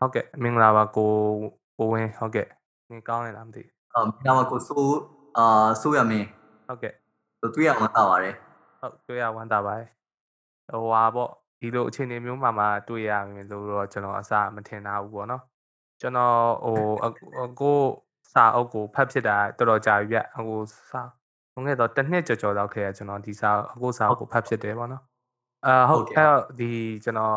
ဟုတ်ကဲ့မင်္ဂလာပါကိုကိုဝင်းဟုတ်ကဲ့နေကောင်းနေလားမသိအော်မင်္ဂလာပါကိုဆိုးအာဆိုးရမင်းဟုတ်ကဲ့တွေ့ရမှသာပါတယ်ဟုတ်တွေ့ရဝမ်းသာပါတယ်ဟိုဟာပေါ့ဒီလိုအခြေအနေမျိုးမှာမှတွေ့ရမယ်လို့တော့ကျွန်တော်အစမထင်တာဘူးပေါ့နော်ကျွန်တော်ဟိုကိုစာအုပ်ကိုဖတ်ဖြစ်တာတော်တော်ကြာပြီဗျဟိုစာဘုံခဲ့တော့တစ်နှစ်ကြော်ကြော်လောက်ခဲ့ရကျွန်တော်ဒီစာအခုစာအုပ်ကိုဖတ်ဖြစ်တယ်ပေါ့နော်အာဟုတ်အဲ့တော့ဒီကျွန်တော်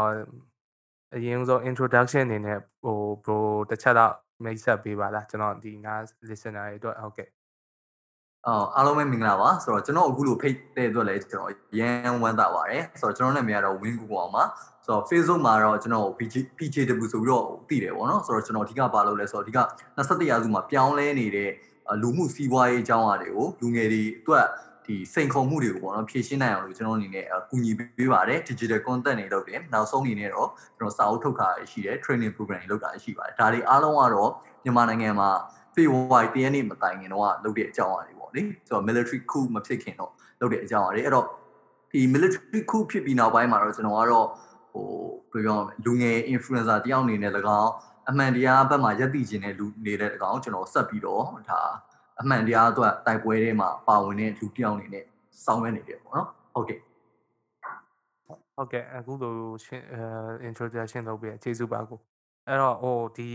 အရင်ဆုံး introduction အနေနဲ့ဟို bro တစ်ချက်တော့မိတ်ဆက်ပေးပါလားကျွန်တော်ဒီငါ listener တွေအတွက်ဟုတ်ကဲ့အော်အားလုံးပဲမင်္ဂလာပါဆိုတော့ကျွန်တော်အခုလိုဖိတ်တဲ့အတွက်လည်းကျွန်တော်ရန်ဝမ်းသာပါတယ်ဆိုတော့ကျွန်တော်နာမည်ကတော့ Win Google အောင်ပါဆိုတော့ Facebook မှာတော့ကျွန်တော် PJ PJW ဆိုပြီးတော့သိတယ်ပေါ့နော်ဆိုတော့ကျွန်တော်အဓိကပါလို့လဲဆိုတော့အဓိက21ရာစုမှာပြောင်းလဲနေတဲ့လူမှုစီးပွားရေးအကြောင်းအရာတွေကိုလူငယ်တွေအတွက် ဒီစိန်ခေါ်မှုတွေကိုပေါ့နော်ဖြည့်ရှင်းနိုင်အောင်လို့ကျွန်တော်အနေနဲ့ကူညီပေးပါတယ် digital content တွေလုပ်တယ်နောက်ဆုံးအနေနဲ့တော့ကျွန်တော်စာအုပ်ထုတ်တာရှိတယ် training program တွေလုပ်တာရှိပါတယ်ဒါတွေအားလုံးကတော့မြန်မာနိုင်ငံမှာ February 10ရက်နေ့မတိုင်ခင်တော့လုပ်တဲ့အကြောင်းအရာတွေပေါ့လေဆိုတော့ military coup မဖြစ်ခင်တော့လုပ်တဲ့အကြောင်းအရာတွေအဲ့တော့ဒီ military coup ဖြစ်ပြီးနောက်ပိုင်းမှာတော့ကျွန်တော်ကတော့ဟိုဘယ်ပြောမလဲလူငယ် influencer တယောက်အနေနဲ့၎င်းအမှန်တရားဘက်မှာရက်တည်ခြင်းတဲ့လူနေတဲ့ကောင်ကျွန်တော်ဆက်ပြီးတော့ဒါ အမှန်တရားအတွက်တိုက်ပွဲတွေမှာပါဝင်တဲ့လူတယောက်အနေနဲ့ဆောင်ရွက်နေတယ်ပေါ့နော်ဟုတ်ကဲ့ဟုတ်ကဲ့အခုလိုရှင်းအဲ introduction လုပ်ပြီးကျေးဇူးပါကိုအဲ့တော့ဟိုဒီ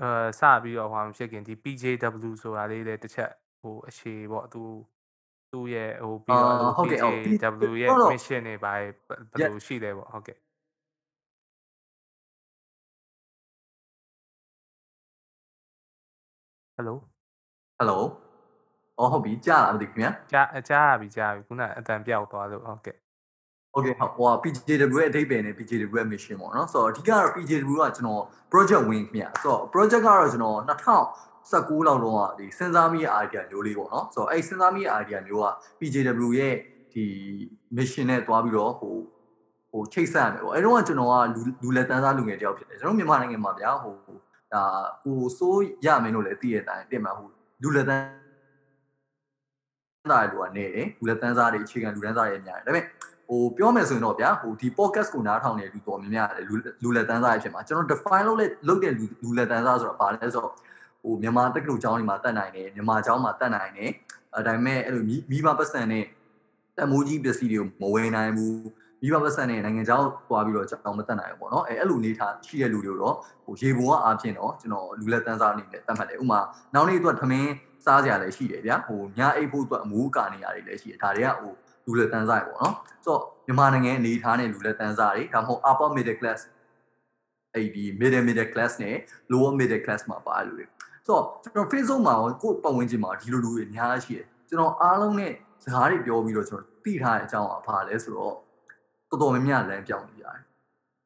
အဲစပြီးတော့ဟိုမဖြစ်ခင်ဒီ PJW ဆိုတာလေးလည်းတစ်ချက်ဟိုအရှိပေါ့သူသူ့ရဲ့ဟိုပြီးတော့ PJW ရဲ့ mission တွေပါဘယ်လိုရှိလဲပေါ့ဟုတ်ကဲ့ Hello Hello အော်ဟုတ်ပြီကြားလားမသိခင်ဗျာကြားကြားရပြီကြားပြီခုနအတန်ပြောက်သွားလို့ဟုတ်ကဲ့โอเคဟို PJW ရဲ့အဓိပ္ပာယ်နဲ့ PJW ရဲ့ mission ပေါ့နော်ဆိုတော့အဓိကတော့ PJW ကကျွန်တော် project wing ခင်ဗျာဆိုတော့ project ကတော့ကျွန်တော်2019လောက်တော့ဒီစဉ်းစားမိရဲ့ idea မျိုးလေးပေါ့နော်ဆိုတော့အဲ့စဉ်းစားမိရဲ့ idea မျိုးက PJW ရဲ့ဒီ mission နဲ့တွားပြီးတော့ဟိုဟိုချိတ်ဆက်ရမယ်ပေါ့အဲ့တော့ကျွန်တော်ကလူလက်တန်းစားလူငယ်တယောက်ဖြစ်တယ်ကျွန်တော်မြန်မာနိုင်ငံမှာဗျာဟိုဒါဟိုစိုးရမင်းတို့လည်းသိရတဲ့အတိုင်းတင်မှာဟို လူလက်တန်းသားတွေကနေတယ်လူလက်တန်းစားတွေအခြေခံလူတန်းစားတွေအများတယ်ဒါပေမဲ့ဟိုပြောမယ်ဆိုရင်တော့ဗျာဟိုဒီ podcast ကိုနားထောင်နေလူတော်များများတယ်လူလူလက်တန်းစားတွေဖြစ်မှာကျွန်တော် define လုပ်လက်လုပ်တဲ့လူလူလက်တန်းစားဆိုတော့ဗာလဲဆိုတော့ဟိုမြန်မာတက္ကသိုလ်ကျောင်းတွေမှာတက်နိုင်တယ်မြန်မာကျောင်းမှာတက်နိုင်တယ်အဲဒါပေမဲ့အဲ့လိုမိဘပတ်စံနဲ့တမိုးကြီးပစ္စည်းတွေကိုမဝယ်နိုင်ဘူး မိဘပတ်စံနဲ့နိုင်ငံခြားသွားပြီးတော့ကျောင်းမတက်နိုင်ဘူးပေါ့နော်အဲအဲ့လိုနေထားရှိတဲ့လူတွေတော့ဟိုရေပုံကအားဖြင့်တော့ကျွန်တော်လူလက်တန်းစားအနေနဲ့တတ်မှတ်တယ်ဥမာနောက်နေ့အတွက်ထမင်းစားစရာလည်းရှိတယ်ဗျာဟိုညအိပ်ဖို့အတွက်အမိုးအကာနေရာတွေလည်းရှိတယ်ဒါတွေကဟိုလူလက်တန်းစားတွေပေါ့နော်ဆိုတော့မြန်မာနိုင်ငံအနေထားနဲ့လူလက်တန်းစားတွေဒါမှမဟုတ် upper middle class အဲ့ဒီ middle middle class နဲ့ lower middle class မှာပါလူတွေဆိုတော့ကျွန်တော် Facebook မှာကိုယ့်ပတ်ဝန်းကျင်မှာဒီလိုလူတွေအများကြီးရှိတယ်ကျွန်တော်အားလုံးနဲ့စကားတွေပြောပြီးတော့ကျွန်တော်သိထားတဲ့အကြောင်းအဖာလဲဆိုတော့ တော်တော်များများလမ်းပြောင်းနေကြတယ်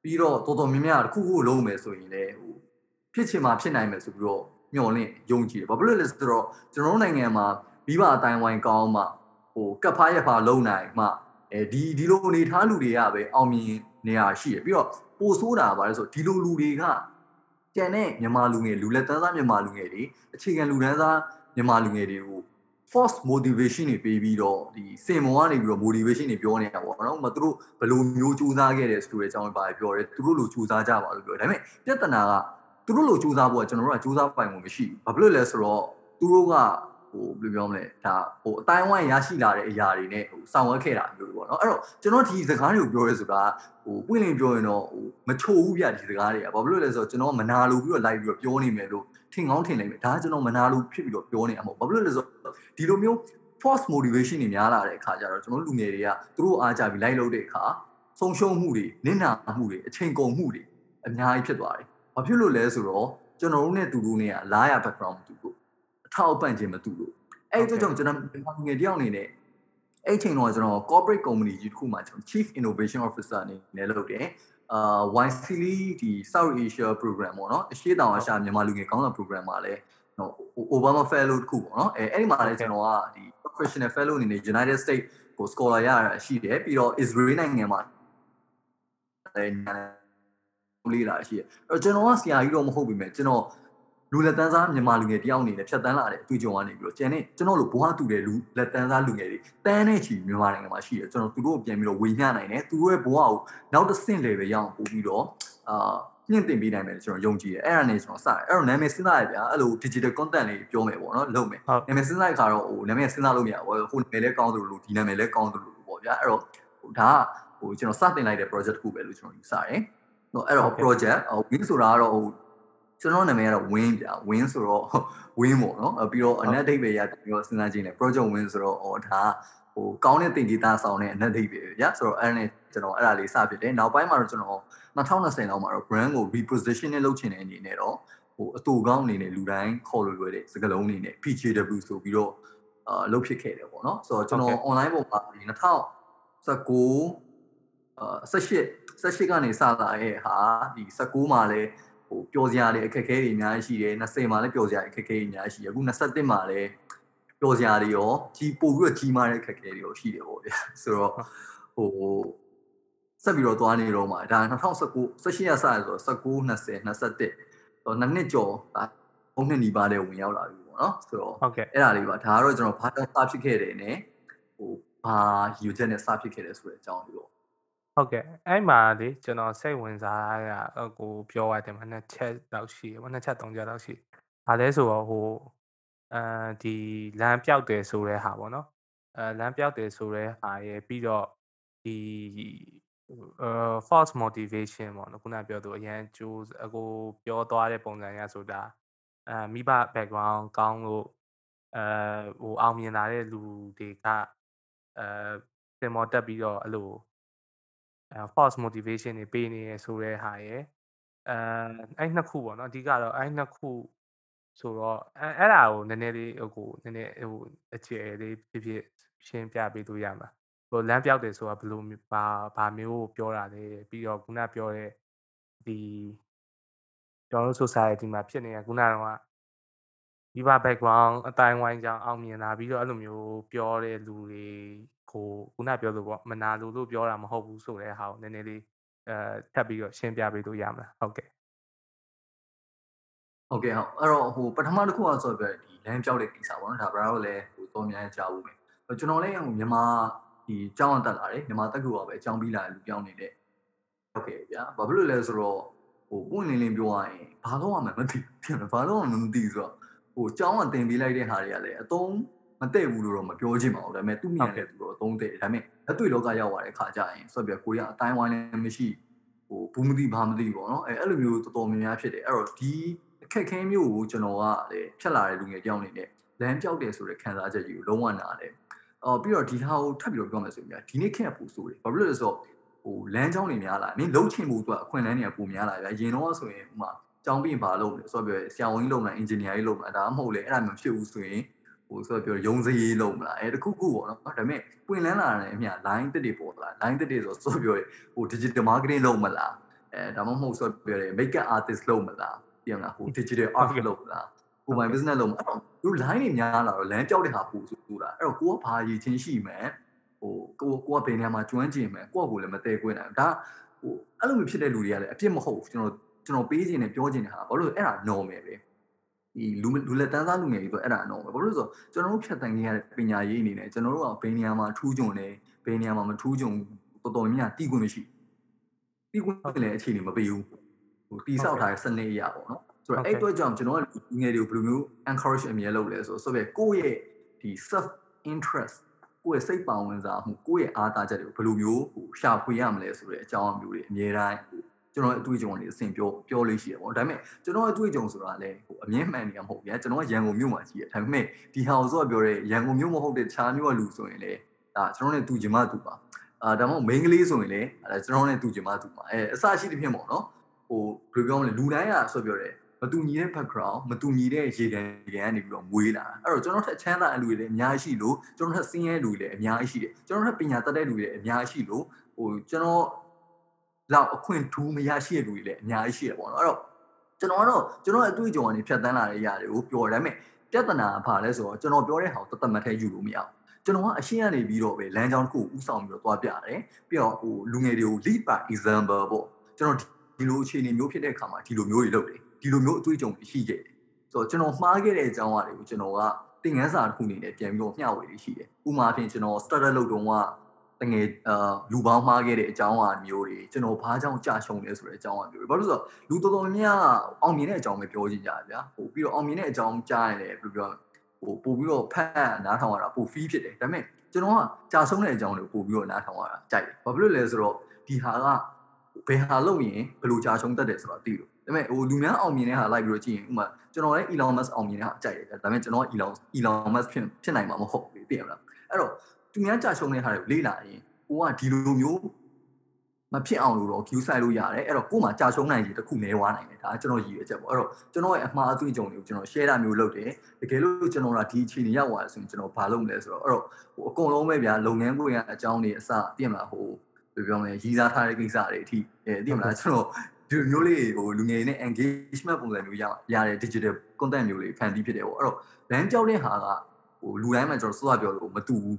ပြီးတော့တော်တော်များများတစ်ခုခုလုံးမယ်ဆိုရင်လည်းဟိုဖြစ်ချင်မှဖြစ်နိုင်မယ်ဆိုပြီးတော့မျှော်လင့်ယုံကြည်တယ်ဘာဖြစ်လို့လဲဆိုတော့ကျွန်တော်တို့နိုင်ငံမှာမိဘအတိုင်းဝိုင်းကောင်းမှဟိုကပ်ဖားရဖာလုံနိုင်မှအဲဒီဒီလိုအနေထားလူတွေကပဲအောင်မြင်နေရရှိရပြီးတော့ပိုဆိုးတာပါလဲဆိုဒီလိုလူတွေကကျန်တဲ့မြန်မာလူငယ်လူလက်တန်းစားမြန်မာလူငယ်တွေအခြေခံလူတန်းစားမြန်မာလူငယ်တွေကို force motivation တွေပေးပြီးတော့ဒီစင်မောကနေပြီးတော့ motivation တွေပြောနေတာပေါ့နော်။မသူတို့ဘယ်လိုမျိုးစူးစမ်းခဲ့တယ်ဆိုတဲ့အကြောင်းပဲပြောတယ်။သူတို့လိုစူးစမ်းကြပါလို့ပြောတယ်။ဒါပေမဲ့ပြဿနာကသူတို့လိုစူးစမ်းဖို့ကကျွန်တော်တို့ကစူးစမ်းပိုင်မှုမရှိဘူး။ဘာဖြစ်လို့လဲဆိုတော့သူတို့ကဟိုဘယ်လိုပြောမလဲဒါဟိုအတိုင်းဝိုင်းရရှိလာတဲ့အရာတွေနဲ့ဟိုဆောင်ရွက်ခဲ့တာမျိုးပေါ့နော်အဲ့တော့ကျွန်တော်ဒီစကားတွေကိုပြောရဲဆိုတာဟိုပွင့်လင်းပြောရင်တော့ဟိုမချိုးဘူးဗျဒီစကားတွေကဘာဖြစ်လို့လဲဆိုတော့ကျွန်တော်မနာလိုပြီးတော့လိုက်ပြီးတော့ပြောနေမယ်လို့ ထင်ကောင်းထင်နိုင်မယ်ဒါကကျွန်တော်မနာလိုဖြစ်ပြီးတော့ပြောနေမှာမဟုတ်ဘာဖြစ်လို့လဲဆိုတော့ဒီလိုမျိုး force motivation တွေများလာတဲ့အခါကျတော့ကျွန်တော်လူငယ်တွေကသူတို့အားကြပြီးလိုက်လုပ်တဲ့အခါဆုံးရှုံးမှုတွေနစ်နာမှုတွေအချိန်ကုန်မှုတွေအများကြီးဖြစ်သွားတယ်ဘာဖြစ်လို့လဲဆိုတော့ကျွန်တော်တို့နဲ့သူတို့နဲ့ကလာရ background မတူဘူးအထောက်အပံ့ခြင်းမတူလို့အဲ့ဒီကြောင့်ကျွန်တော်ငွေတယောက်အနေနဲ့အဲ့ချိန်တော့ကျွန်တော် corporate company ကြီးတစ်ခုမှာကျွန်တော် chief innovation officer အနေနဲ့လုပ်တယ် အာ YCLI ဒီ South Asia program ပေါ့နော်အရှေ့တောင်အာရှမြန်မာလူငယ်ကောင်းဆောင် program မှာလည်းနော် Obama fellow တစ်ခုပေါ့နော်အဲအဲ့ဒီမှာလည်းကျွန်တော်ကဒီ professional fellow အနေနဲ့ United States ကို scholar ရတာရှိတယ်ပြီးတော့ Israel နိုင်ငံမှာလည်းလေးလာရှိတယ်အဲ့တော့ကျွန်တော်ကဆရာကြီးတော့မဟုတ်ပြီမဲ့ကျွန်တော် လူလက်တန်းစားမြန်မာလူငယ်တယောက်အနေနဲ့ဖြတ်တန်းလာတဲ့အတွေ့အကြုံကနေပြီးတော့ကျန်တဲ့ကျွန်တော်တို့ဘဝတူတဲ့လူလက်တန်းစားလူငယ်တွေတန်းတဲ့ချီမြန်မာနိုင်ငံမှာရှိတယ်ကျွန်တော်သူတို့ကိုပြန်ပြီးတော့ဝေမျှနိုင်တယ်သူတို့ရဲ့ဘဝကိုနောက်တစ်ဆင့် level ရအောင်ပို့ပြီးတော့ဟအာမြင့်တင်ပေးနိုင်မယ်ကျွန်တော်ယုံကြည်တယ်အဲ့ဒါနဲ့ကျွန်တော်စတယ်အဲ့တော့နာမည်စဉ်းစားရဗျာအဲ့လို digital content လေးပြောမယ်ပေါ့နော်လုပ်မယ်နာမည်စဉ်းစားတဲ့ခါတော့ဟိုနာမည်စဉ်းစားလို့မရဘူးဟိုနာမည်လည်းကောင်းသလိုလိုဒီနာမည်လည်းကောင်းသလိုလိုပေါ့ဗျာအဲ့တော့ဟိုဒါကဟိုကျွန်တော်စတင်လိုက်တဲ့ project တစ်ခုပဲလို့ကျွန်တော်ယူဆတယ်ဟိုအဲ့တော့ project ဟို win ဆိုတာကတော့ဟို ကျွန်တော်နာမည်ကတော့ win ဗျာ win ဆိုတော့ win ပေါ့နော်ပြီးတော့အနက်ဒိတ်ပဲရပြီးတော့စဉ်းစားကြည့်နေ project win ဆိုတော့ဟောဒါဟိုကောင်းတဲ့တင်ကြီးသားဆောင်တဲ့အနက်ဒိတ်ပဲဗျာဆိုတော့အဲ့ဒါနဲ့ကျွန်တော်အဲ့ဒါလေးစဖြစ်တယ်နောက်ပိုင်းမှာတော့ကျွန်တော်2020လောက်မှာတော့ brand ကို repositioning လုပ်ချင်တဲ့အနေနဲ့တော့ဟိုအတူကောင်းအနေနဲ့လူတိုင်းခေါ်လို့လွယ်တဲ့စကားလုံးအနေနဲ့ PJW ဆိုပြီးတော့အာလုပ်ဖြစ်ခဲ့တယ်ပေါ့နော်ဆိုတော့ကျွန်တော် online ပုံမှာ2019အာ18 18ကနေစလာတဲ့ဟာဒီ19မှာလည်း ဟိုပျော်စရာတွေအခက်အခဲတွေအများကြီးရှိတယ်20မှာလည်းပျော်စရာအခက်အခဲတွေအများကြီးရှိတယ်အခု21မှာလည်းပျော်စရာတွေရောကြီးပို့ပြီးတော့ကြီးမားတဲ့အခက်အခဲတွေရောရှိတယ်ပေါ့ဗျာဆိုတော့ဟိုဆက်ပြီးတော့သွားနေတော့မှာဒါ2019 18ရက်စရဆို19 20 21တော့နှစ်နှစ်ကျော်ဒါဘုံနှစ်နီးပါးတဲ့ဝင်ရောက်လာပြီပေါ့နော်ဆိုတော့ဟုတ်ကဲ့အဲ့ဒါလေးပါဒါကတော့ကျွန်တော်ဘာကြောင့်စဖြစ်ခဲ့တယ်နဲ့ဟိုဘာယူချက်နဲ့စဖြစ်ခဲ့တယ်ဆိုတဲ့အကြောင်းလေးပေါ့ ဟုတ်ကဲ့အဲ့မှာလေကျွန်တော်စိတ်ဝင်စားရကိုပြောရတယ်မနှစ်ချက်တော့ရှိတယ်နှစ်ချက်သုံးချက်တော့ရှိဘာလဲဆိုတော့ဟိုအဲဒီလမ်းပြောက်တယ်ဆိုတဲ့ဟာပေါ့နော်အဲလမ်းပြောက်တယ်ဆိုတဲ့ဟာရဲ့ပြီးတော့ဒီအာ false motivation ပေါ့နော်ခုနပြောသူအရန်ကြိုးအကိုပြောသွားတဲ့ပုံစံရဆိုတာအဲမိဘ background ကောင်းလို့အဲဟိုအောင်မြင်လာတဲ့လူတွေကအဲစင်မော်တက်ပြီးတော့အဲ့လို အဲ false motivation တွေပေးနေရဆိုတဲ့ဟာရယ်အဲအဲ့နှစ်ခုပေါ့နော်အဓိကတော့အဲ့နှစ်ခုဆိုတော့အဲအဲ့ဒါကိုနည်းနည်းလေးဟိုကိုနည်းနည်းဟိုအခြေလေးဖြစ်ဖြစ်ရှင်းပြပေးလို့ရမှာဟိုလမ်းပြောက်တယ်ဆိုတာဘယ်လိုဘာဘာမျိုးကိုပြောတာလဲပြီးတော့ခုနပြောတဲ့ဒီကျွန်တော်တို့ society မှာဖြစ်နေတဲ့ခုနကတော့ဒီဘာ background အတိုင်းဝိုင်းကြောင့်အောင်မြင်လာပြီးတော့အဲ့လိုမျိုးပြောတဲ့လူတွေ ကိုခုနပြောလို့ပေါ့မနာလို့လို့ပြောတာမဟုတ်ဘူးဆိုတဲ့ဟာကိုနည်းနည်းလေးအဲထပ်ပြီးတော့ရှင်းပြပေးလို့ရမလားဟုတ်ကဲ့ဟုတ်ကဲ့ဟုတ်အဲ့တော့ဟိုပထမတစ်ခုကဆိုပြဒီလမ်းပြောက်တဲ့ကိစ္စပေါ့နော်ဒါဘရာတို့လည်းဟိုတော်များကြားဘူးမယ်ကျွန်တော်လည်းဟိုမြန်မာဒီကျောင်းတက်လာတယ်မြန်မာတက်ကူကပဲအကြောင်းပြီးလာလူပြောင်းနေတဲ့ဟုတ်ကဲ့ဗျာဘာဖြစ်လို့လဲဆိုတော့ဟိုပွင့်လင်းလင်းပြောရရင်ဘာလို့မှမသိဘူးဘာလို့မှမသိဆိုတော့ဟိုကျောင်းကတင်ပေးလိုက်တဲ့ဟာတွေကလည်းအတုံး မတည့်ဘူးလို့တော့မပြောချင်ပါဘူးဒါပေမဲ့သူ့မြန်တဲ့သူတော့အတုံးတည့်ဒါပေမဲ့လက်တွေ့လောကရောက်သွားတဲ့ခါကျရင်ဆိုပြကိုရီးယားအတိုင်းဝိုင်းလည်းမရှိဟိုဘူးမသိဘာမသိပေါ့နော်အဲအဲ့လိုမျိုးတော်တော်များများဖြစ်တယ်အဲ့တော့ဒီအခက်ခဲမျိုးကိုကျွန်တော်ကလည်းဖြတ်လာတဲ့လူငယ်တယောက်အနေနဲ့လမ်းပြောက်တယ်ဆိုတဲ့ခံစားချက်ကြီးကိုလုံးဝနားတယ်အော်ပြီးတော့ဒီဟာကိုထပ်ပြီးတော့ပြောမယ်ဆိုရင်ဒီနေ့ခက်ပူဆိုတယ်ဘာဖြစ်လို့လဲဆိုတော့ဟိုလမ်းကြောင်းတွေများလာနင်းလုံးချင်မှုအတွက်အခွင့်အလမ်းတွေကပိုများလာဗျာရင်တော့ဆိုရင်ဥမာကျောင်းပြီးဘာလုပ်လဲဆိုတော့ပြောဆရာဝန်ကြီးလုပ်မလားအင်ဂျင်နီယာကြီးလုပ်မလားဒါမှမဟုတ်လေအဲ့ဒါမျိုးဖြစ်ဘူးဆိုရင် ဟိုဆိုတော့ပြောရုံးစရေးလုပ်မလားအဲတခုခုပေါ့နော်ဒါပေမဲ့ပွင့်လန်းလာတဲ့အမြ line တစ်တွေပေါ်လာ line တစ်တွေဆိုဆိုပြောဟို digital marketing လုပ်မလားအဲဒါမှမဟုတ်ဆိုပြောတယ် make up artist လုပ်မလားပြင်မလားဟို digital art လုပ်မလားဟို my business လုပ်မလားသူ line တွေများလာတော့လမ်းပြောက်တဲ့ဟာပူဆိုတာအဲ့တော့ကိုကဘာရည်ချင်းရှိမယ်ဟိုကိုကိုကဘယ်နေရာမှာကျွမ်းကျင်မယ်ကိုကကိုလည်းမတဲခွင့်နိုင်ဒါဟိုအဲ့လိုမျိုးဖြစ်တဲ့လူတွေကလည်းအပြစ်မဟုတ်ဘူးကျွန်တော်ကျွန်တော်ပေးခြင်းနဲ့ပြောခြင်းနဲ့ဟာဘာလို့အဲ့ဒါ normal ပဲ ဒီလူလူလက်တန်းသားလူငယ်ကြီးဆိုအဲ့ဒါ normal ဘာလို့ဆိုကျွန်တော်တို့ဖြတ်တန်းခဲ့ရတဲ့ပညာရေးအနေနဲ့ကျွန်တော်တို့ကဘယ်နေရာမှာထူးချွန်လဲဘယ်နေရာမှာမထူးချွန်တော်တော်များများတီးခွင့်မရှိတီးခွင့်လည်းအခြေအနေမပေးဘူးဟိုတီးဆောက်ထားတဲ့စနစ်အရာပေါ့နော်ဆိုတော့အဲ့အတွက်ကြောင့်ကျွန်တော်ကလူငယ်တွေကိုဘယ်လိုမျိုး encourage အမြဲလုပ်လဲဆိုဆိုတော့ကိုယ့်ရဲ့ဒီ self interest ကိုယ့်ရဲ့စိတ်ပါဝင်စားမှုကိုယ့်ရဲ့အားသားချက်တွေကိုဘယ်လိုမျိုးဟိုရှာဖွေရမလဲဆိုတဲ့အကြောင်းအမျိုးတွေအများတိုင်း ကျွန်တော်အတွေ့အကြုံတွေအစဉ်ပြောပြောလို့ရှိရပေါ့ဒါပေမဲ့ကျွန်တော်အတွေ့အကြုံဆိုတာလည်းဟိုအမြင်မှန်နေမှာမဟုတ်ဗျာကျွန်တော်ကရန်ကုန်မြို့မှာရှိတယ်ဒါပေမဲ့ဒီဟာကိုဆိုပြောတဲ့ရန်ကုန်မြို့မဟုတ်တဲ့ခြားမြို့ကလူဆိုရင်လည်းဒါကျွန်တော်နဲ့တူချင်မှတူပါအာဒါမှမဟုတ် main ကလေးဆိုရင်လည်းအဲကျွန်တော်နဲ့တူချင်မှတူပါအဲအစရှိတဲ့ဖြစ်ပေါ့နော်ဟိုဘယ်လိုပြောမလဲလူတိုင်းကဆိုပြောတဲ့မတူညီတဲ့ background မတူညီတဲ့ရေကန်ရေကန်ကနေပြီးတော့မွေးလာတာအဲ့တော့ကျွန်တော်ထက်ချမ်းသာတဲ့လူတွေလည်းအများကြီးရှိလို့ကျွန်တော်ထက်စင်းရဲလူတွေလည်းအများကြီးရှိတယ်ကျွန်တော်ထက်ပညာတတ်တဲ့လူတွေလည်းအများကြီးရှိလို့ဟိုကျွန်တော် လောက်အခွင့်ထူးမရရှိတဲ့လူတွေလည်းအများကြီးရှိတယ်ပေါ့နော်အဲ့တော့ကျွန်တော်ကတော့ကျွန်တော်အတွေ့အကြုံကနေဖြတ်တန်းလာတဲ့ຢာတွေကိုပြောတယ်ဒါပေမဲ့ပြဿနာဘာလဲဆိုတော့ကျွန်တော်ပြောတဲ့ဟာကိုတသက်မထဲယူလို့မရဘူးကျွန်တော်ကအရှင်းရနေပြီးတော့ပဲလမ်းကြောင်းတစ်ခုဥဆောင်ပြီးတော့တွားပြတယ်ပြီးတော့ဟိုလူငယ်တွေကို lead by example ပေါ့ကျွန်တော်ဒီလိုအခြေအနေမျိုးဖြစ်တဲ့အခါမှာဒီလိုမျိုးတွေလုပ်တယ်ဒီလိုမျိုးအတွေ့အကြုံရှိခဲ့တယ်ဆိုတော့ကျွန်တော်မှားခဲ့တဲ့အကြောင်းအရာတွေကိုကျွန်တော်ကသင်ခန်းစာတစ်ခုအနေနဲ့ပြန်ပြီးတော့မျှဝေလေးရှိတယ်ဥပမာအဖြစ်ကျွန်တော် starter လုပ်တုန်းကဟ တငယ်အာလူပေါင်းမှားခဲ့တဲ့အကြောင်းအရာမျိုးတွေကျွန်တော်ဘာကြောင့်ကြာရှုံးလဲဆိုတဲ့အကြောင်းအရာမျိုးတွေဘာလို့လဲဆိုတော့လူတော်တော်များများအောင်မြင်တဲ့အကြောင်းပဲပြောကြည့်ကြဗျာဟိုပြီးတော့အောင်မြင်တဲ့အကြောင်းကြားရင်လည်းဘယ်လိုပြောဟိုပို့ပြီးတော့ဖတ်နားထောင်ရတာပို fee ဖြစ်တယ်ဒါပေမဲ့ကျွန်တော်ကကြာဆုံးတဲ့အကြောင်းတွေကိုပို့ပြီးတော့နားထောင်ရတာကြိုက်တယ်ဘာဖြစ်လို့လဲဆိုတော့ဒီဟာကဘယ်ဟာလုပ်ရင်ဘယ်လိုကြာရှုံးတတ်တယ်ဆိုတော့သိလို့ဒါပေမဲ့ဟိုလူများအောင်မြင်တဲ့ဟာလိုက်ပြီးတော့ကြည့်ရင်ဥပမာကျွန်တော်လည်း Elon Musk အောင်မြင်တဲ့ဟာကြိုက်တယ်ဒါပေမဲ့ကျွန်တော် Elon Elon Musk ဖြစ်ဖြစ်နိုင်မှာမဟုတ်ဘူးသိရမလားအဲ့တော့ သူများကြာရှုံးတဲ့ဟာတွေကိုလေ့လာရင်ကိုကဒီလိုမျိုးမဖြစ်အောင်လို့တော့ queue site လို့ရတယ်အဲ့တော့ကို့မှာကြာရှုံးနိုင်ကြီးတစ်ခုနေသွားနိုင်တယ်ဒါကကျွန်တော်ရည်ရွယ်ချက်ပေါ့အဲ့တော့ကျွန်တော်ရဲ့အမှားအသွင်ကြုံတွေကိုကျွန်တော် share တာမျိုးလုပ်တယ်တကယ်လို့ကျွန်တော်ကဒီအခြေအနေရောက်သွားဆိုရင်ကျွန်တော်ဘာလုပ်မလဲဆိုတော့အဲ့တော့ဟိုအကုန်လုံးပဲဗျာလုပ်ငန်းကိုရအကြောင်းတွေအစသိရမလားဟိုဘယ်ပြောမလဲရည်စားထားတဲ့ကိစ္စတွေအထိအဲသိရမလားကျွန်တော်ဒီမျိုးလေးဟိုလူငယ်နဲ့ engagement ပုံစံမျိုးရရတဲ့ digital content မျိုးလေးဖန်တီးဖြစ်တယ်ပေါ့အဲ့တော့လမ်းကြောက်တဲ့ဟာကဟိုလူတိုင်းမှာကျွန်တော်စောစောပြောလို့မတူဘူး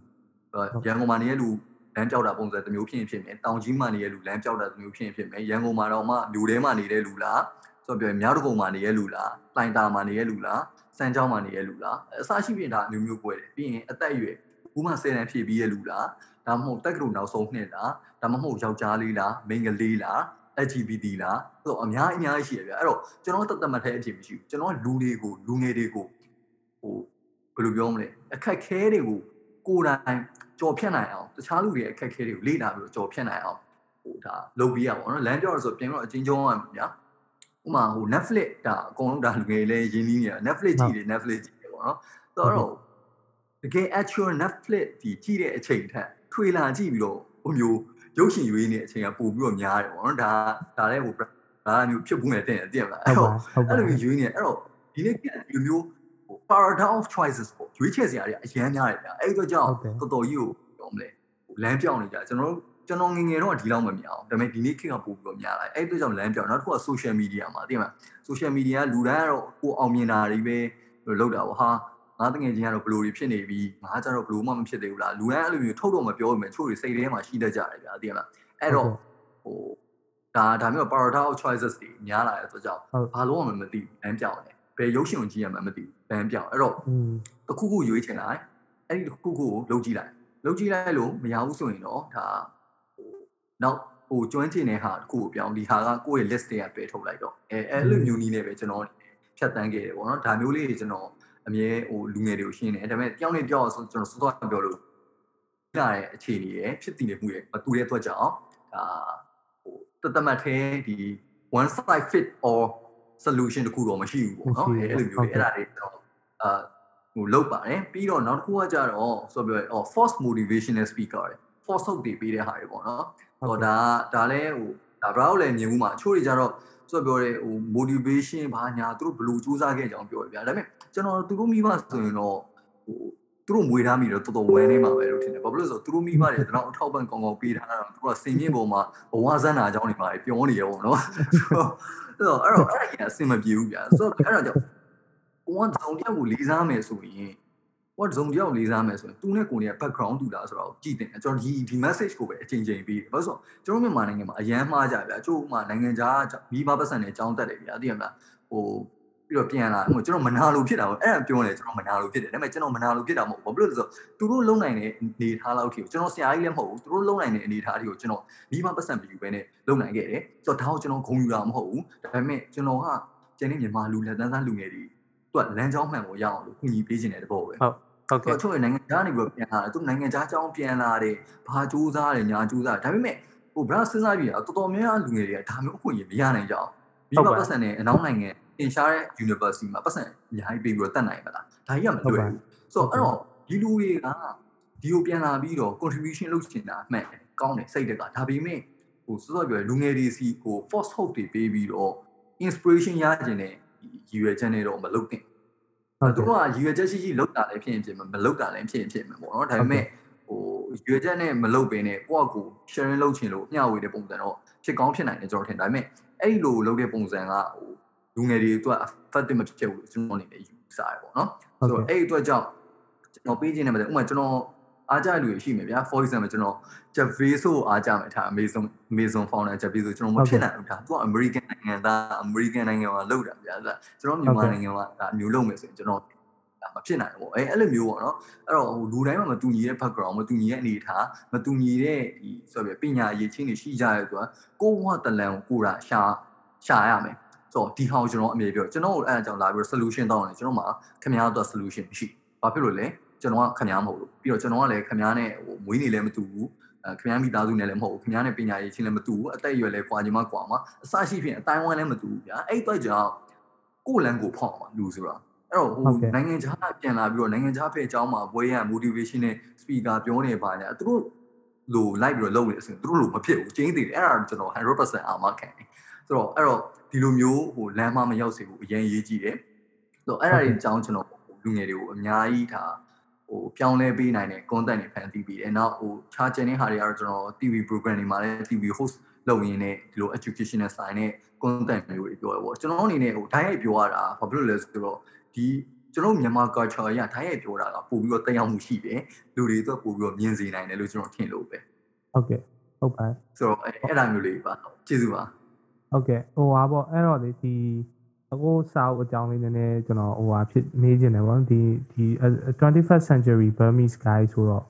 ရန်ကုန်မှာနေတဲ့လူလမ်းပြောက်တာပုံစံတစ်မျိုးဖြစ်ရင်ဖြစ်မယ်တောင်ကြီးမှာနေတဲ့လူလမ်းပြောက်တာတစ်မျိုးဖြစ်ရင်ဖြစ်မယ်ရန်ကုန်မှာတော့မှမြို့ထဲမှာနေတဲ့လူလားဆိုတော့ပြောရင်မြောက်တကုံမှာနေတဲ့လူလားလိုင်တာမှာနေတဲ့လူလားစမ်းချောင်းမှာနေတဲ့လူလားအစရှိပြင်ဒါအမျိုးမျိုးပွဲတယ်ပြီးရင်အသက်အရွယ်ဘူးမှ10တန်းဖြည့်ပြီးရဲ့လူလားဒါမှမဟုတ်တက်ကလူနောက်ဆုံးနှစ်လားဒါမှမဟုတ်ယောက်ျားလေးလားမိန်းကလေးလား LGBT လားဆိုတော့အများအများရှိရဗျအဲ့တော့ကျွန်တော်တတ်တတ်မှတ်တဲ့အဖြစ်မရှိဘူးကျွန်တော်လူတွေကိုလူငယ်တွေကိုဟိုဘယ်လိုပြောမလဲအခက်ခဲတွေကို ကိုယ်တိုင်ကြော်ဖြတ်နိုင်အောင်တခြားလူတွေရဲ့အခက်အခဲတွေကိုလေ့လာပြီးတော့ကြော်ဖြတ်နိုင်အောင်ဟိုဒါလုပ်ပြီးရပါတော့လမ်းပြောရဆိုပြင်တော့အချင်းချင်းအောင်ဗျာဥမာဟို Netflix ဒါအကုန်လုံးဒါလူငယ်လေးရင်းနှီးနေတာ Netflix ကြည့်တယ် Netflix ကြည့်တယ်ပေါ့နော်ဆိုတော့တကယ် actual Netflix ဒီကြည့်တဲ့အချိန်ထက်ထွေလာကြည့်ပြီးတော့ဟိုမျိုးရုပ်ရှင်ရွေးနေတဲ့အချိန်ကပို့ပြီးတော့များတယ်ပေါ့နော်ဒါဒါလည်းဟိုဒါမျိုးဖြစ်ဘူးနဲ့တဲ့တည်မလားအဲ့တော့အဲ့လိုမျိုးရွေးနေအဲ့တော့ဒီနေ့ဒီလိုမျိုးဟို paradigm of choices ပေါ့ရွေးချယ်စရာတွေအများများတယ်ဗျာအဲ့တော့ကြောင့်တော်တော်ကြီးကိုပြောမလဲလမ်းပြောင်းနေကြကျွန်တော်တို့ကျွန်တော်ငငယ်တော့ဒီလောက်မမြအောင်ဒါပေမဲ့ဒီနေ့ခေတ်ကပို့ပြီးတော့များလာအဲ့အတွက်ကြောင့်လမ်းပြောင်းနောက်တစ်ခုက social media မှာသိမှာ social media လူတိုင်းကတော့ကိုအောင်မြင်တာတွေပဲလောက်တာပေါ့ဟာငါတငယ်ချင်းကတော့ဘယ်လိုတွေဖြစ်နေပြီငါကျတော့ဘယ်လိုမှမဖြစ်သေးဘူးလားလူတိုင်းအဲ့လိုမျိုးထုတ်တော့မပြောဘူးမယ်ချို့တွေစိတ်ထဲမှာရှိတတ်ကြတယ်ဗျာသိလားအဲ့တော့ဟိုဒါဒါမျိုး paradox of choices တွေများလာတဲ့အတွက်ကြောင့်ဘာလို့မှမသိဘူးလမ်းပြောင်းတယ်ဘယ်ရုပ်ရှင်ကိုကြည့်ရမှမသိဘူး လမ်းပြောင်းအဲ့တော့တခုခုရွေးချယ်လိုက်အဲ့ဒီတခုခုကိုလုပ်ကြည့်လိုက်လုပ်ကြည့်လိုက်လို့မရဘူးဆိုရင်တော့ဒါဟိုနောက်ဟိုကျွမ်းကျင်တဲ့ဟာတခုကိုပြောင်းဒီဟာကကိုယ့်ရဲ့ list တွေကပယ်ထုတ်လိုက်တော့အဲအဲ့လိုမျိုးနည်းနဲ့ပဲကျွန်တော်ဖြတ်တန်းခဲ့တယ်ပေါ့နော်ဒါမျိုးလေးတွေကျွန်တော်အမြဲဟိုလူငယ်တွေကိုရှင်းတယ်ဒါပေမဲ့တယောက်နဲ့တယောက်ဆိုကျွန်တော်စောစောပြောလို့လာတဲ့အခြေအနေရဖြစ်တည်နေမှုရမတူတဲ့အတွက်ကြောင့်ဒါဟိုတသက်မှတ်သေးဒီ one size fit all solution တခုတော့မရှိဘူးပေါ့နော်အဲအဲ့လိုမျိုးတွေအဲ့ဒါတွေကျွန်တော် အာဟိုလောက်ပါတယ်ပြီးတော့နောက်တစ်ခုကကြတော့ဆိုပြောအော် force motivational speaker တွေ force ထုတ်တွေပေးတဲ့ဟာတွေပေါ့နော်ဟောဒါဒါလည်းဟိုဒါဘရာလည်းမြင်မှုမှာအချို့တွေကြတော့ဆိုပြောတယ်ဟို motivation ဘာညာသူတို့ဘယ်လိုစူးစမ်းခဲ့ကြအောင်ပြောရဗျာဒါပေမဲ့ကျွန်တော်သူတို့မိဘဆိုရင်တော့ဟိုသူတို့မွေထားမိတော့တော်တော်ဝဲနေမှာပဲလို့ထင်တယ်ဘာဖြစ်လို့ဆိုတော့သူတို့မိဘတွေတော့အထောက်ပံ့ကောင်းကောင်းပေးထားတာသူတို့ကစင်မြင့်ပေါ်မှာဘဝဇန်းနာအကြောင်းတွေပါပြောနေရပေါ့နော်အဲ့တော့အဲ့တော့အဲ့ဒါကြီးအဆင်မပြေဘူးဗျာဆိုတော့အဲ့ဒါကြောင့် ကိုကတောင်တယောက်ကိုလေးစားမယ်ဆိုရင်ဟိုဇုံတယောက်လေးစားမယ်ဆိုရင်သူနဲ့ကိုယ်နဲ့ background တူတာဆိုတော့ကြည့်တယ်ကျွန်တော်ဒီဒီ message ကိုပဲအချိန်ချင်းပြီးတယ်ဘာလို့ဆိုတော့ကျွန်တော်မြန်မာနိုင်ငံမှာအရန်မှားကြဗျာကျို့မှာနိုင်ငံခြားမိဘပတ်စံနဲ့အကြောင်းတက်တယ်ဗျာသိရမလားဟိုပြီးတော့ပြန်လာဟိုကျွန်တော်မနာလို့ဖြစ်တာပေါ့အဲ့ဒါပြောနေကျွန်တော်မနာလို့ဖြစ်တယ်ဒါပေမဲ့ကျွန်တော်မနာလို့ဖြစ်တာမဟုတ်ဘူးဘာလို့လဲဆိုတော့သူတို့လုံနိုင်တဲ့အနေထားလောက်ထိကိုကျွန်တော်ဆရာကြီးလည်းမဟုတ်ဘူးသူတို့လုံနိုင်တဲ့အနေထားထိကိုကျွန်တော်မိမပတ်စံပြယူပဲနဲ့လုံနိုင်ခဲ့တယ်ဆိုတော့ဒါကိုကျွန်တော်ဂုဏ်ယူတာမဟုတ်ဘူးဒါပေမဲ့ကျွန်တော်ကကျန်တဲ့မြန်မာလူလက်သန်းသားလူငယ်တွေ သူကလမ်းကြောင်းမှန်ကိုရအောင်လို့ကူညီပေးခြင်းတဲ့တဘောပဲဟုတ်ဟုတ်ကဲ့အချို့နိုင်ငံခြားနေပြီးပြန်လာတယ်သူနိုင်ငံခြားကြောင်းပြန်လာတယ်ဘာစူးစားတယ်ညာစူးစားဒါပေမဲ့ဟိုဘရာစဉ်းစားပြီးတော့တော်တော်များများလူငယ်တွေကဒါမျိုးအခွင့်အရေးမရနိုင်ကြအောင်မိဘပတ်စံနဲ့အနောက်နိုင်ငံသင်ရှားတဲ့ university မှာပတ်စံအများကြီးပေးပြီးတော့တက်နိုင်မလားဒါကြီးကမလွယ်ဘူးဆိုတော့အဲ့တော့ဒီလူတွေကဒီကိုပြန်လာပြီးတော့ contribution လုပ်ချင်တာအမှန်ကောင်းတယ်စိတ်တက်ကဒါပေမဲ့ဟိုစောစောပြောလူငယ်တွေစီဟို force hope တွေပေးပြီးတော့ inspiration ရခြင်းနဲ့ ရည်ရွယ်ချက်နဲ့တော့မလုပ်သင့်ဟုတ်သူကရည်ရွယ်ချက်ရှိရှိလုပ်တာလည်းဖြစ်ရင်ဖြစ်မယ်မလုပ်တာလည်းဖြစ်ရင်ဖြစ်မယ်ပေါ့နော်ဒါပေမဲ့ဟိုရွေချက်နဲ့မလုပ်ပင်နဲ့ကိုယ့်အကူ sharing လုပ်ချင်လို့မျှဝေတဲ့ပုံစံတော့ဖြစ်ကောင်းဖြစ်နိုင်တယ်ကျွန်တော်ထင်ဒါပေမဲ့အဲ့လိုလုပ်တဲ့ပုံစံကဟိုလူငယ်တွေအတွက် effective မဖြစ်ဘူးကျွန်တော်အနေနဲ့ယူဆရပေါ့နော်ဆိုတော့အဲ့အတွက်ကြောင့်ကျွန်တော်ပေးခြင်းနဲ့မတဲ့ဥပမာကျွန်တော် အားကြလူရှိမယ်ဗျာ for example ကျွန်တော် Jeff Bezos ကိုအားကြမယ်ထား Amazon Amazon founder Jeff Bezos ကျွန်တော်မဖြစ်နိုင်ဘူးဒါသူက American နိုင်ငံသား American နိုင်ငံမှာလုပ်တာဗျာဒါကျွန်တော်မြန်မာနိုင်ငံမှာဒါမျိုးလုပ်မယ်ဆိုရင်ကျွန်တော်ဒါမဖြစ်နိုင်ဘူးပေါ့အဲအဲ့လိုမျိုးပေါ့နော်အဲ့တော့ဟိုလူတိုင်းမှာမတူညီတဲ့ background မတူညီတဲ့အနေအထားမတူညီတဲ့ဒီဆိုပြပညာအရေးချင်းတွေရှိကြရဲဆိုတာကိုဘဝတလန်ကိုကိုတာရှာရှာရမယ်ဆိုတော့ဒီဟောင်းကျွန်တော်အမြဲပြောကျွန်တော်အဲ့အကြောင်းလာပြီး solution တောင်းတယ်ကျွန်တော်မှာခင်ဗျားတို့ solution မရှိဘာဖြစ်လို့လဲ ကျွန်တော်ကခင်ဗျားမဟုတ်လို့ပြီးတော့ကျွန်တော်ကလည်းခင်ဗျားနဲ့ဟိုမွေးနေလည်းမတူဘူးအဲခင်ဗျားမိသားစုနဲ့လည်းမဟုတ်ဘူးခင်ဗျားနဲ့ပညာရေးချင်းလည်းမတူဘူးအသက်အရွယ်လည်းကွာညီမကွာမှာအစရှိဖြင့်အတိုင်းဝိုင်းလည်းမတူဘူးဗျာအဲ့အတွက်ကြောင့်ကိုယ်လန်းကိုဖောက်မှာလူဆိုတာအဲ့တော့ဟိုနိုင်ငံခြားပြန်လာပြီးတော့နိုင်ငံခြားဖက်အကြောင်းမှာဘွဲရ motivation နဲ့ speaker ပြောနေပါညာသူတို့လိုလိုက်ပြီးတော့လုပ်နေအစဉ်သူတို့လိုမဖြစ်ဘူးကျင်းသေးတယ်အဲ့ဒါကျွန်တော်100%အာမခံတယ်ဆိုတော့အဲ့တော့ဒီလိုမျိုးဟိုလမ်းမမရောက်စေဘူးအရင်ရေးကြည့်တယ်ဆိုတော့အဲ့ဒါတွေအကြောင်းကျွန်တော်လူငယ်တွေကိုအများကြီးထား ဟိုပြောင်းလဲပေးနိုင်တဲ့ content တွေဖန်တီးပြီးတယ်နောက်ဟို charge တဲ့ဟာတွေကတော့ကျွန်တော် TV program တွေမှာလည်း TV host လုပ်ရင်းနဲ့ဒီလို educational side နဲ့ content မျိုးတွေပြောရပေါ့ကျွန်တော်အနေနဲ့ဟို diet ပြောရတာဘာဖြစ်လို့လဲဆိုတော့ဒီကျွန်တော်မြန်မာ culture ရ diet ပြောတာကပို့ပြီးတော့တက်ရောက်မှုရှိတယ်လူတွေတော့ပို့ပြီးတော့မြင်စေနိုင်တယ်လို့ကျွန်တော်ထင်လို့ပဲဟုတ်ကဲ့ဟုတ်ပါဆိုတော့အဲ့ဒါမျိုးလေးပါကျေးဇူးပါဟုတ်ကဲ့ဟိုပါပေါ့အဲ့တော့ဒီ အခုစာအုပ်အကြောင်းလေးနည်းနည်းကျွန်တော်ဟိုဟာဖြစ်မေးချင်တယ်ပေါ့ဒီဒီ 21st century Burmese guy ဆိုတော့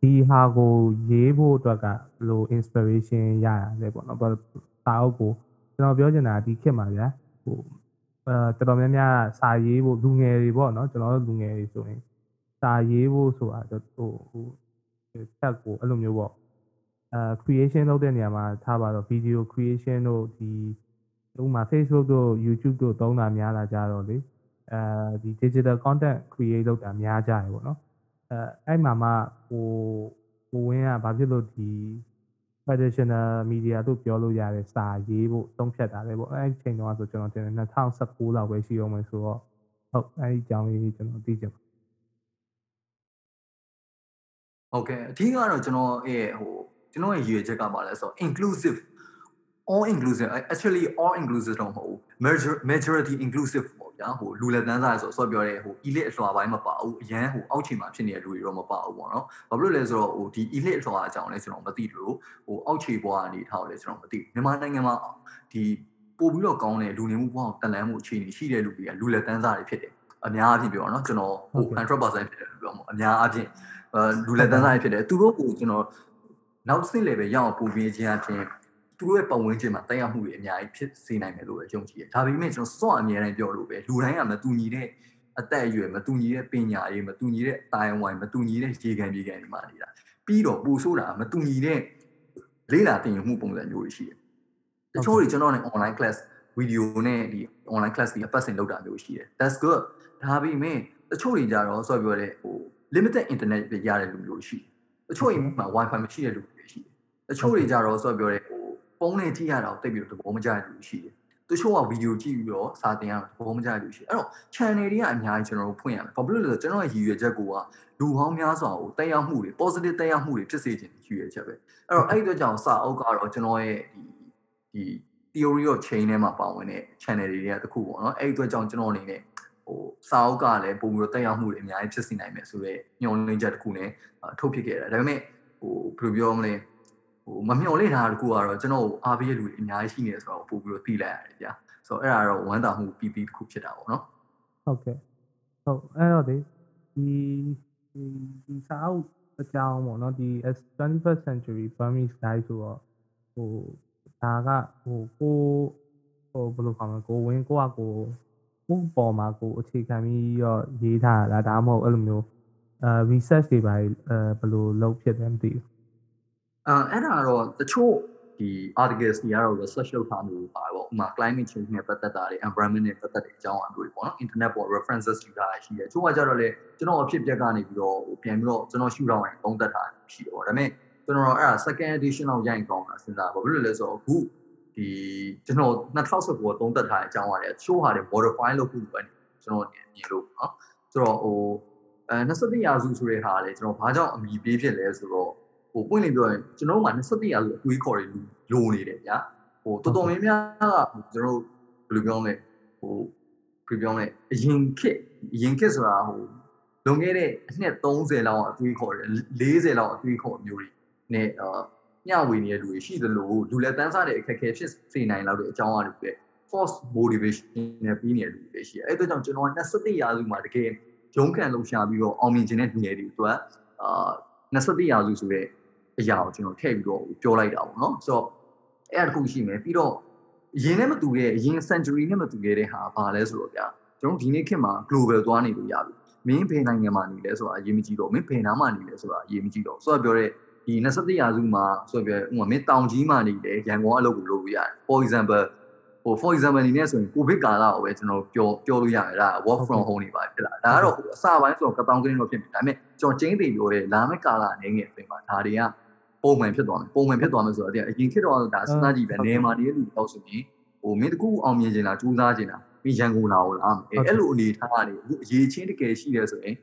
ဒီဟာကိုရေးဖို့အတွက်ကလို inspiration ရရတယ်ပေါ့နော်စာအုပ်ကိုကျွန်တော်ပြောချင်တာဒီခေတ်မှာဗျာဟိုအဲတော်တော်များများစာရေးဖို့လူငယ်တွေပေါ့နော်ကျွန်တော်တို့လူငယ်တွေဆိုရင်စာရေးဖို့ဆိုတာဟိုဟိုချက်ကိုအဲ့လိုမျိုးပေါ့အဲ creation လုပ်တဲ့နေရာမှာထားပါတော့ video creation တို့ဒီ ဥပမာ Facebook တို့ YouTube တို့သုံးတာများလာကြတော့လေအဲဒီ digital content create လုပ်တာများကြတယ်ပေါ့နော်အဲအဲ့မှာမှဟိုဟိုဝင်းကဘာဖြစ်လို့ဒီ traditional media တို့ပြောလို့ရတဲ့စာရေးဖို့သုံးဖြတ်တာလေပေါ့အဲ့ဒီချိန်တော့ဆိုကျွန်တော်တင်2019လောက်ပဲရှိအောင်မယ်ဆိုတော့ဟုတ်အဲ့ဒီအကြောင်းလေးကျွန်တော်သိချင်ပါဟုတ်ကဲ့အထူးကတော့ကျွန်တော်ရဲ့ဟိုကျွန်တော်ရဲ့ရည်ရွယ်ချက်ကပါလဲဆိုတော့ inclusive all inclusive actually all inclusive တော့မဟုတ်ဘူး majority inclusive ပေါ့ဗျာဟိုလူလက်တန်းစားဆိုဆော့ပြောတဲ့ဟို elite အလွှာပိုင်းမပါဘူးအရန်ဟိုအောက်ခြေမှာဖြစ်နေတဲ့လူတွေတော့မပါဘူးပေါ့နော်ဘာဖြစ်လို့လဲဆိုတော့ဟိုဒီ elite အလွှာအကြောင်းလဲကျွန်တော်မသိလို့ဟိုအောက်ခြေဘဝအနေထားကိုလဲကျွန်တော်မသိမြန်မာနိုင်ငံမှာဒီပို့ပြီးတော့ကောင်းတဲ့လူနေမှုဘဝကိုတန်လန်းမှုအခြေအနေရှိတဲ့လူတွေကလူလက်တန်းစားတွေဖြစ်တယ်အများအပြည့်ပြောတော့ကျွန်တော်ဟို100%ဖြစ်တယ်လို့ပြောမှာအများအပြည့်အဲလူလက်တန်းစားတွေဖြစ်တယ်သူတို့ကိုကျွန်တော်နောက်ဆင့် level ရအောင်ပူပြင်းခြင်းအပြင် သူတို့ရဲ့ပတ်ဝန်းကျင်မှာတက်ရောက်မှုတွေအများကြီးဖြစ်စေနိုင်တယ်လို့ယုံကြည်တယ်။ဒါပေမဲ့ကျွန်တော်စော့အမြဲတမ်းပြောလို့ပဲလူတိုင်းကမတူညီတဲ့အသက်အရွယ်မတူညီတဲ့ပညာရေးမတူညီတဲ့တိုင်ဝိုင်မတူညီတဲ့ရေကန်ပြေကန်တွေမှာနေတာ။ပြီးတော့ပူဆိုးတာမတူညီတဲ့လေးလာတင်ယူမှုပုံစံမျိုးတွေရှိတယ်။တချို့တွေကျွန်တော်နဲ့ online class video နဲ့ဒီ online class တွေအပတ်စဉ်လုပ်တာမျိုးရှိတယ်။ That's good ။ဒါပေမဲ့တချို့တွေကြတော့ဆော့ပြောတဲ့ဟို limited internet ပဲရတဲ့လူမျိုးရှိတယ်။တချို့အိမ်မှာ wifi မရှိတဲ့လူတွေရှိတယ်။တချို့တွေကြတော့ဆော့ပြောတဲ့ဟို ဖုန်းနဲ့ကြည့်ရတာကိုတိတ်ပြီးတော့သဘောမကျတဲ့လူရှိတယ်တချို့ကဗီဒီယိုကြည့်ပြီးတော့စာသင်ရတာသဘောမကျတဲ့လူရှိတယ်အဲ့တော့ channel တွေကအများကြီးကျွန်တော်တို့ဖွင့်ရမယ်ဘာဖြစ်လို့လဲဆိုတော့ကျွန်တော်ရဲ့ရည်ရွယ်ချက်ကိုကလူဟောင်းများစွာကိုတက်ရောက်မှုတွေ positive တက်ရောက်မှုတွေဖြစ်စေခြင်းရည်ရွယ်ချက်ပဲအဲ့တော့အဲ့ဒီအတွက်ကြောင့်စာအုပ်ကတော့ကျွန်တော်ရဲ့ဒီဒီ theory of chain ထဲမှာပါဝင်တဲ့ channel တွေကတခုပေါ့နော်အဲ့ဒီအတွက်ကြောင့်ကျွန်တော်အနေနဲ့ဟိုစာအုပ်ကလည်းပုံပြီးတော့တက်ရောက်မှုတွေအများကြီးဖြစ်စေနိုင်မယ်ဆိုတော့ညှော်လင်းချက်တစ်ခုနဲ့ထုတ်ဖြစ်ခဲ့တယ်ဒါပေမဲ့ဟိုဘယ်လိုပြောမလဲ ဟိုမမျှော်လင့်တာတခုကတော့ကျွန်တော်အားပေးရလူတွေအများကြီးရှိနေတယ်ဆိုတော့ပို့ပြီးတော့သိလိုက်ရတယ်ဗျာဆိုတော့အဲ့ဒါတော့ဝမ်းသာမှုပြီးပြီးတခုဖြစ်တာပေါ့နော်ဟုတ်ကဲ့ဟုတ်အဲ့တော့ဒီဒီဒီစာအုပ်အကြောင်းပေါ့နော်ဒီ 21st century Burmese guy ဆိုတော့ဟိုဒါကဟိုကိုဟိုဘယ်လိုခေါ်မလဲကိုဝင်းကိုကကိုကိုပေါ်မှာကိုအခြေခံပြီးတော့ရေးထားတာဒါမှမဟုတ်အဲ့လိုမျိုးအဲ research တွေပါအဲဘယ်လိုလုပ်ဖြစ်တယ်မသိဘူး အဲအဲ့ဒါတော့တချို့ဒီ articles တွေကတော့ research လုပ်ထားမျိုးပါပေါ့ဥပမာ climate change နဲ့ပတ်သက်တာတွေ environment နဲ့ပတ်သက်တဲ့အကြောင်းအရာတွေပေါ့နော် internet ပေါ် references ယူတာရှိတယ်ချို့ကကြတော့လေကျွန်တော်အဖြစ်ပြက်ကနေပြီးတော့ပြန်ပြီးတော့ကျွန်တော်ရှုထောင့်ရင်သုံးသပ်တာရှိတယ်ပေါ့ဒါပေမဲ့ကျွန်တော်အဲ့ဒါ second edition လောက်ရိုက်ကောင်းတာစဉ်းစားပါဘာလို့လဲဆိုတော့အခုဒီကျွန်တော်2019ကိုသုံးသပ်ထားတဲ့အကြောင်းအရာတွေချို့ဟာတွေ modify လုပ်ဖို့ပဲကျွန်တော်မြင်လို့နော်ဆိုတော့ဟိုအဲ21ရာစုဆိုတဲ့ဟာလေကျွန်တော်ဘာကြောင့်အမိပေးဖြစ်လဲဆိုတော့ ဟိုပွင့်လင်းပြောရင်ကျွန်တော်တို့မှာ27ရာစုအတွေးခေါ်တွေလိုနေတယ်ဗျာဟိုတော်တော်များများကကျွန်တော်တို့ဘယ်လိုပြောမလဲဟိုပြပြောလဲအရင်ခေတ်အရင်ခေတ်ဆိုတာဟိုလွန်ခဲ့တဲ့အနှစ်30လောက်အတွေးခေါ်တယ်40လောက်အတွေးခေါ်မျိုးတွေနဲ့အာညဝေနေတဲ့လူတွေရှိသလိုလူလက်တန်းစားတဲ့အခက်အခဲဖြစ်စေနိုင်လောက်တဲ့အကြောင်းအရာတွေပဲ force motivation နဲ့ပြီးနေတဲ့လူတွေရှိတယ်အဲ့ဒါကြောင့်ကျွန်တော်27ရာစုမှာတကယ်ဂျုံးကန်လှူရှာပြီးတော့အောင်မြင်ခြင်းတဲ့လူငယ်တွေသူကအာ21ရာစုဆိုတဲ့ အရာကိုကျွန်တော်ထည့်ပြီးတော့ပြောလိုက်တာပေါ့နော်ဆိုတော့အဲ့ဒါတစ်ခုရှိမယ်ပြီးတော့အရင်နဲ့မတူတဲ့အရင် century နဲ့မတူခဲ့တဲ့ဟာဘာလဲဆိုတော့ဗျာကျွန်တော်ဒီနေ့ခေတ်မှာ global သွားနေလို့ရပြီမင်းဘယ်နိုင်ငံမှာနေလဲဆိုတာအရေးမကြီးတော့မင်းဘယ်နားမှာနေလဲဆိုတာအရေးမကြီးတော့ဆိုတော့ပြောတဲ့ဒီ21ရာစုမှာဆိုပြောဥပမာမင်းတောင်ကြီးမှာနေတယ်ရန်ကုန်အလုပ်ကိုလုပ်လို့ရတယ် for example ဟို for example အနေနဲ့ဆိုရင်ကိုဗစ်ကာလကိုပဲကျွန်တော်ပြောပြောလို့ရတယ်ဒါ work from home နေပါဖြစ်လာဒါကတော့အစပိုင်းဆိုတော့ကတောင်းကင်းတော့ဖြစ်ပြီဒါပေမဲ့ကျွန်တော်ကျင်းသိပြောတဲ့လာမယ့်ကာလအနေငယ်ပြင်မှာဒါတွေကပုံမှန်ဖြစ်သွားမယ်ပုံမှန်ဖြစ်သွားမယ်ဆိုတော့အရင်ခေတ်တော့ဒါစဉ်းစားကြည့်ပဲနေမှာနေတဲ့လူတော့ဆိုရင်ဟိုမင်းတကူအောင်မြင်နေတာစူးစမ်းနေတာမင်းရန်ကုန်လာကိုလားအဲ့လိုအနေထားကနေအခုအရေးချင်းတကယ်ရှိတယ်ဆိုရင်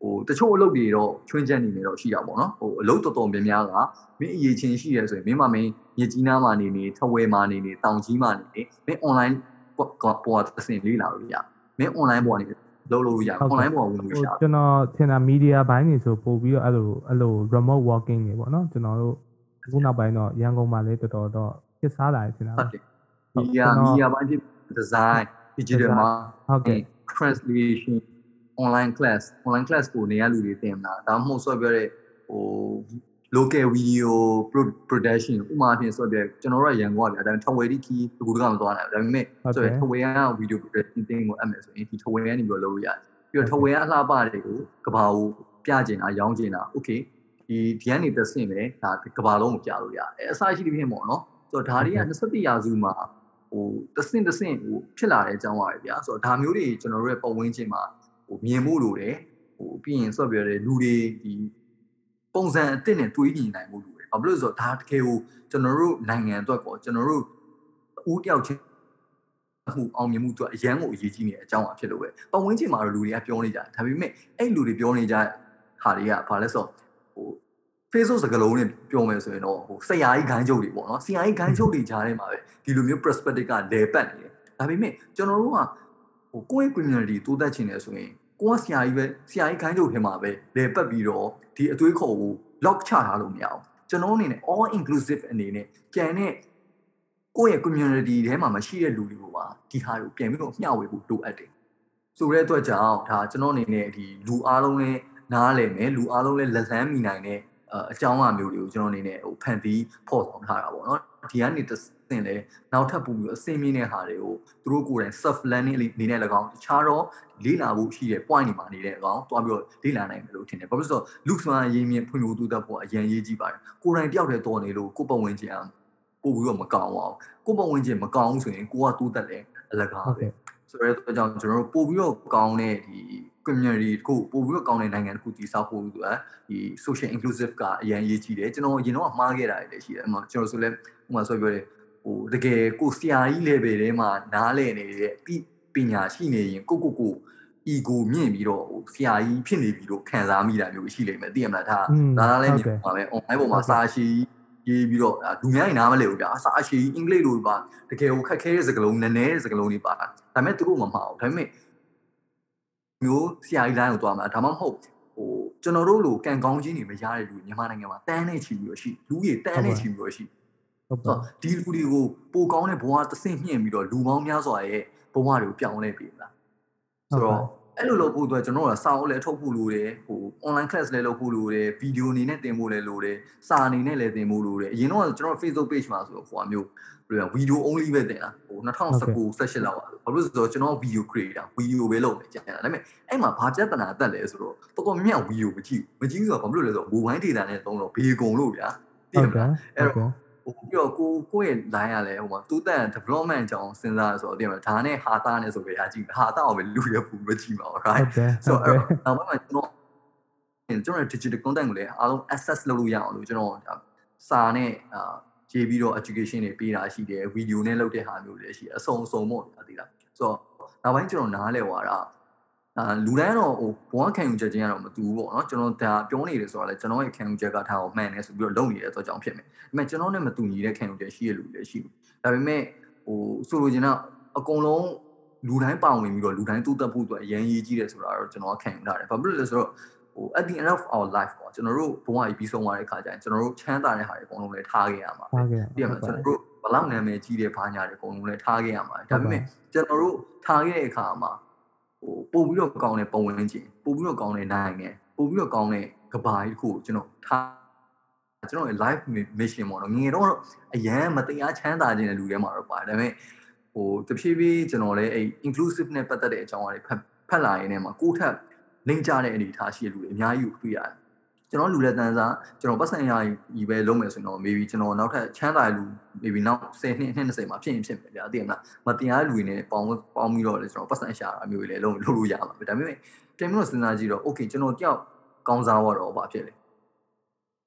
ဟိုတချို့အလုပ်တွေတော့ချွင်းချက်နေနေတော့ရှိတာပေါ့နော်ဟိုအလုပ်တော်တော်များများကမင်းအရေးချင်းရှိရဲဆိုရင်မင်းမမင်းမြစ်ကြီးနားမှာနေနေထဝယ်မှာနေနေတောင်ကြီးမှာနေနေမင်း online ပေါ်သစင်လေးလာလို့ရမင်း online ပေါ်ကနေလုပ်လို့ရ online ပေါ်ဝင်လို့ရကျွန်တော်ထင်တာ media ဘိုင်းနေဆိုပို့ပြီးတော့အဲ့လိုအဲ့လို remote working တွေပေါ့နော်ကျွန်တော်တို့အခုနောက်ပိုင်းတော့ရန်ကုန်မှာလည်းတော်တော်တော့ဖြစ်စားလာတယ်ထင်တာဟုတ်တယ် media media ဘိုင်းဖြစ် design digital မှာဟုတ်ကဲ့ translation online class online class ကိုနေရလူတွေသင်မလားဒါမှမဟုတ်ဆိုပြောတဲ့ဟို local video production ဥမာအဖြစ်ဆိုပြကျွန်တော်တို့ရန်ကုန်ကဗျာဒါပေမဲ့ထဝယ်ဒီခီတကူတကမသွားနိုင်ဘူးဒါပေမဲ့ဆိုရထဝယ်က video production တင်ကိုအပ်မယ်ဆိုရင်ဒီထဝယ်ကနေပြီးတော့လုပ်လို့ရတယ်ပြီးတော့ထဝယ်ကအလှပတွေကိုကဘာကိုပြကျင်တာရောင်းကျင်တာ okay ဒီဒီကနေသက်ဆင့်ပဲဒါကဘာလုံးကိုပြလို့ရတယ်အဲအစရှိသဖြင့်ပေါ့နော်ဆိုတော့ဒါတွေက21ရာစုမှာဟိုတဆင့်တဆင့်ဟိုဖြစ်လာတဲ့အကြောင်းပါပဲဗျာဆိုတော့ဒါမျိုးတွေကျွန်တော်တို့ရဲ့ပတ်ဝန်းကျင်မှာ ဟိုမြင်မှုလိုတယ်ဟိုပြီးရင်ဆိုပြောတဲ့လူတွေဒီပုံစံအစ်စ်နဲ့တွေးကြည့်နိုင်မှုလိုတယ်ဘာဖြစ်လို့လဲဆိုတော့ဒါတကယ်ကိုကျွန်တော်တို့နိုင်ငံအတွက်ပေါ့ကျွန်တော်တို့ဦးတယောက်ချင်းမှုအောင်မြင်မှုအတွက်အရန်ကိုအရေးကြီးနေတဲ့အကြောင်းအဖြစ်လို့ပဲပတ်ဝန်းကျင်မှာတော့လူတွေကပြောနေကြတယ်ဒါပေမဲ့အဲ့လူတွေပြောနေကြဟာတွေကဘာလဲဆိုတော့ဟို Facebook စကားလုံးနဲ့ပြောမယ်ဆိုရင်တော့ဟိုဆရာကြီးခိုင်းချုပ်တွေပေါ့နော်ဆရာကြီးခိုင်းချုပ်တွေကြားထဲမှာပဲဒီလိုမျိုး perspective ကလဲပတ်နေတယ်ဒါပေမဲ့ကျွန်တော်တို့က ဟိုကိုယ့်ရဲ့ community တိုးတက်ချင်တယ်ဆိုရင်ကိုကဆရာကြီးပဲဆရာကြီးခိုင်းချုပ်ထဲမှာပဲလဲပတ်ပြီးတော့ဒီအသွေးခေါ်ကို lock ချထားလို့မရအောင်ကျွန်တော်အနေနဲ့ all inclusive အနေနဲ့ကြံတဲ့ကိုယ့်ရဲ့ community ထဲမှာမရှိတဲ့လူတွေကိုပါဒီဟာကိုပြန်ပြီးတော့မျှဝေဖို့လိုအပ်တယ်ဆိုတဲ့အတွက်ကြောင့်ဒါကျွန်တော်အနေနဲ့ဒီလူအားလုံးလည်းနားလည်မယ်လူအားလုံးလည်းလက်လန်းမိနိုင်တဲ့အကြောင်းအမျိုးတွေကိုကျွန်တော်အနေနဲ့ဟိုဖန်တီးဖော်ဆောင်ထားတာပေါ့နော်ဒီကနေ သင်လဲနောက်ထပ်ပို့ပြီးအစင်းမြင့်တဲ့ဟာတွေကိုသူတို့ကိုယ်တိုင် self learning အနေနဲ့၎င်းတခြားတော့လေ့လာဖို့ရှိတဲ့ point တွေမှာနေတဲ့၎င်းတွားပြီးတော့လေ့လာနိုင်မယ်လို့ထင်တယ်ဘာဖြစ်လို့ဆိုတော့လူစွမ်းအရေးမြင့်ဖွံ့ဖြိုးတိုးတက်ဖို့အရင်ရေးကြည့်ပါတယ်ကိုယ်တိုင်တယောက်တည်းတော်နေလို့ကိုယ်ပတ်ဝန်းကျင်အောင်ပို့ပြီးတော့မကောင်းအောင်ကိုယ်ပတ်ဝန်းကျင်မကောင်းဘူးဆိုရင်ကိုကတိုးတက်တယ်အလကားပဲဆိုတော့အဲကြောင့်ကျွန်တော်တို့ပို့ပြီးတော့ကောင်းတဲ့ဒီ community တခုပို့ပြီးတော့ကောင်းတဲ့နိုင်ငံတခုတည်ဆောက်ဖို့ဆိုတာဒီ social inclusive ကအရင်ရေးကြည့်တယ်ကျွန်တော်ရင်တော့မှားခဲ့တာလည်းရှိတယ်အမှကျွန်တော်ဆိုလဲဥပမာဆိုပြောတယ် ဟိုတကယ်ကိုဆရာကြီး level ထဲမှာနားလည်နေတဲ့ပညာရှိနေရင်ကိုကိုကို ego မြင့်ပြီးတော့ဟိုဆရာကြီးဖြစ်နေပြီလို့ခံစားမိတာမျိုးရှိလိမ့်မယ်သိရမလားဒါဒါလားလည်းမြင်ပါပဲ online ပေါ်မှာစာရှိရေးပြီးတော့လူများရင်နားမလဲဘူးဗျာစာရှိအင်္ဂလိပ်လိုပါတကယ်ကိုခက်ခဲတဲ့စကားလုံးနည်းနည်းတဲ့စကားလုံးတွေပါဒါပေမဲ့သူတို့မမှားဘူးဒါပေမဲ့မျိုးဆရာကြီးလိုင်းကိုတွားမှာဒါမှမဟုတ်ဟိုကျွန်တော်တို့လိုကံကောင်းခြင်းတွေမရတဲ့လူမြန်မာနိုင်ငံမှာတန်းနေချီပြီးတော့ရှိလူကြီးတန်းနေချီပြီးတော့ရှိ ဟုတ်ပါဒီလူတွေကိုပိုကောင်းတဲ့ဘဝသဆင့်မြင့်ပြီးတော့လူပေါင်းများစွာရဲ့ဘဝတွေကိုပြောင်းလဲပေးလားဆိုတော့အဲ့လိုလုပ်ဖို့အတွက်ကျွန်တော်တို့ကစာအုပ်လည်းထုတ်ဖို့လိုတယ်ဟို online class လည်းလုပ်ဖို့လိုတယ်ဗီဒီယိုအနေနဲ့တင်ဖို့လည်းလိုတယ်စာအနေနဲ့လည်းတင်ဖို့လိုတယ်အရင်တော့ကျွန်တော် Facebook page မှာဆိုတော့ဟိုအမျိုးဘယ်လိုဗီဒီယို only ပဲတင်တာဟို2019 session လောက်ပါဘာလို့ဆိုတော့ကျွန်တော် video creator ဗီဒီယိုပဲလုပ်နေကြတယ်ဒါပေမဲ့အဲ့မှာဘာပြဿနာတက်လဲဆိုတော့တော်တော်မြောက်ဗီဒီယိုမကြည့်မကြည့်ဘူးဆိုတော့ဘာလို့လဲဆိုတော့ mobile data နဲ့သုံးတော့ဘေကုံလို့ဗျာသိရမလားအဲ့တော့ ဟိုပြီးတော့ကိုကိုယ့်ရဲ့ line ရလဲဟိုမှာတူးတက် development အကြောင်းစဉ်းစားဆိုတော့တင်မလားဒါနဲ့ဟာတာနဲ့ဆိုကြရကြည့်ဟာတာအောင်ပဲလူရပူမကြည့်ပါဘူး right ဆိုတော့နောက်ပိုင်းမှာကျွန်တော်ကျွန်တော် digital content ကိုလည်းအားလုံး access လုပ်လို့ရအောင်လို့ကျွန်တော်စာနဲ့အာရေးပြီးတော့ education တွေပေးတာရှိတယ် video နဲ့လုပ်တဲ့ဟာမျိုးတွေရှိတယ်အစုံအစုံပေါ့ဗျာသိလားဆိုတော့နောက်ပိုင်းကျွန်တော်နားလဲသွားတာ အာလူတိုင်းတော့ဟိုဘဝခံယူချက်ချင်းကတော့မတူဘူးပေါ့နော်ကျွန်တော်ဒါပြောနေတယ်ဆိုတော့လေကျွန်တော်ရဲ့ခံယူချက်ကထားအောင်မှန်တယ်ဆိုပြီးတော့လုပ်နေတဲ့အတွက်ကြောင့်ဖြစ်မယ်ဒါပေမဲ့ကျွန်တော်နဲ့မတူညီတဲ့ခံယူချက်ရှိရလူတွေရှိဘူးဒါပေမဲ့ဟိုဆိုလိုချင်တာအကုန်လုံးလူတိုင်းပါဝင်ပြီးတော့လူတိုင်းတိုးတက်ဖို့အတွက်အရင်ရေးကြီးတယ်ဆိုတာတော့ကျွန်တော်ခံယူထားတယ်ဘာဖြစ်လို့လဲဆိုတော့ဟို at the end of our life ပေါ့ကျွန်တော်တို့ဘဝကြီးပြီးဆုံးသွားတဲ့ခါကျရင်ကျွန်တော်တို့ချမ်းသာတဲ့ဟာတွေအကုန်လုံးလည်းထားခဲ့ရမှာပဲပြည့်မှာကျွန်တော်တို့ဘလောက်နာမည်ကြီးတဲ့ဘာညာတွေအကုန်လုံးလည်းထားခဲ့ရမှာဒါပေမဲ့ကျွန်တော်တို့ထားခဲ့တဲ့အခါမှာ ဟိုပို့ပြီးတော့ကောင်းတဲ့ပုံဝင်ခြင်းပို့ပြီးတော့ကောင်းတဲ့နိုင်ငံပို့ပြီးတော့ကောင်းတဲ့ကဘာကြီးတစ်ခုကိုကျွန်တော်ထားကျွန်တော်ရဲ့ live mission ပေါ့နော်ငငယ်တော့အရန်မတရားချမ်းသာခြင်းတဲ့လူတွေမှာတော့ပါတယ်ဒါပေမဲ့ဟိုတဖြည်းဖြည်းကျွန်တော်လည်းအဲ့ inclusive နဲ့ပတ်သက်တဲ့အကြောင်းအရာတွေဖတ်ဖတ်လာရင်းနဲ့မှာကိုယ့်ထက်လိမ့်ကြတဲ့အနေအထားရှိတဲ့လူတွေအများကြီးကိုတွေ့ရတယ် ကျွန်တော်လူလက်တန်းစားကျွန်တော်ပတ်စံရကြီးပဲလုံးမယ်ဆိုရင်တော့ maybe ကျွန်တော်နောက်ထပ်ချမ်းသာလူ maybe နောက်10နှစ်နှစ်20မှာဖြစ်ရင်ဖြစ်မယ်ဗျာသိရမလားမတရားလူတွေနဲ့ပေါင်းပေါင်းပြီးတော့လေကျွန်တော်ပတ်စံရှာတာမျိုးတွေလည်းလုံးလုပ်လို့ရပါပဲဒါပေမဲ့တင်ပြီးတော့စဉ်းစားကြည့်တော့ okay ကျွန်တော်တယောက်ကောင်းစားတော့ဘာဖြစ်လဲ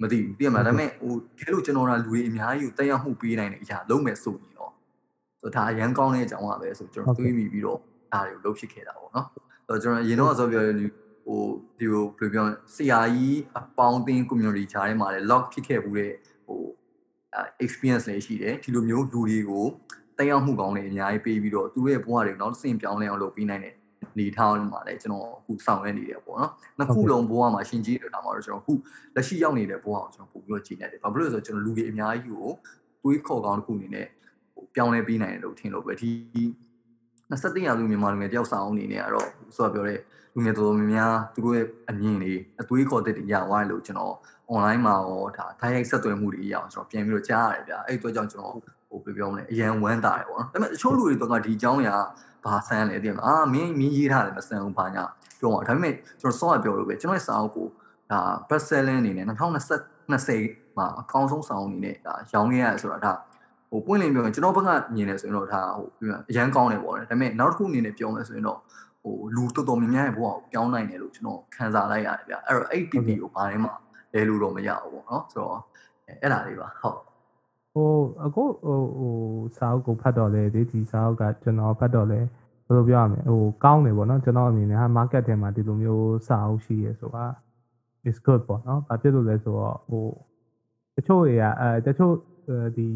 မသိဘူးသိရမလားဒါပေမဲ့ဟိုဒီလိုကျွန်တော်ကလူတွေအများကြီးကိုတက်ရောက်မှုပေးနိုင်တဲ့အရာလုံးမယ်ဆိုရင်တော့ဆိုဒါအရန်ကောင်းတဲ့အကြောင်းပါပဲဆိုကျွန်တော်တွေးမိပြီးတော့ဒါတွေကိုလုပ်ဖြစ်ခဲ့တာပေါ့နော်ဆိုတော့ကျွန်တော်ရင်တော့ဆိုပြော ဟိုဒီလိုဘယ်လိုပြောဆရာကြီးအပေါင်းအသင်း community ခြားထဲမှာလည်း log ဖြစ်ခဲ့ဘူးတဲ့ဟို experience လည်းရှိတယ်ဒီလိုမျိုးလူတွေကိုတက်ရောက်မှုကောင်းတွေအများကြီးပေးပြီးတော့သူတို့ရဲ့ဘဝတွေကိုနောက်ဆင့်ပြောင်းလဲအောင်လုပ်ပေးနိုင်တဲ့နေထောင်းမှာလည်းကျွန်တော်အခုဆောင်ရွက်နေတယ်ပေါ့နော်နှစ်ခုလုံးဘဝမှာရှင်ကြီးတွေတာမှာတော့ကျွန်တော်အခုလက်ရှိရောက်နေတဲ့ဘဝကိုကျွန်တော်ပို့ပြီးတော့ကြည်နေတယ်ဘာဖြစ်လို့လဲဆိုတော့ကျွန်တော်လူတွေအများကြီးကိုတွေးခေါ်ကောင်းတစ်ခုအနေနဲ့ပြောင်းလဲပေးနိုင်တယ်လို့ထင်လို့ပဲဒီ 21ရာစုမြန်မာလူငယ်တယောက်ဆောင်အနေနဲ့ကတော့ဆိုတော့ပြောတဲ့လူငယ်တော်တော်များများသူတို့ရဲ့အမြင်တွေအတွေးခေါ်တဲ့တရားဝိုင်းလို့ကျွန်တော် online မှာရောဒါတိုင်းရိုက်ဆက်သွယ်မှုတွေအရာကျွန်တော်ပြန်ပြီးတော့ကြားရတယ်ဗျာအဲ့ဒီအတွက်ကြောင့်ကျွန်တော်ဟိုပြောမလဲအရန်ဝမ်းတာတယ်ပေါ့နော်ဒါပေမဲ့အချို့လူတွေတော့ဒီအကြောင်းအရာဘာဆန်းလဲတည်မလားအာမင်းမင်းရေးထားတယ်မဆန်းဘူးဘာညာပြောပါဒါပေမဲ့ကျွန်တော်စောရပြောလို့ပဲကျွန်တော်ရဲ့စာအုပ်ကိုဒါ best seller အနေနဲ့2020မှာအကောင်းဆုံးစာအုပ်အနေနဲ့ဒါရောင်းခဲ့ရတယ်ဆိုတာဒါ ဟိုပွင့်လင်းပြောရင်ကျွန်တော်ဘက်ကမြင်နေဆိုရင်တော့ဒါဟိုအရန်ကောင်းတယ်ပေါ့လေဒါပေမဲ့နောက်တစ်ခုအနေနဲ့ပြောမယ်ဆိုရင်တော့ဟိုလူတော်တော်များများရဲ့ဘဝကိုပြောင်းနိုင်တယ်လို့ကျွန်တော်ခံစားလိုက်ရတယ်ဗျအဲ့တော့အဲ့ PP ကိုဘာထဲမှာလဲလို့တော့မရဘူးပေါ့နော်ဆိုတော့အဲ့ဒါလေးပါဟုတ်ဟိုအခုဟိုဟိုစာအုပ်ကိုဖတ်တော့လေဒီဒီစာအုပ်ကကျွန်တော်ဖတ်တော့လေဘယ်လိုပြောရမလဲဟိုကောင်းတယ်ပေါ့နော်ကျွန်တော်အမြင်နဲ့ဟာ market ထဲမှာဒီလိုမျိုးစာအုပ်ရှိရဲဆိုတာ is good ပေါ့နော်ဘာဖြစ်လို့လဲဆိုတော့ဟိုတချို့တွေကအဲတချို့ ဒီ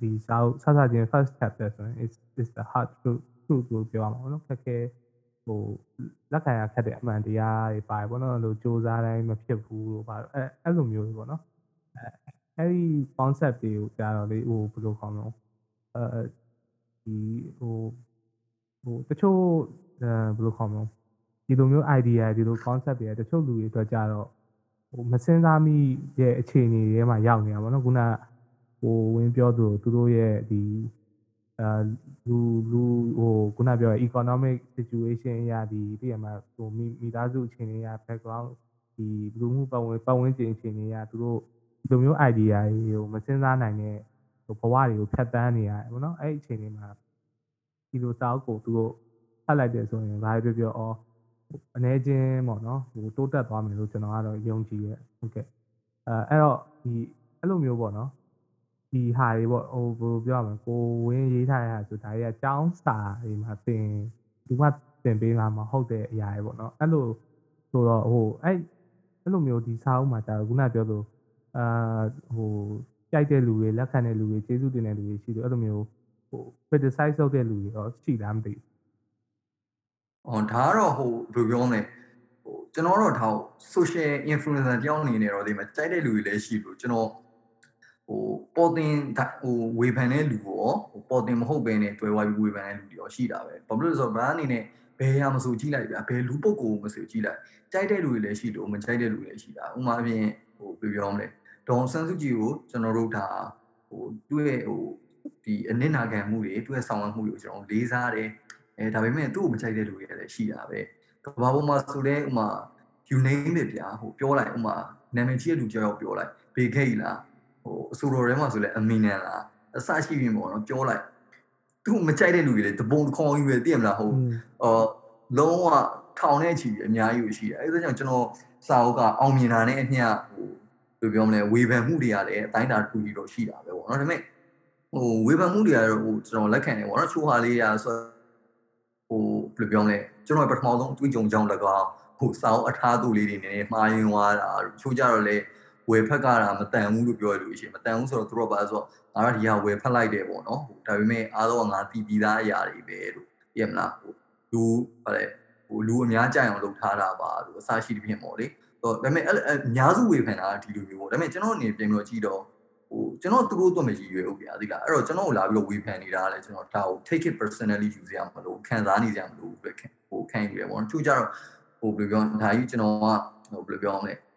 ဒီစာအုပ်စစချင်း first chapter ဆိုရင် is is the hard truth truth လို့ပြောရမှာပေါ့နော်ခက်ခဲဟိုလက်ခံရခက်တဲ့အမှန်တရားတွေပါပေါ့နော်လို့စူးစမ်းတိုင်းမဖြစ်ဘူးလို့ပါအဲအဲ့လိုမျိုးပေါ့နော်အဲအဲ့ဒီ concept တွေကိုကြာတော့လေဟိုဘယ်လိုခေါ်မလဲအဲဒီဟိုဟိုတချို့အဲဘယ်လိုခေါ်မလဲဒီလိုမျိုး idea ဒီလို concept တွေတချို့လူတွေအတွက်ကြတော့ဟိုမစင်စားမိရဲ့အခြေအနေတွေမှာရောက်နေတာပေါ့နော်ခုန ဟိုဝင်းပြောသူသူတို့ရဲ့ဒီအာလူလူဟိုခုနပြော economic situation အရာဒီတည်ရမှာဟိုမိသားစုအခြေအနေအရ background ဒီလူမှုပတ်ဝန်းပတ်ဝန်းကျင်အခြေအနေအရသူတို့ဒီလိုမျိုး idea တွေကိုမစင်စားနိုင်တဲ့ဟိုဘဝတွေကိုဖြတ်တန်းနေရတယ်ပေါ့နော်အဲ့ဒီအခြေအနေမှာဒီလိုစာအုပ်ကိုသူတို့ဖတ်လိုက်တယ်ဆိုရင်ဘာပြောပြောအော်အနေချင်းပေါ့နော်ဟိုတိုးတက်သွားမယ်လို့ကျွန်တော်ကတော့ယုံကြည်ရဲ့ဟုတ်ကဲ့အဲအဲ့တော့ဒီအဲ့လိုမျိုးပေါ့နော် ဒီဟာတွေပေါ့ဟိုဘယ်လိုပြောရမလဲကိုဝင်းရေးထားတဲ့ဟာဆိုဒါတွေကចောင်းစာတွေမှာသင်ဒီမှာသင်ပေးမှာမဟုတ်တဲ့အရာတွေပေါ့နော်အဲ့လိုဆိုတော့ဟိုအဲ့အဲ့လိုမျိုးဒီစာအုပ်မှာဒါခုနပြောလို့အာဟိုကြိုက်တဲ့လူတွေလက်ခံတဲ့လူတွေကျေးဇူးတင်တဲ့လူတွေရှိတယ်အဲ့လိုမျိုးဟို criticize လုပ်တဲ့လူတွေတော့ရှိလားမသိဘူး။အော်ဒါကတော့ဟိုဘယ်လိုပြောမလဲဟိုကျွန်တော်တော့ထား social influencer တယောက်အနေနဲ့တော့ဒီမှာကြိုက်တဲ့လူတွေလည်းရှိလို့ကျွန်တော် ဟိုပေါ်တင်ဟိုဝေဖန်တဲ့လူရောဟိုပေါ်တင်မဟုတ်ဘဲနဲ့တွဲဝိုင်းဝေဖန်တဲ့လူတွေရောရှိတာပဲဘာလို့လဲဆိုတော့ဘာအနေနဲ့ဘယ်ရမဆိုကြည့်လိုက်ဗျာဘယ်လူပုဂ္ဂိုလ်မဆိုကြည့်လိုက်ကြိုက်တဲ့လူတွေလည်းရှိလို့မကြိုက်တဲ့လူတွေလည်းရှိတာဥမာအပြင်ဟိုဘယ်ပြောမလဲဒေါန်ဆန်းစုကြည်ကိုကျွန်တော်တို့ဒါဟိုသူ့ရဲ့ဟိုဒီအနစ်နာခံမှုတွေသူ့ရဲ့ဆောင်ရွက်မှုတွေကိုကျွန်တော်လေးစားတယ်အဲဒါပေမဲ့သူ့ကိုမကြိုက်တဲ့လူတွေလည်းရှိတာပဲကဘာပေါ်မှာဆိုတဲ့ဥမာ you name it ဗျာဟိုပြောလိုက်ဥမာနာမည်ကြီးတဲ့လူကြောက်ပြောလိုက်ဘေခိတ်လား ဟိုအဆိုတော်ထဲမှာဆိုလဲအမီနန်လားအစရှိပြီပေါ့နော်ပြောလိုက်သူမကြိုက်တဲ့လူတွေလေတပုံတစ်ခေါင်းကြီးပဲသိရမလားဟိုအော်လုံးဝထောင်တဲ့ချီအများကြီးရှိတယ်အဲဒါကြောင့်ကျွန်တော်စာအုပ်ကအောင်မြင်တာနဲ့အမျှဟိုဘယ်လိုပြောမလဲဝေဖန်မှုတွေကလည်းအတိုင်းတာထူကြီးတော့ရှိတာပဲပေါ့နော်ဒါပေမဲ့ဟိုဝေဖန်မှုတွေကတော့ဟိုကျွန်တော်လက်ခံတယ်ပေါ့နော်ချိုးဟာလေးရာဆိုဟိုဘယ်လိုပြောမလဲကျွန်တော်ပထမဆုံးအတွေ့အကြုံကြောင့်လည်းကောဟိုစာအုပ်အထားသူလေးတွေနည်းနည်းမှားယွင်းသွားတာချိုးကြတော့လေ ဝယ်ဖက်ကတာမတန်ဘူးလို့ပြောရလို့ရှိရင်မတန်ဘူးဆိုတော့သူတို့ပါဆိုတော့ငါတို့ဒီဟာဝယ်ဖက်လိုက်တယ်ပေါ့နော်ဟိုဒါပေမဲ့အားလုံးကငါတီးပြီးသားအရာတွေပဲလို့ပြမလားဟိုလူဟဲ့ဟိုလူအများကြိုက်အောင်လုပ်ထားတာပါလို့အစရှိတဲ့ပြင်ပေါ့လေဟိုဒါပေမဲ့အများစုဝေဖန်တာဒီလိုမျိုးပေါ့ဒါပေမဲ့ကျွန်တော်အနေနဲ့ပြင်လို့ကြည့်တော့ဟိုကျွန်တော်သူတို့တော့မရည်ရွယ်ဘူးဗျာသိလားအဲ့တော့ကျွန်တော်လာပြီးတော့ဝေဖန်နေတာလည်းကျွန်တော်ဒါကို take it personally ယူစရာမလိုခံစားနေစရာမလိုဘူးပဲဟိုခံယူရပေါ့နော်သူကြတော့ဟိုဘယ်လိုပြောဒါကြီးကျွန်တော်ကဟိုဘယ်လိုပြောမလဲဟို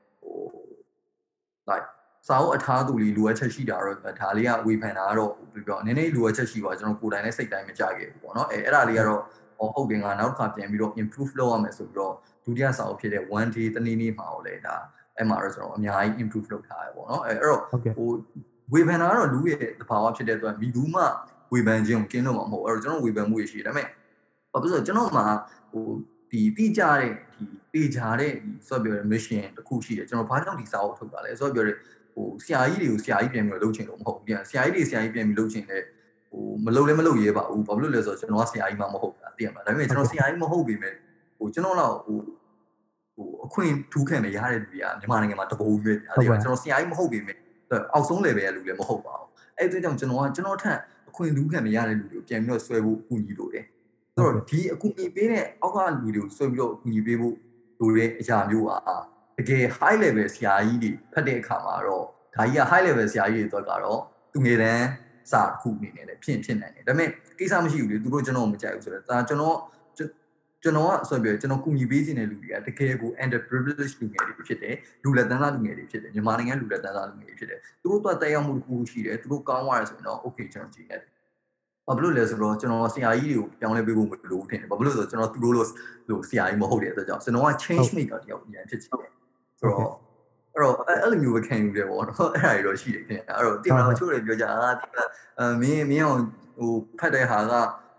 like စာအုပ်အထားသူလေးလိုအပ်ချက်ရှိတာတော့ဒါလေးကဝေဖန်တာကတော့ဘယ်လိုပြောနည်းနည်းလိုအပ်ချက်ရှိပါကျွန်တော်ကိုယ်တိုင်နဲ့စိတ်တိုင်းမကြခဲ့ဘူးပေါ့နော်အဲအဲ့ဒါလေးကတော့ဟောဟုတ်တယ်ငါနောက်တစ်ခါပြန်ပြီးတော့ improve လုပ်ရမယ်ဆိုပြီးတော့ဒုတိယစာအုပ်ဖြစ်တဲ့ one day တနေ့နေ့မှာတော့လေဒါအဲ့မှာတော့ကျွန်တော်အများကြီး improve လုပ်ထားရပေါ့နော်အဲအဲ့တော့ဟုတ်ကဲ့ဟိုဝေဖန်တာကတော့လူရဲ့သဘာဝဖြစ်တဲ့အတွက်မိဘူးမှဝေဖန်ခြင်းကိုကင်းလို့မှာမဟုတ်အဲ့တော့ကျွန်တော်ဝေဖန်မှုရရှိတယ်ဒါပေမဲ့ဘာဖြစ်လို့ကျွန်တော်မှာဟိုဒီတိကျတဲ့ ဒီပေချာတဲ့ဒီဆိုပြောတဲ့ mission တစ်ခုရှိတယ်ကျွန်တော်ဘာကြောင့်ဒီစာအုပ်ထုတ်တာလဲဆိုပြောတဲ့ဟိုဆရာကြီးတွေကိုဆရာကြီးပြန်ပြီးတော့လုပ်ချင်လို့မဟုတ်ဘူးပြန်ဆရာကြီးတွေဆရာကြီးပြန်ပြီးလုပ်ချင်တဲ့ဟိုမလုပ်လည်းမလုပ်ရဲပါဘူးဘာဖြစ်လို့လဲဆိုတော့ကျွန်တော်ကဆရာကြီးမှမဟုတ်တာသိရမလားဒါပေမဲ့ကျွန်တော်ဆရာကြီးမဟုတ်ပေမဲ့ဟိုကျွန်တော်တော့ဟိုဟိုအခွင့်ထူးခံနေရတဲ့လူတွေကမြန်မာနိုင်ငံမှာတပုံပဲဗျာဒီမှာကျွန်တော်ဆရာကြီးမဟုတ်ပေမဲ့အောက်ဆုံး level ရဲ့လူလည်းမဟုတ်ပါဘူးအဲ့ဒီကြောင့်ကျွန်တော်ကကျွန်တော်ထက်အခွင့်ထူးခံနေရတဲ့လူတွေကိုပြန်ပြီးတော့ဆွဲဖို့အကူအညီလိုတယ် ဆိုတော့ဒီအကူအညီပေးတဲ့အောက်ကလူတွေကိုဆွဲပြီးတော့အကူအညီပေးဖို့လိုတဲ့အရာမျိုးอ่ะတကယ် high level ဆရာကြီးတွေဖတ်တဲ့အခါမှာတော့ဒါကြီးက high level ဆရာကြီးတွေတော့ကတော့သူငယ်တန်းစာတစ်ခုအနေနဲ့လည်းဖြစ်ဖြစ်နိုင်တယ်ဒါပေမဲ့ကိစ္စမရှိဘူးလေသူတို့ကျွန်တော်မကြိုက်ဘူးဆိုတော့ဒါကျွန်တော်ကျွန်တော်ကဆိုပြကျွန်တော်ကူညီပေးခြင်းတဲ့လူတွေကတကယ်ကို under privileged လူငယ်တွေဖြစ်တယ်လူလက်တန်းသားလူငယ်တွေဖြစ်တယ်မြန်မာနိုင်ငံလူလက်တန်းသားလူငယ်တွေဖြစ်တယ်သူတို့တော့တက်ရောက်မှုတစ်ခုရှိတယ်သူတို့ကောင်းသွားတယ်ဆိုရင်တော့ okay ကျွန်တော်ကြည့်ရတယ် ဘာဖြစ်လို့လဲဆိုတော့ကျွန်တော်ဆရာကြီးတွေကိုပြောင်းလဲပေးဖို့မလိုဘူးထင်တယ်ဘာဖြစ်လို့လဲဆိုတော့ကျွန်တော်သူတို့လို့လို့ဆရာကြီးမဟုတ်တဲ့အတွက်ကြောင့်ကျွန်တော်က change maker တယောက်ပြန်ဖြစ်ချင်တယ်ဆိုတော့အဲ့တော့အဲ့လိုမျိုးပဲခံယူတယ်ပေါ့နော်အဲ့ဒါတွေတော့ရှိတယ်ခင်ဗျအဲ့တော့တင်မလားချို့တွေပြောကြအာဒီအမင်းမင်းအောင်ဟိုဖတ်တဲ့ဟာက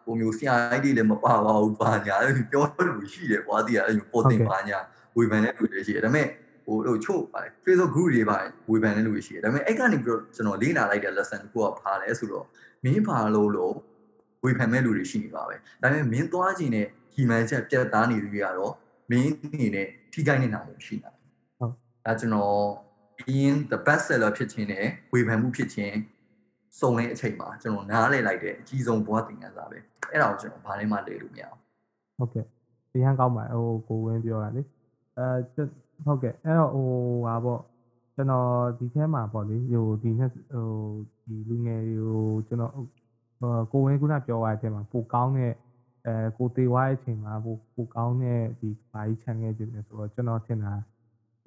ဟိုမျိုးဆရာကြီးတွေလည်းမပါပါဘူးပါညာပြောလို့ရှိတယ်ကွာဒီအဲ့လိုပေါ်တင်ပါညာဝေဖန်တဲ့လူတွေရှိတယ်ဒါပေမဲ့ဟိုတို့ချို့ပါ Facebook group တွေပါဝေဖန်တဲ့လူတွေရှိတယ်ဒါပေမဲ့အဲ့ကနေပြီးတော့ကျွန်တော်လေ့လာလိုက်တဲ့ lesson ကိုကဖားလဲဆိုတော့ မင်းပါလို့လို့ဝေဖန်မဲ့လူတွေရှိနေပါပဲဒါပေမဲ့မင်းသွားခြင်းနဲ့ဒီမှန်ချက်ပြတ်သားနေသူတွေကတော့မင်းအနေနဲ့ထိခိုက်နေတာမျိုးရှိနေတာဟုတ်ဒါကျွန်တော် being the best seller ဖြစ်ခြင်းနဲ့ဝေဖန်မှုဖြစ်ခြင်းစုံတဲ့အချိန်မှာကျွန်တော်နားလည်လိုက်တဲ့အကြီးဆုံးဘဝသင်ခန်းစာပဲအဲ့ဒါကိုကျွန်တော်ဘာလဲမှလေ့လို့မရအောင်ဟုတ်ကဲ့ဒီဟန်ကောင်းပါဟိုကိုဝင်းပြောတာလေအဲဟုတ်ကဲ့အဲ့တော့ဟိုဟာပေါ့ကျွန်တော်ဒီထဲမှာပေါ့လေဟိုဒီနေ့ဟိုဒီလူငယ်တွေကိုကျွန်တော်ကိုဝင်းခုနပြောသွားတဲ့အထဲမှာပိုကောင်းတဲ့အဲကိုသေးသွားတဲ့အချိန်မှာပိုပိုကောင်းတဲ့ဒီဘာကြီး channel ခြင်းလဲဆိုတော့ကျွန်တော်ထင်တာ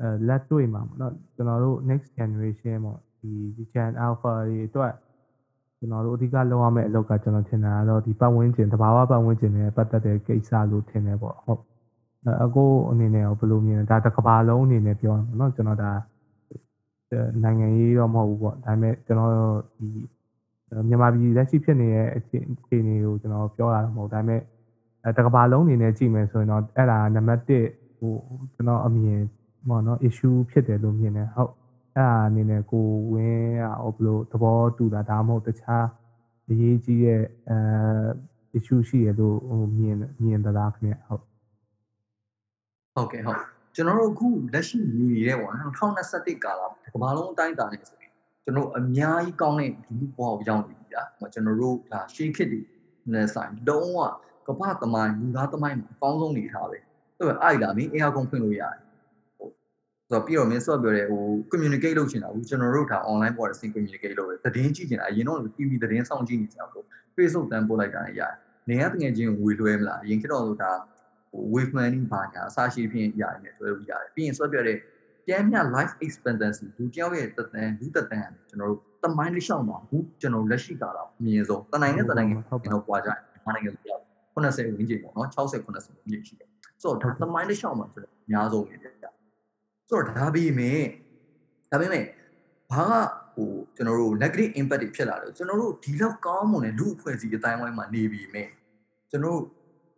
အဲလက်တွေ့မှာပေါ့နော်ကျွန်တော်တို့ next generation ပေါ့ဒီဒီ Gen Alpha တွေအတွက်ကျွန်တော်တို့အဓိကလုပ်ရမယ့်အလုပ်ကကျွန်တော်ထင်တာကတော့ဒီပတ်ဝန်းကျင်တဘာဝပတ်ဝန်းကျင်နဲ့ပတ်သက်တဲ့ကိစ္စလို့ထင်တယ်ပေါ့ဟုတ်အကိုအနေနဲ့ရောဘယ်လိုမြင်လဲဒါတစ်ကဘာလုံးအနေနဲ့ပြောရမှာเนาะကျွန်တော်ဒါ နိုင်ငံရေးတော့မဟုတ်ဘူးပေါ့ဒါပေမဲ့ကျွန်တော်ဒီမြန်မာပြည်လက်ရှိဖြစ်နေတဲ့အခြေအခြေအနေကိုကျွန်တော်ပြောတာတော့မဟုတ်ဒါပေမဲ့အဲတစ်ကဘာလုံးအနေနဲ့ကြည့်မယ်ဆိုရင်တော့အဲ့ဒါနံပါတ်1ဟိုကျွန်တော်အမြင်ပေါ့နော် issue ဖြစ်တယ်လို့မြင်တယ်ဟုတ်အဲ့ဒါအနေနဲ့ကိုဝင်းကဘယ်လိုသဘောတူတာဒါမှမဟုတ်တခြားအရေးကြီးတဲ့အဲ issue ရှိရလို့ဟိုမြင်မြင်သလားခင်ဗျဟုတ်ဟုတ်ကဲ့ဟုတ် ကျွန်တော်တို့အခုလက်ရှိနေနေတဲ့ပေါ့နော်2021ကာလကမ္ဘာလုံးအတိုင်းအတာနဲ့ဆိုရင်ကျွန်တော်အများကြီးကောင်းတဲ့ဒီလူဘဝကိုရောက်နေပြီဗျာကျွန်တော်တို့ဒါရှေးခေတ်တွေနဲ့ဆိုင်လုံးဝကမ္ဘာသမိုင်းလူသားသမိုင်းမှာအကောင်းဆုံးနေထားပဲဆိုတော့အဲ့ဒါမင်းအေးအကုန်ဖွင့်လို့ရတယ်ဆိုတော့ပြီးတော့မင်းဆော့ပြောတဲ့ဟို communicate လုပ်ချင်တာဘူးကျွန်တော်တို့ဒါ online ပေါ်တဲ့ communicate လုပ်တယ်သတင်းကြည့်ချင်တာအရင်တော့ TV သတင်းစောင့်ကြည့်နေကြတော့ Facebook တန်းပို့လိုက်တာလည်းရတယ်နေရတငယ်ချင်းကိုဝေလွှဲမလားအရင်ခေတ်တော့ဒါဟို wave planning ဘာညာအစရှိဖြင့်ရတယ်နဲ့တွဲလို့ရတယ်ပြီးရင်ဆော့ပြောတဲ့ပြန်မြ life expectancy လူတယောက်ရဲ့တသန်လူတသန်ကျွန်တော်တို့တမိုင်းလေးရှောင်းတော့ဘူးကျွန်တော်လက်ရှိကာလအမြင်ဆုံးတနိုင်နဲ့တနိုင်ကျွန်တော်ပွားကြတယ်မြန်မာနိုင်ငံလိုပြော80ဝန်းကျင်ပေါ့နော်60 80ဝန်းကျင်ရှိတယ်ဆိုတော့ဒါတမိုင်းလေးရှောင်းမှာဆိုတော့အများဆုံးနေတယ်ဆိုတော့ဒါပေမဲ့ဒါပေမဲ့ဘာကဟိုကျွန်တော်တို့ negative impact တွေဖြစ်လာတယ်ကျွန်တော်တို့ဒီလောက်ကောင်းမွန်တဲ့လူအဖွဲ့အစည်းအတိုင်းဝိုင်းမှာနေပြီးမဲ့ကျွန်တော်တို့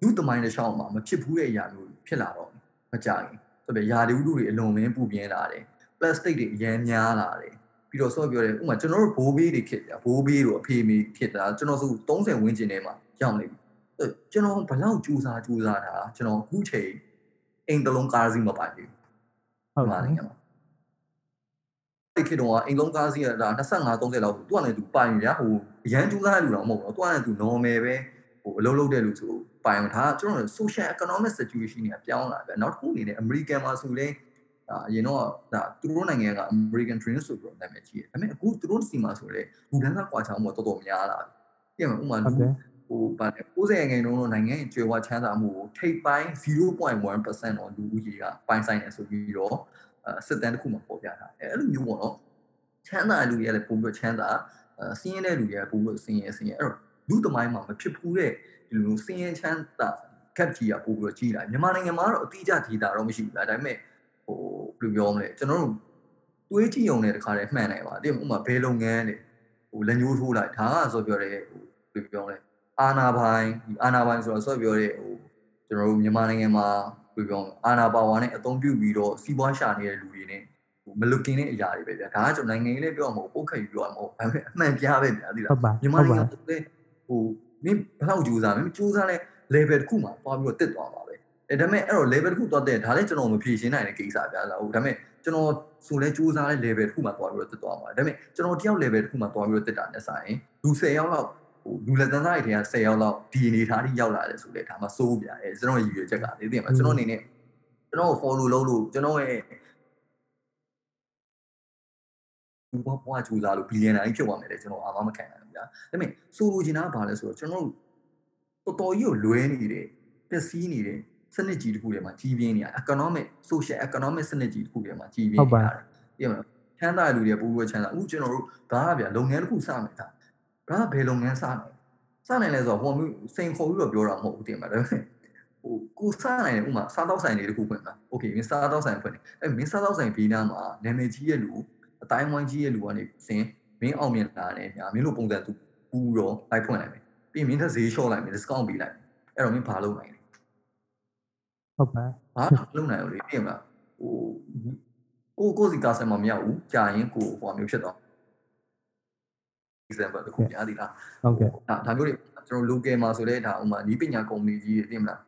လူတမိုင်းတစ်ချောင်းမှာမဖြစ်ဘူးတဲ့အရာမျိုးဖြစ်လာတော့မကြဘူးဆိုတော့ရာဒီဥတုတွေအလွန်မင်းပူပြင်းလာတယ် plastic တွေအများများလာတယ်ပြီးတော့ဆော့ပြောတယ်ဥမာကျွန်တော်တို့ဘိုးဘေးတွေဖြစ်ကြဘိုးဘေးတို့အဖေမေဖြစ်တာကျွန်တော်ဆို30ဝန်းကျင်ထဲမှာရောက်နေပြီကျွန်တော်ဘလောက်ကြိုးစားကြိုးစားတာကျွန်တော်အခုချိန်အိမ်တလုံးကားစီးမပိုင်ဘူးဟုတ်ပါဘူးအဲ့ခေတ်တော့အိမ်လုံးကားစီးရတာ25 30လောက်သူကလည်းသူပိုင်ရဟိုအရန်ကြိုးစားတဲ့လူတော့မဟုတ်ဘူးသူကလည်းသူ normal ပဲဟို အလုပ်လုပ်တဲ့လူဆိုပိုင်ဒါကျွန်တော် social economic situation တွေကပြောင်းလာပဲနောက်တစ်ခုအနေနဲ့ American မှာဆိုလဲဒါအရင်တော့ဒါသူတို့နိုင်ငံက American Dream ဆိုပြီးတော့နာမည်ကြီးတယ်ဒါပေမဲ့အခုသူတို့စီမှာဆိုလဲလူတန်းစားကွာခြားမှုတော်တော်များလာပြီပြင်မှာဥမာလူဟိုဗာလေ90ရာခိုင်နှုန်းတော့နိုင်ငံရဲ့ကျွေးဝချမ်းသာမှုကိုထိပ်ပိုင်း0.1%တော့လူဦးရေကပိုင်ဆိုင်တယ်ဆိုပြီးတော့အဲစစ်တမ်းတစ်ခုမှပေါ်ပြတာအဲအဲ့လိုမျိုးပေါ့နော်ချမ်းသာလူတွေကလည်းပုံပြီးချမ်းသာအဲစင်းရဲတဲ့လူတွေကပုံပြီးစင်းရဲစင်းရဲအဲ့တော့ လူသမိုင်းမှာမဖြစ်ဘူးတဲ့ဒီလိုစင်းရဲချမ်းသာကပ်ကြီးကပို့ပြီးကြီးလာမြန်မာနိုင်ငံမှာတော့အတိအကျဒေတာတော့မရှိဘူးလားဒါပေမဲ့ဟိုဘယ်လိုပြောမလဲကျွန်တော်တို့တွေးကြည့်ုံနဲ့တခါတည်းမှန်နိုင်ပါတိဥမာဘယ်လုပ်ငန်းလဲဟိုလက်ညှိုးထိုးလိုက်ဒါကဆိုပြောတယ်ဟိုဘယ်ပြောမလဲအာနာပိုင်းဒီအာနာပိုင်းဆိုတော့ဆိုပြောတဲ့ဟိုကျွန်တော်တို့မြန်မာနိုင်ငံမှာဘယ်ပြောအာနာပါဝါနဲ့အသုံးပြုပြီးတော့စီးပွားရှာနေတဲ့လူတွေနဲ့မလုကင်းတဲ့အရာတွေပဲဗျာဒါကကျွန်တော်နိုင်ငံရေးလေးပြောမှာမဟုတ်ပုတ်ခတ်ယူပြောမှာမဟုတ်ဒါပေမဲ့အမှန်ပြပဲဗျာသိလားဟုတ်ပါမြန်မာဟုတ်နိုင်ငံပါဆိုတဲ့ ဟိုမင်းဘယ်လောက်ကြိုးစားမင်းကြိုးစားလဲ level တစ်ခုမှာသွားပြီးတော့တက်သွားပါပဲအဲဒါပေမဲ့အဲ့တော့ level တစ်ခုသွားတက်ဒါလည်းကျွန်တော်မဖြေရှင်းနိုင်တဲ့ကိစ္စဗျာလားဟုတ်ဒါပေမဲ့ကျွန်တော်ဆိုလဲကြိုးစားတဲ့ level တစ်ခုမှာသွားပြီးတော့တက်သွားပါဒါပေမဲ့ကျွန်တော်တယောက် level တစ်ခုမှာသွားပြီးတော့တက်တာနဲ့ဆိုင်လူ10ယောက်လောက်ဟိုလူလက်တန်းစားတွေထဲက10ယောက်လောက်ဒီအနေထားထိရောက်လာတယ်ဆိုလဲဒါမှစိုးဗျာအဲကျွန်တော်ရည်ရွယ်ချက်ကလေသိရမှာကျွန်တော်အနေနဲ့ကျွန်တော် follow လုပ်လို့ကျွန်တော်ရဲ့ဘူဘွားကြိုးစားလို့ဘီလီယံနာကြီးဖြစ်သွားမယ်လေကျွန်တော်အာမမခံနိုင် ဘူးဗျာဒါပေမဲ့ဆိုလိုချင်တာကဘာလဲဆိုတော့ကျွန်တော်တို့တော်တော်ကြီးကိုလွဲနေတဲ့ပျက်စီးနေတဲ့စနစ်ကြီးတစ်ခုထဲမှာကြီးပြင်းနေရ economic social economic စနစ်ကြီးတစ်ခုထဲမှာကြီးပြင်းနေရတယ်ပြည့်မလားချမ်းသာလူတွေပူပူချမ်းသာအခုကျွန်တော်တို့ဒါကဗျာလုပ်ငန်းတစ်ခုစမယ်ဒါဒါကဘယ်လုပ်ငန်းစနိုင်စနိုင်လဲဆိုတော့ဟိုမျိုးစိန်ခေါ်ပြီးတော့ပြောတာမဟုတ်ဘူးတင်မှာဒါပေမဲ့ဟိုကိုစနိုင်တယ်ဥမာစားတော့ဆိုင်တွေတစ်ခုဖွင့်တာโอเคမင်းစားတော့ဆိုင်ဖွင့်တယ်အဲမင်းစားတော့ဆိုင်ဘေးနားမှာနာမည်ကြီးရဲ့လူအတိုင်းဝိုင်းကြီးရဲ့လူကနေစင် မင်းအောင်မြင်လာတယ်ညာမင်းတို့ပုံစံသူပူတော့လိုက်ဖွင့်လိုက်မယ်ပြီးမင်းသက်ဈေးလျှော့လိုက်မယ် discount ပေးလိုက်အဲ့တော့မင်းဘာလုပ်နိုင်လဲဟုတ်ပါဘာလုပ်နိုင်လို့လေပြင်မလားဟိုကိုကိုစီကာဆယ်မမရောက်ဘူးကြာရင်ကိုဟိုမျိုးဖြစ်တော့ example တခုပြသည်လားဟုတ်ကဲ့ဒါဒါမျိုးတွေကျွန်တော် local မှာဆိုလဲဒါဥမာနီးပညာကုမ္ပဏီကြီးတွေပြင်မလား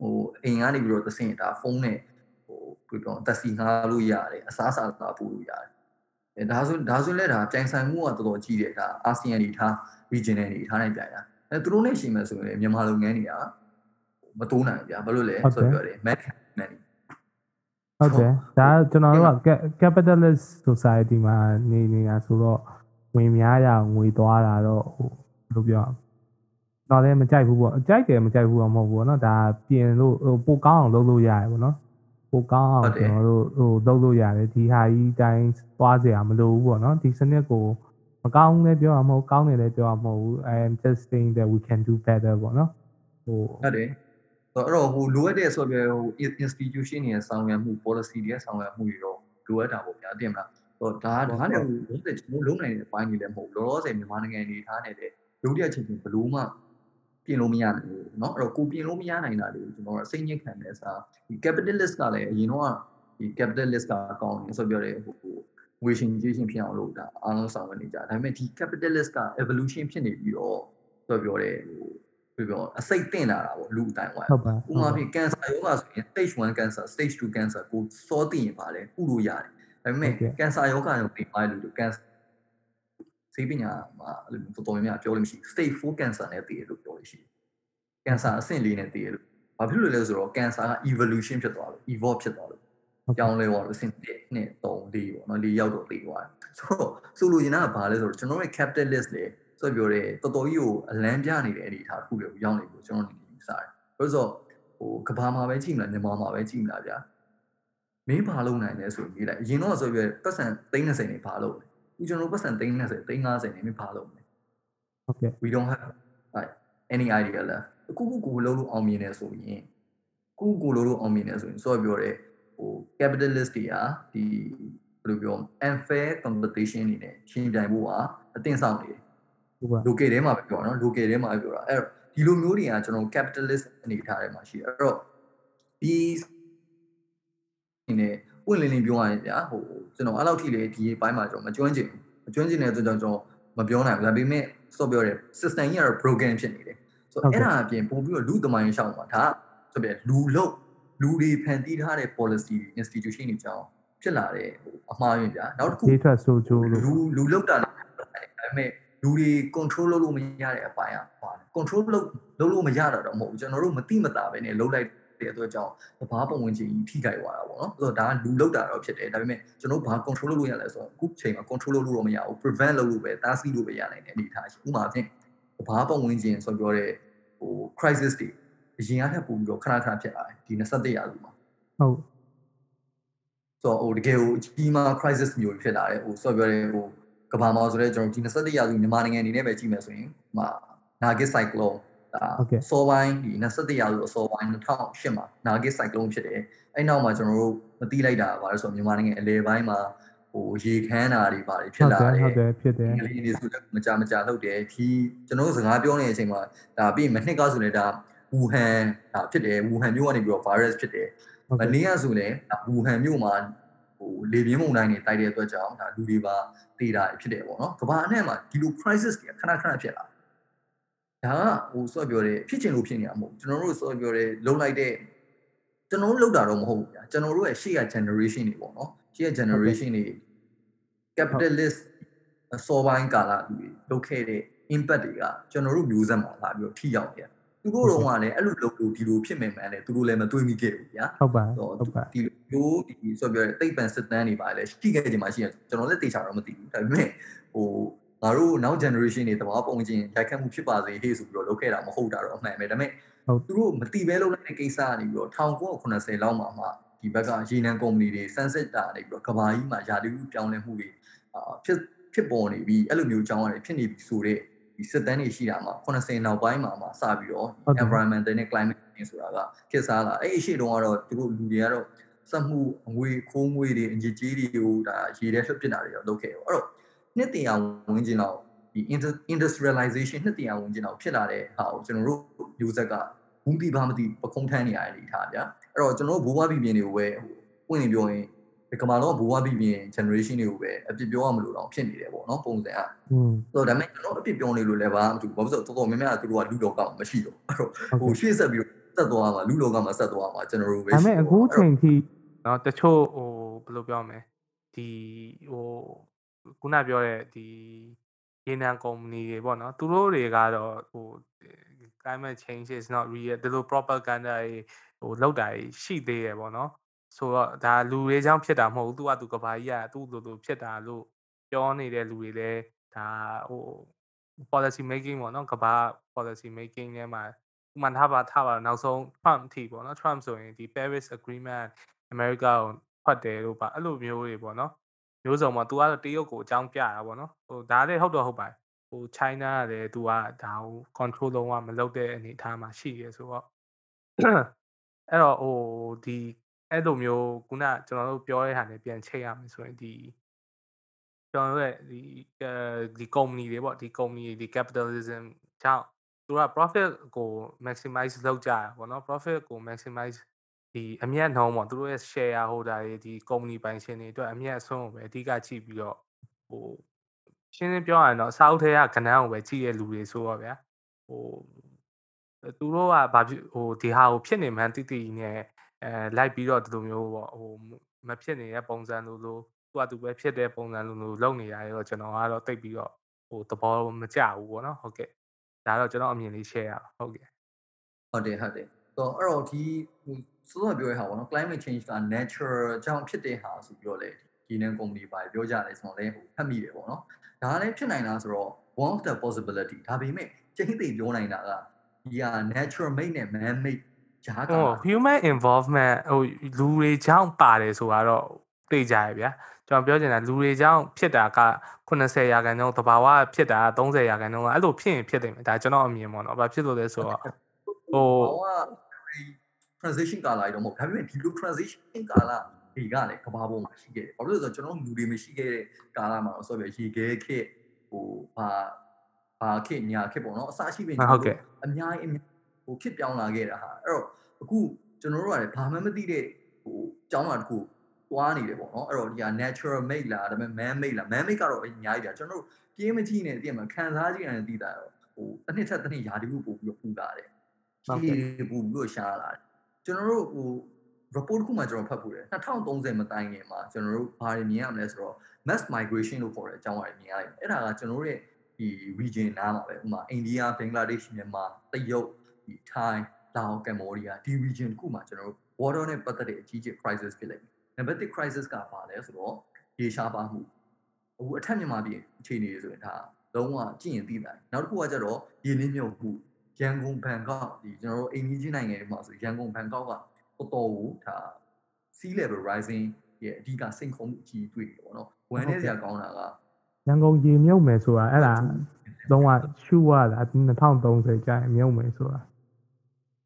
ဟိုအိမ်ကနေပြီးတော့သစင်ဒါဖုန်းနဲ့ဟိုဘယ်ပြောတက်စီငှားလို့ရတယ်အစားအစာသာပို့လို့ရတယ်အဲ ဒါဆိုဒါဆိုလဲဒါပြိုင်ဆိုင်မှုကတော်တော်ကြီးတယ်ဒါအာဆီယံတွေထား regional တွေထားနိုင်ပြိုင်တာအဲသူတို့နဲ့ရှင်မယ်ဆိုရင်မြန်မာလုပ်ငန်းတွေကမတိုးနိုင်ဘူးဗျာဘာလို့လဲဆိုပြောတယ် man man ဟုတ်တယ်ဒါကျွန်တော်တို့က capitalist society မှာနေနေတာဆိုတော့ဝင်များရငွေသွားတာတော့ဟိုဘယ်လိုပြောတော့လည်းမကြိုက်ဘူးပေါ့အကြိုက်တယ်မကြိုက်ဘူးတော့မဟုတ်ဘူးပေါ့နော်ဒါပြင်လို့ဟိုပိုကောင်းအောင်လုပ်လို့ရတယ်ပေါ့နော် ပိုကောင်းအောင်ကျွန်တော်တို့ဟိုလုပ်လို့ရတယ်ဒီဟာကြီးတိုင်းသွားစရာမလိုဘူးပေါ့နော်ဒီစနစ်ကိုမကောင်းလည်းပြောရမဟုတ်ကောင်းတယ်လည်းပြောရမဟုတ်ဘူး I am just saying that we can do better ပေါ့နော်ဟိုဟုတ်တယ်အဲ့တော့ဟိုလိုအပ်တဲ့ဆိုပြဟို institution တွေရဲ့ဆောင်ရွက်မှု policy တွေရဲ့ဆောင်ရွက်မှုတွေတော့လိုအပ်တာပေါ့ဗျာတင်မလားဟိုဒါဒါလည်းဟိုလုံးတဲ့ကျွန်တော်လုံးနိုင်တဲ့အပိုင်းတွေလည်းမဟုတ်လောလောဆယ်မြန်မာနိုင်ငံအနေထားနဲ့တဲ့ဒုတိယချင်းချင်းဘလို့မှ ပြင်လို့မရနိုင်ဘူးเนาะအဲ့တော့ကိုပြင်လို့မရနိုင်တာတွေကိုကျွန်တော်အစိမ့်ညစ်ခံနေစားဒီ capitalist ကလည်းအရင်တော့ဒီ capitalist ကကောင်းတယ်ဆိုပြောတယ်ဟိုငွေရှင်ကြီးရှင်ဖြစ်အောင်လုပ်တာအားလုံးဆောင်ရွက်နေကြဒါပေမဲ့ဒီ capitalist က evolution ဖြစ်နေပြီးတော့ဆိုပြောတယ်ဟိုပြောပြောအစိတ်တင်လာတာပေါ့လူအတိုင်းဝိုင်း ဟုတ်ပါ ဥပမာဖြင့် cancer ရောဂါဆိုရင် stage 1 cancer stage 2 cancer ကိုစောသိရင်ပါလေကုလို့ရတယ်ဒါပေမဲ့ cancer ရောဂါရောပြင်ပါလို့ cancer ဆေးပညာမှာအဲ့လိုတော်တော်များများပြောလို့မရှိ stage 4 cancer နဲ့တည်ရလို့ပြောလို့ရှိတယ် cancer အဆင့်လေးနဲ့တည်ရလို့ဘာဖြစ်လို့လဲဆိုတော့ cancer က evolution ဖြစ်သွားလို့ evolve ဖြစ်သွားလို့ကြောင်းလဲသွားလို့အဆင့်1 2 3 4ပေါ့နော်၄ရောက်တော့တည်သွားတယ်ဆိုတော့ဆိုလိုချင်တာကဘာလဲဆိုတော့ကျွန်တော်ရဲ့ capitalist လေဆိုပြောတယ်တော်တော်ကြီးကိုအလန်းပြနေတဲ့အနေအထားတစ်ခုတွေကိုရောက်နေလို့ကျွန်တော်နေနေစားတယ်။ဆိုတော့ဟိုကဘာမှာပဲကြည့်မလားမြန်မာမှာပဲကြည့်မလားဗျာ။မင်းဘာလုပ်နိုင်လဲဆိုပြီးလိုက်အရင်တော့ဆိုပြပတ်စံ30နေဘာလုပ်လဲ။ အခုကျွန်တော်ပတ်စံ30 30နေမင်းဘာလုပ်လဲဟုတ်ကဲ့။ We don't have like any idea လား။အခုခုကိုလုံးလို့အောင်မြင်နေဆိုရင်ခုကိုလုံးလို့အောင်မြင်နေဆိုရင်ဆိုပြောတဲ့ဟို capitalist တွေကဒီဘယ်လိုပြော unfair competition နေနဲ့ရှင်းပြိုင်ဖို့ကအသင့်ဆောင်နေတယ်ဟုတ်ပါ local ထဲမှာပဲပြောတာနော် local ထဲမှာပဲပြောတာအဲ့တော့ဒီလိုမျိုးတွေကကျွန်တော် capitalist အနေထားထဲမှာရှိတယ်အဲ့တော့ဒီနေ ပွင့်လင်းလင်းပြောရရင်ဗျာဟိုကျွန်တော်အဲ့လောက်ထိလေဒီဘိုင်းမှာကျွန်တော်မကျွမ်းကျင်ဘူးမကျွမ်းကျင်တဲ့အတွက်ကြောင့်ကျွန်တော်မပြောနိုင်ဘူးဒါပေမဲ့စောပြောတယ် system ကြီးကတော့ broken ဖြစ်နေတယ်ဆိုတော့အဲ့ဒါအပြင်ပို့ပြီးတော့လူသမိုင်းရှောင်းမှာဒါဆိုပြလူလုတ်လူတွေဖန်တီးထားတဲ့ policy institution တွေကြောင့်ဖြစ်လာတဲ့ဟိုအမှားယွင်းဗျာနောက်တစ်ခု ဒေးထွက်ဆိုချိုးလို့ လူလူလောက်တာလည်းဒါပေမဲ့လူတွေ control လုပ်လို့မရတဲ့အပိုင်းอ่ะပါတယ် control လုပ်လုပ်လို့မရတာတော့မဟုတ်ဘူးကျွန်တော်တို့မတိမတာပဲねလှုပ်လိုက် တဲ့အတွက်ကြောင့်တဘာပုံဝင်ချင်းကြီးထိခိုက်သွားတာပေါ့နော်ဆိုတော့ဒါကလူလောက်တာတော့ဖြစ်တယ်ဒါပေမဲ့ကျွန်တော်ဘာ control လုပ်လို့ရလဲဆိုတော့အခုချိန်မှာ control လုပ်လို့တော့မရဘူး prevent လုပ်လို့ပဲတားဆီးလို့ပဲရနိုင်တဲ့အနေအထားရှိဥပမာဖြင့်ကဘာပတ်ဝန်းကျင်ဆိုပြောတဲ့ဟို crisis တွေအရင်ကထပ်ပို့ပြီးတော့ခဏခဏဖြစ်လာတယ်ဒီ21ရာစုမှာဟုတ်ဆိုတော့ဟိုတကယ်ကိုအကြီးမား crisis မျိုးဖြစ်လာတယ်ဟိုဆိုပြောတဲ့ဟိုကဘာမှာဆိုတော့ကျွန်တော်ဒီ21ရာစုမြန်မာနိုင်ငံအနေနဲ့ပဲကြည့်မယ်ဆိုရင်ဟိုမှာ Nagit cyclone ဒါစောပိုင်းဒီ21ရာစုအစောပိုင်း2008မှာ Nagit cyclone ဖြစ်တယ်အဲ့နောက်မှာကျွန်တော်တို့မသိလိုက်တာပါလဲဆိုတော့မြန်မာနိုင်ငံအလဲပိုင်းမှာဟိုရေခမ်းတာတွေပါတယ်ဖြစ်လာတယ်ဟုတ်တယ်ဖြစ်တယ်ကလေးတွေဆိုလည်းမကြမကြလုပ်တယ်ဒီကျွန်တော်တို့စကားပြောနေတဲ့အချိန်မှာဒါပြီးမနှစ်ကဆိုလည်းဒါဝူဟန်ဒါဖြစ်တယ်ဝူဟန်မြို့ကနေပြီးတော့ virus ဖြစ်တယ်မနေ့ကဆိုလည်းဝူဟန်မြို့မှာဟိုလေပြင်းမုန်တိုင်းတွေတိုက်တဲ့အတွက်ကြောင့်ဒါလူတွေပါတေးတာဖြစ်တယ်ပေါ့နော်ကမ္ဘာအနှံ့မှာဒီလို crisis တွေခဏခဏဖြစ်လာ ဒါကဟိုဆော့ပြောတယ်ဖြစ်ချင်လို့ဖြစ်နေတာမဟုတ်ကျွန်တော်တို့ဆော့ပြောတယ်လုံလိုက်တဲ့ကျွန်တော်တို့လောက်တာတော့မဟုတ်ဘူးဗျာကျွန်တော်တို့ရဲ့ရှေ့က generation တွေပေါ့နော်ရှေ့က generation တွေ capitalist အစောပိုင်းကာလလူတွေလုပ်ခဲ့တဲ့ impact တွေကကျွန်တော်တို့မျိုးဆက်မှာလာပြီးတော့ထိရောက်တယ်သူတို့တော့ကလည်းအဲ့လိုလုပ်လို့ဒီလိုဖြစ်မယ်မှန်းတယ်သူတို့လည်းမတွေးမိခဲ့ဘူးဗျာဟုတ်ပါဟုတ်ပါဒီလိုဒီဆိုပြောတဲ့တိတ်ပန်စစ်တမ်းတွေပါလေရှိခဲ့ကြမှာရှိရကျွန်တော်လည်းသိချာတော့မသိဘူးဒါပေမဲ့ဟို ငါတို့နောက် generation တွေတဘာပုံချင်းရိုက်ခတ်မှုဖြစ်ပါစေဟေ့ဆိုပြီးတော့လုပ်ခဲ့တာမဟုတ်တာတော့အမှန်ပဲဒါပေမဲ့သူတို့မတိပဲလုပ်လိုက်တဲ့ကိစ္စကနေပြီးတော့1980လောက်မှာမှဒီဘက်ကရေနံကုမ္ပဏီတွေ sunset တာနေပြီးတော့ကဘာကြီးမှာယာတိဥပြောင်းလဲမှုတွေအာဖြစ်ဖြစ်ပေါ်နေပြီးအဲ့လိုမျိုးအကြောင်းအရာတွေဖြစ်နေပြီဆိုတော့ဒီစစ်တမ်းတွေရှိတာမှာ80နောက်ပိုင်းမှာမှစပြီးတော့ environmental နဲ့ climate change ဆိုတာကခေတ်စားလာအဲ့အရှိတုန်းကတော့သူတို့လူတွေကတော့စက်မှုအငွေခိုးငွေတွေအငြိကြီးတွေကိုဒါရေထဲလွှတ်ပစ်တာတွေတော့လုပ်ခဲ့ရောအဲ့တော့ နှစ်တရာဝင်ကျင်တော့ဒီ industrialization နှစ်တရာဝင်ကျင်တော့ဖြစ်လာတဲ့ဟာကိုကျွန်တော်တို့ user ကဘူးတိပါမသိပခုံးထမ်းနေရတယ်ဒီထားဗျာအဲ့တော့ကျွန်တော်တို့ဘိုးဘွားပြည်ပြင်တွေကိုပဲဟိုပွင့်နေပြောရင်ဒီကမာတော့ဘိုးဘွားပြည်ပြင် generation တွေကိုပဲအပြစ်ပြောရမလို့တော့ဖြစ်နေတယ်ပေါ့နော်ပုံစံက อืม ဆိုတော့ဒါပေမဲ့ကျွန်တော်အပြစ်ပြောနေလို့လည်းဘာမှမတူဘူးဘာလို့ဆိုတော့တော်တော်များများသူတို့ကလူလောကမှာမရှိတော့အဲ့တော့ဟိုရှေ့ဆက်ပြီးဆက်သွားမှာလူလောကမှာဆက်သွားမှာကျွန်တော်တို့ပဲ ဒါပေမဲ့အခုချိန်ထိ เนาะတချို့ဟိုဘယ်လိုပြောမလဲဒီဟို ခုနပြောတဲ့ဒီရေနံကုမ္ပဏီတွေပေါ့နော်သူတို့တွေကတော့ဟို climate change is not real ဒီလို propaganda တွေဟိုလောက်တာရှိသေးရပေါ့နော်ဆိုတော့ဒါလူတွေကြောင့်ဖြစ်တာမဟုတ်ဘူးသူကသူကဘာကြီးကသူ့လိုလိုဖြစ်တာလို့ပြောနေတဲ့လူတွေလည်းဒါဟို policy making ပေါ့နော်ကဘာ policy making ထဲမှာဥမာထားပါထားပါနောက်ဆုံး Trump အထိပေါ့နော် Trump ဆိုရင်ဒီ Paris Agreement America ကိုဖတ်တယ်လို့ပါအဲ့လိုမျိုးတွေပေါ့နော် မျိုးစုံမှာ तू ကတော့တရုတ်ကိုအကြောင်းပြတာပေါ့နော်ဟိုဒါလည်းဟုတ်တော့ဟုတ်ပါတယ်ဟို China ကလည်း तू ကဒါကို control လုံးဝမလုပ်တဲ့အနေအထားမှာရှိရဲဆိုတော့အဲ့တော့ဟိုဒီအဲ့လိုမျိုးခုနကျွန်တော်တို့ပြောတဲ့ဟာနဲ့ပြန်ချိန်ရမယ်ဆိုရင်ဒီကျွန်တော်တို့ရဲ့ဒီဒီ company တွေပေါ့ဒီ company ဒီ capitalism ကြောင့်သူက profit ကို maximize လုပ်ကြတာပေါ့နော် profit ကို maximize ဒီအမြတ်နှုံးပေါ့သူတို့ရဲ့ share holder တွေဒီ company ပိုင်ရှင်တွေအတွက်အမြတ်အစွန်းကိုပဲအဓိကကြည့်ပြီးတော့ဟိုရှင်းရှင်းပြောရရင်တော့စာအုပ်ထဲကကဏ္ဍကိုပဲကြည့်ရလူတွေဆိုတော့ဗျာဟိုသူတို့ကဘာဖြစ်ဟိုဒီဟာကိုဖြစ်နေမှန်းတိတိနဲ့အဲလိုက်ပြီးတော့ဒီလိုမျိုးပေါ့ဟိုမဖြစ်နေတဲ့ပုံစံလိုလိုသူကသူပဲဖြစ်တဲ့ပုံစံလိုလိုလုပ်နေရတယ်တော့ကျွန်တော်ကတော့တိတ်ပြီးတော့ဟိုသဘောမကျဘူးပေါ့နော်ဟုတ်ကဲ့ဒါတော့ကျွန်တော်အမြင်လေး share ရအောင်ဟုတ်ကဲ့ဟုတ်တယ်ဟုတ်တယ်ဆိုတော့အဲ့တော့ဒီ စိုးစောပြောရဟာပေါ့နော် climate change က natural ကြောင့်ဖြစ်တဲ့ဟာဆိုပြီးတော့လေဒီနန် company ပါပြောကြတယ်ဆိုတော့လေဟိုဖတ်မိတယ်ပေါ့နော်ဒါလည်းဖြစ်နိုင်လားဆိုတော့ one of the possibility ဒါပေမဲ့ချိန်သိပြောနိုင်တာကဒီဟာ natural made နဲ့ man made ဂျားကဟို human involvement ဟိုလူတွေကြောင့်ပါတယ်ဆိုတော့သိကြရဗျာကျွန်တော်ပြောချင်တာလူတွေကြောင့်ဖြစ်တာက80ရာခိုင်နှုန်းတဘာဝဖြစ်တာ30ရာခိုင်နှုန်းကအဲ့လိုဖြစ်ရင်ဖြစ်တယ်မယ်ဒါကျွန်တော်အမြင်ပေါ့နော်ဘာဖြစ်လို့လဲဆိုတော့ဟိုဟို transition ကာလကြီးတော့မဟုတ်ဒါပေမဲ့ဒီလို transition ကာလဒီကလည်းကဘာပေါ်မှာရှိခဲ့တယ်ဘာလို့လဲဆိုတော့ကျွန်တော်လူတွေမရှိခဲ့တဲ့ကာလမှာတော့ဆိုပြရေခဲခက်ဟိုဘာဘာခက်ညာခက်ပေါ့နော်အစရှိပင်ဟုတ်ကဲ့အများကြီးဟိုခစ်ပြောင်းလာခဲ့တာဟာအဲ့တော့အခုကျွန်တော်တို့ကလည်းဘာမှမသိတဲ့ဟိုကျောင်းလာတစ်ခုတွားနေတယ်ပေါ့နော်အဲ့တော့ဒီက natural made လားဒါပေမဲ့ man made လား man made ကတော့အများကြီးပြကျွန်တော်တို့ပြင်းမကြည့်နေတည်မှာခံစားကြည့်ရတယ်တည်တာတော့ဟိုတစ်နှစ်ထက်တစ်နှစ်ယာတီခုပို့ပြီးတော့ပူလာတယ်ဒီပူပြီးတော့ရှားလာတယ် ကျွန်တော်တို့ဟို report ခုမှကျွန်တော်ဖတ်ဖို့တယ်2030မတိုင်ခင်မှာကျွန်တော်တို့ဘာတွေမြင်ရမလဲဆိုတော့ mass migration လို့ခေါ်တဲ့အကြောင်းအရာမြင်ရတယ်အဲ့ဒါကကျွန်တော်တို့ရဲ့ဒီ region နားမှာပဲဥပမာအိန္ဒိယဘင်္ဂလားဒေ့ရှ်မြန်မာတရုတ်ဒီ Thai လာအိုကမ်ဘောဒီးယားဒီ region တစ်ခုမှာကျွန်တော်တို့ water နဲ့ပတ်သက်တဲ့အကြီးကြီး crisis ဖြစ်လိမ့်မယ် number 1 crisis ကဘာလဲဆိုတော့ရေရှားပါမှုအခုအထက်မြန်မာပြည်အခြေအနေတွေဆိုရင်ဒါလုံးဝကြည့်ရင်သိတယ်နောက်တစ်ခုကကျတော့ရင်းနှီးမြုပ်မှု ရန်ကုန်ဘန်ကောက်ဒီကျွန်တော်တို့အိမ်ကြီးချင်းနိုင်ငံတွေမှာဆိုရန်ကုန်ဘန်ကောက်ကတော်တော်ကိုဒါ sea level rising ရဲ့အဓိကစိန်ခေါ်မှုအကြီးတွေ့တယ်ပေါ့နော်ဝမ်းနေစရာကောင်းတာကရန်ကုန်ရေမြုပ်မယ်ဆိုတာအဲ့ဒါလုံးဝရှူရတာ2030ကျရင်မြုပ်မယ်ဆိုတာ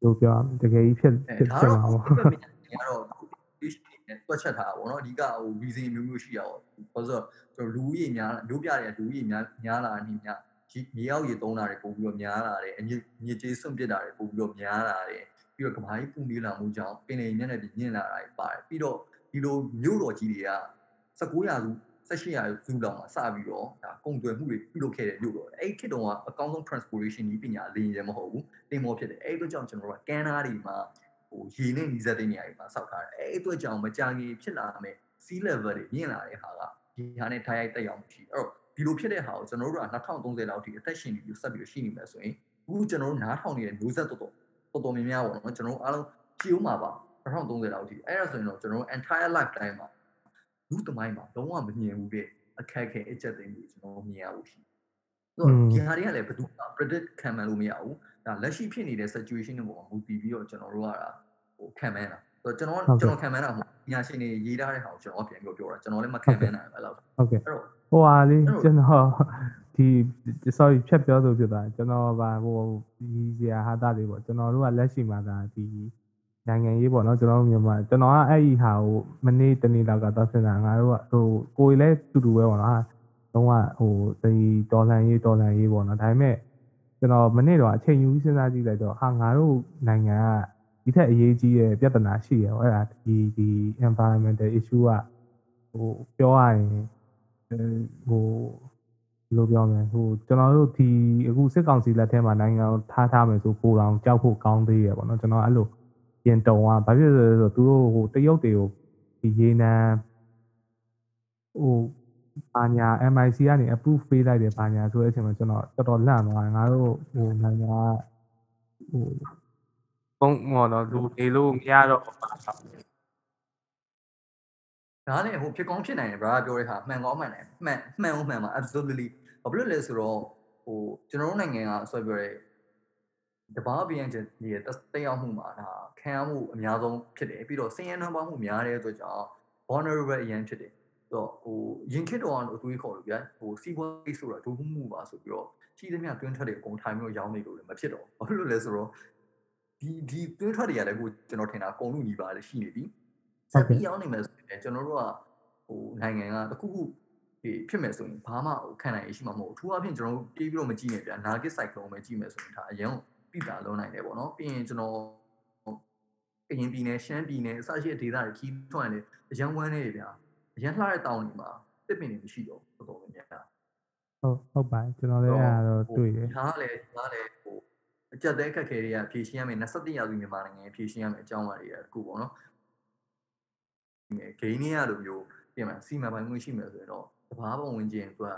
လို့ပြောရမယ်တကယ်ကြီးဖြစ်အဲဖြစ်ဒါဖြစ်တော့မှာဟိုပေါ့ဘက်မြန်ကတော့ issue နဲ့တွက်ချက်ထားတာပေါ့နော်အဓိကဟို reason မျိုးမျိုးရှိရအောင်ဘာလို့ဆိုတော့လူဦးရေများမျိုးပြတဲ့လူဦးရေများများလာနေများ မြေရောက်ရေသုံးတာတွေပို့ပြီးတော့များလာတယ်အညစ်ညစ်ကြေးစွန့်ပစ်တာတွေပို့ပြီးတော့များလာတယ်ပြီးတော့ကဘာကြီးပူနေလာမှုကြောင့်ပင်လယ်မျက်နှာပြင်ညင်လာတာတွေပါတယ်ပြီးတော့ဒီလိုမြို့တော်ကြီးတွေက19ရာစု18ရာစုလောက်မှာစပြီးတော့ဒါကုန်သွယ်မှုတွေပြုလုပ်ခဲ့တဲ့မြို့တော်အဲ့ဒီခေတ်တုန်းကအကောင်းဆုံး transportation ကြီးပညာလေရင်မဟုတ်ဘူးတင်မောဖြစ်တယ်အဲ့ဒီအတွက်ကြောင့်ကျွန်တော်တို့ကကန်နာတွေမှာဟိုရေနဲ့နီးစပ်တဲ့နေရာတွေမှာစောက်ထားတယ်အဲ့ဒီအတွက်ကြောင့်မကြာခင်ဖြစ်လာမယ် sea level တွေမြင့်လာတဲ့ဟာကဒီဟာနဲ့ထိုင်ရိုက်တက်ရောက်မှုရှိတယ်အဲ့တော့ ဒီလိုဖြစ်တဲ့ဟာကိုကျွန်တော်တို့က2030လောက်ထိအသက်ရှင်နေပြီးဆက်ပြီးရှိနေမယ်ဆိုရင်အခုကျွန်တော်တို့နားထောင်နေတဲ့မျိုးဆက်တော်တော်တော်တော်များများပေါ့နော်ကျွန်တော်တို့အားလုံးကြည့်ဦးမှာပါ2030လောက်ထိအဲ့ဒါဆိုရင်တော့ကျွန်တော်တို့ entire lifetime မှာလူသမိုင်းမှာလုံးဝမမြင်ဘူးတဲ့အခက်အခဲအကျက်သိမ်းမှုကျွန်တော်မြင်ရဘူးရှိတယ်ဒီဟာတွေကလည်းဘယ်သူမှ predict ခံမှန်းလို့မရဘူးဒါလက်ရှိဖြစ်နေတဲ့ situation တွေပေါ်မှာမူတည်ပြီးတော့ကျွန်တော်တို့ကဟိုခံမှန်းတာဆိုတော့ကျွန်တော်ကျွန်တော်ခံမှန်းတာမဟုတ်ညာရှင်တွေရေးထားတဲ့ဟာကိုကျွန်တော်ပြန်ပြီးပြောတာကျွန်တော်လည်းမခံမှန်းနိုင်ဘူးအဲ့လောက်ဟုတ်ကဲ့အဲ့တော့ ဟိုဟာလေးအဲ့တော့ကျွန်တော်ဒီ sorry ဖြတ်ပြောဆိုဖြစ်သွားတယ်ကျွန်တော်ဗာဟိုဒီစရာဟာတာလေးပေါ့ကျွန်တော်တို့ကလက်ရှိမှာဒါဒီနိုင်ငံရေးပေါ့နော်ကျွန်တော်တို့မြန်မာကျွန်တော်ကအဲ့ဒီဟာကိုမနေ့တနေ့လောက်ကသွားစင်တာငါတို့ကဟိုကိုယ်လည်းတူတူပဲပေါ့နော်လုံးဝဟိုဒီဒေါ်လာရေးဒေါ်လာရေးပေါ့နော်ဒါပေမဲ့ကျွန်တော်မနေ့တော့အချိန်ယူပြီးစဉ်းစားကြည့်လိုက်တော့ဟာငါတို့နိုင်ငံကဒီထက်အရေးကြီးတဲ့ပြဿနာရှိရပေါ့အဲ့ဒါဒီဒီ environmental issue ကဟိုပြောရရင် ဟိုဘယ်လိုပြောမလဲဟိုကျွန်တော်တို့ဒီအခုစစ်ကောင်စီလက်ထဲမှာနိုင်ငံကိုထားထားမယ်ဆိုပိုတောင်ကြောက်ဖို့ကောင်းသေးရပေါ့နော်ကျွန်တော်အဲ့လိုပြင်တုံอ่ะဘာဖြစ်လဲဆိုတော့သူတို့ဟိုတရုတ်တွေကိုဒီရေနံဟိုဘာညာ MIC ကနေ approve ပေးလိုက်တယ်ဘာညာဆိုတဲ့အချိန်မှာကျွန်တော်တော်တော်လန့်သွားတယ်ငါတို့ဟိုနိုင်ငံကဟိုဘုံဟောတော့လူနေလို့မရတော့ ဒါနဲ့ဟိုဖြစ်ကောင်းဖြစ်နိုင်တယ် brother ပြောတဲ့ဟာမှန်ကောင်းမှန်တယ်မှန်မှန်အောင်မှန်ပါ absolutely ဘာဖြစ်လို့လဲဆိုတော့ဟိုကျွန်တော်တို့နိုင်ငံကဆွဲပြောတဲ့တဘာပြန်ချက်ဒီတက်ရောက်မှုမှာဒါခံရမှုအများဆုံးဖြစ်တယ်ပြီးတော့ဆင်းရဲနှံပါမှုများတဲ့အတွက်ကြောင့် vulnerable အရင်ဖြစ်တယ်ဆိုတော့ဟိုရင်ခစ်တော်ကတော့အတွေးခေါ်လို့ဗျာဟိုစီးပွားရေးဆိုတာဒုက္ခမှုပါဆိုပြီးတော့ကြီးသမျှတွင်းထွက်တွေအကုန်ထိုင်ပြီးတော့ရောင်းနေလို့လည်းမဖြစ်တော့ဘာဖြစ်လို့လဲဆိုတော့ဒီဒီတွင်းထွက်တွေကလည်းကိုကျွန်တော်ထင်တာအကုန်လုံးညီပါလေရှိနေပြီဆက်ပြီးရောင်းနေမယ်ဆို ရင်ကျွန်တော်တို့ကဟိုနိုင်ငံကတခုခုဒီဖြစ်မယ်ဆိုရင်ဘာမှဟိုခံနိုင်ရရှိမှာမဟုတ်ဘူးအထူးအဖြင့်ကျွန်တော်တို့ပြေးပြီးတော့မကြည့်နဲ့ဗျာနာဂစ်ဆိုင်ကလုံးပဲကြည့်မယ်ဆိုရင်ဒါအရင်ပြတာလုံးနိုင်တယ်ပေါ့နော်ပြီးရင်ကျွန်တော်ကရင်ပြည်နယ်ရှမ်းပြည်နယ်အစရှိတဲ့ဒေသတွေခီးထွန်းတယ်အရန်ဝမ်းနေတယ်ဗျာအရန်လှတဲ့တောင်တွေမှာတစ်ပင်တွေမရှိတော့တော်တော်များများဟုတ်ဟုတ်ပါတယ်ကျွန်တော်လည်းအဲ့ဒါတော့တွေ့တယ်ဒါကလည်းဒါကလည်းဟိုအကြက်တဲခက်ခဲတွေကဖြည့်ရှင်းရမယ်21ရာစုမြန်မာနိုင်ငံဖြည့်ရှင်းရမယ်အကြောင်းအရာတွေကအခုပေါ့နော် ဂိမ်းနေရလိုမျိုးပြင်မှာစီမံပိုင်ခွင့်ရှိမယ်ဆိုရင်တော့တဘာပုံဝင်ခြင်းသူက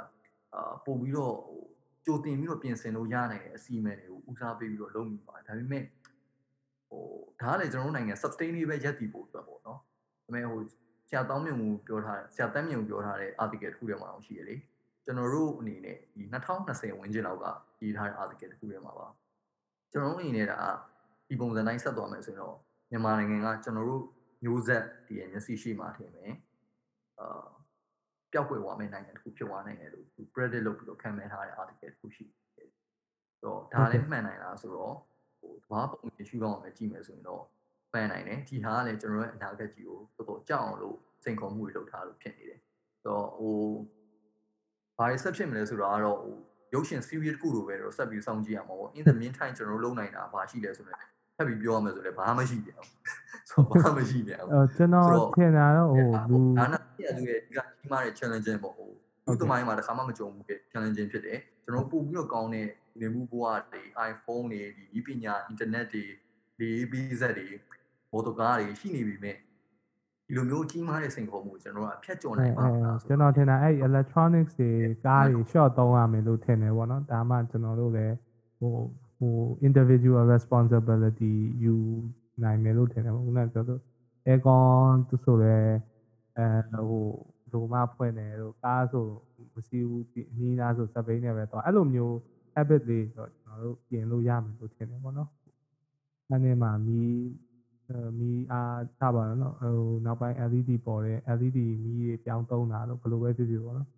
အာပို့ပြီးတော့ဟိုကြိုတင်ပြီးတော့ပြင်ဆင်လို့ရနိုင်တဲ့အစီအမံတွေကိုဦးစားပေးပြီးတော့လုပ်မိပါတယ်ဒါပေမဲ့ဟိုဒါကလည်းကျွန်တော်တို့နိုင်ငံ sustainable ရပ်တည်ဖို့အတွက်ပေါ့နော်ဒါပေမဲ့ဟိုဆရာတောင်းမြုံကိုပြောထားတယ်ဆရာတန်းမြုံပြောထားတဲ့ article တစ်ခုထဲမှာတော့ရှိရလေကျွန်တော်တို့အနေနဲ့ဒီ2020ဝန်းကျင်လောက်ကရေးထားတဲ့ article တစ်ခုထဲမှာပါကျွန်တော်တို့အနေနဲ့ဒါဒီပုံစံတိုင်းဆက်သွားမယ်ဆိုရင်တော့မြန်မာနိုင်ငံကကျွန်တော်တို့ မျိုးဆက်ဒီရဲ့မျက်စိရှိမှထင်မယ်အာပျောက်ကွယ်သွားမယ့်နိုင်ငံတစ်ခုဖြစ်သွားနိုင်တယ်လို့သူ predict လုပ်ပြီးတော့ခံမှန်းထားတဲ့ article တစ်ခုရှိတယ်။ဆိုတော့ဒါလည်းမှန်နိုင်လားဆိုတော့ဟိုဘာပုံစံရှိတော့မှကြည့်မယ်ဆိုရင်တော့မှန်နိုင်တယ်။ဒီဟာကလည်းကျွန်တော်ရဲ့အနာဂတ်ကြီးကိုတော်တော်ကြောက်အောင်လို့စိန်ခေါ်မှုတွေလုပ်ထားလို့ဖြစ်နေတယ်။ဆိုတော့ဟိုဘာတွေဆက်ဖြစ်မလဲဆိုတော့ကတော့ဟိုရုပ်ရှင် series တစ်ခုလိုပဲတော့ဆက်ပြီးစောင့်ကြည့်ရမှာပေါ့။ in the meantime ကျွန်တော်တို့လုပ်နိုင်တာဘာရှိလဲဆိုတော့ထ ပ်ပြီးပြောရမယ်ဆိုလည်းဘာမှမရှိပြန်ဘူး။ဆိုတော့ဘာမှမရှိပြန်ဘူးအဲကျွန်တော်ထင်တာတော့ဟိုလူဒါနာပြရသူရဲ့ဒီကကြီးမားတဲ့ challenge ပေါ့ဟိုလူသမိုင်းမှာတစ်ခါမှမကြုံဘူးခဲ့ challenge ဖြစ်တယ်ကျွန်တော်ပို့ပြီးတော့ကောင်းတဲ့နေမှုဘဝတွေ iPhone တွေဒီဤပညာ internet တွေဒီ BZ တွေမော်တော်ကားတွေရှိနေပြီမဲ့ဒီလိုမျိုးကြီးမားတဲ့စိန်ခေါ်မှုကိုကျွန်တော်တို့ကဖျက်ကျော်အဲနိုင်ပါအဲမလားဆိုကျွန်တော်ထင်တာအဲ့ electronics တွေကားတွေ short သုံးရမယ်လို့ထင်တယ်ဗောနော်ဒါမှကျွန်တော်တို့လည်းဟို ဟို individual responsibility ယူနိုင်မယ်လို့ထင်တယ်ဗောခုနကပြောလို့ aircon သူဆိုလဲအဲဟိုလိုမဖွင့်တယ်လို့ကားဆိုမစီးဘူးဒီအနီးနားဆိုစပိန်နဲ့ပဲတော့အဲ့လိုမျိုး habit လေးတော့ကျွန်တော်တို့ပြင်လို့ရမယ်လို့ထင်တယ်ပေါ့နော်အဲ့ဒီမှာမီမီအားထားပါတော့နော်ဟိုနောက်ပိုင်း LED ပေါ်တဲ့ LED မီးတွေပြောင်းသုံးတာလို့ဘယ်လိုပဲဖြစ်ဖြစ်ပေါ့နော်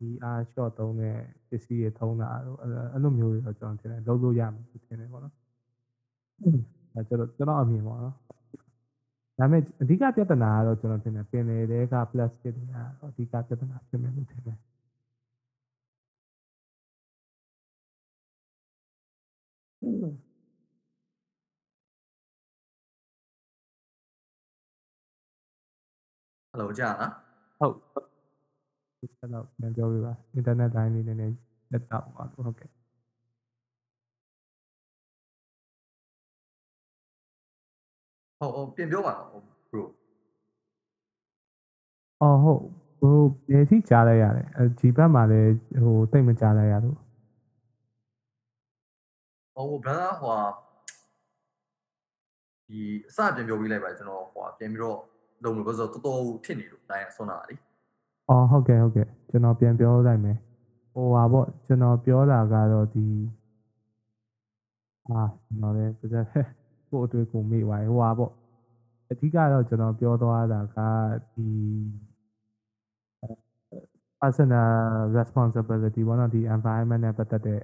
မီးအား short သုံးတဲ့ပစ္စည်းတွေသုံးတာလို့အဲ့လိုမျိုးတွေတော့ကျွန်တော်ထင်တယ်လုပ်လို့ရမယ်လို့ထင်တယ်ပေါ့နော်အဲကျွန်တော်ကျွန်တော်အမြင်ပေါ့နော်ဒါပေမဲ့အဓိကပြဿနာကတော့ကျွန်တော်ထင်တယ်ပင်လယ်တွေက plastic တွေကတော့အဓိကပြဿနာဖြစ်မယ်လို့ထင်တယ်ဟယ်လိုကြာလားဟုတ် အဲ့တော့ပြန်ပြောပြပါ internet line လေးနည်းနည်းလက်တော့ပါဟုတ်ကဲ့ဟုတ်ဟုတ်ပြင်ပြောပါတော့ bro အော်ဟုတ်ဘို့ဘယ်ထိကြားလိုက်ရတယ်အဲဒီဘက်မှာလည်းဟိုတိတ်မကြားလိုက်ရလို့ဟို brother ဟိုဟာဒီအစပြင်ပြောပြီးလိုက်ပါကျွန်တော်ဟိုဟာပြင်ပြီးတော့လုံးလို့ဆိုတော့တော်တော်ဖြစ်နေလို့တိုင်းဆွမ်းတာလေ အော်ဟုတ်ကဲ့ဟုတ်ကဲ့ကျွန်တော်ပြန်ပြောလိုက်မယ်ဟိုပါပေါ့ကျွန်တော်ပြောတာကတော့ဒီအာကျွန်တော်လည်းပြသက်ကိုအတွေ့ကိုမေ့ပါဟိုပါပေါ့အဓိကတော့ကျွန်တော်ပြောသွားတာကဒီ personal responsibility ဘောနော်ဒီ environment နဲ့ပတ်သက်တဲ့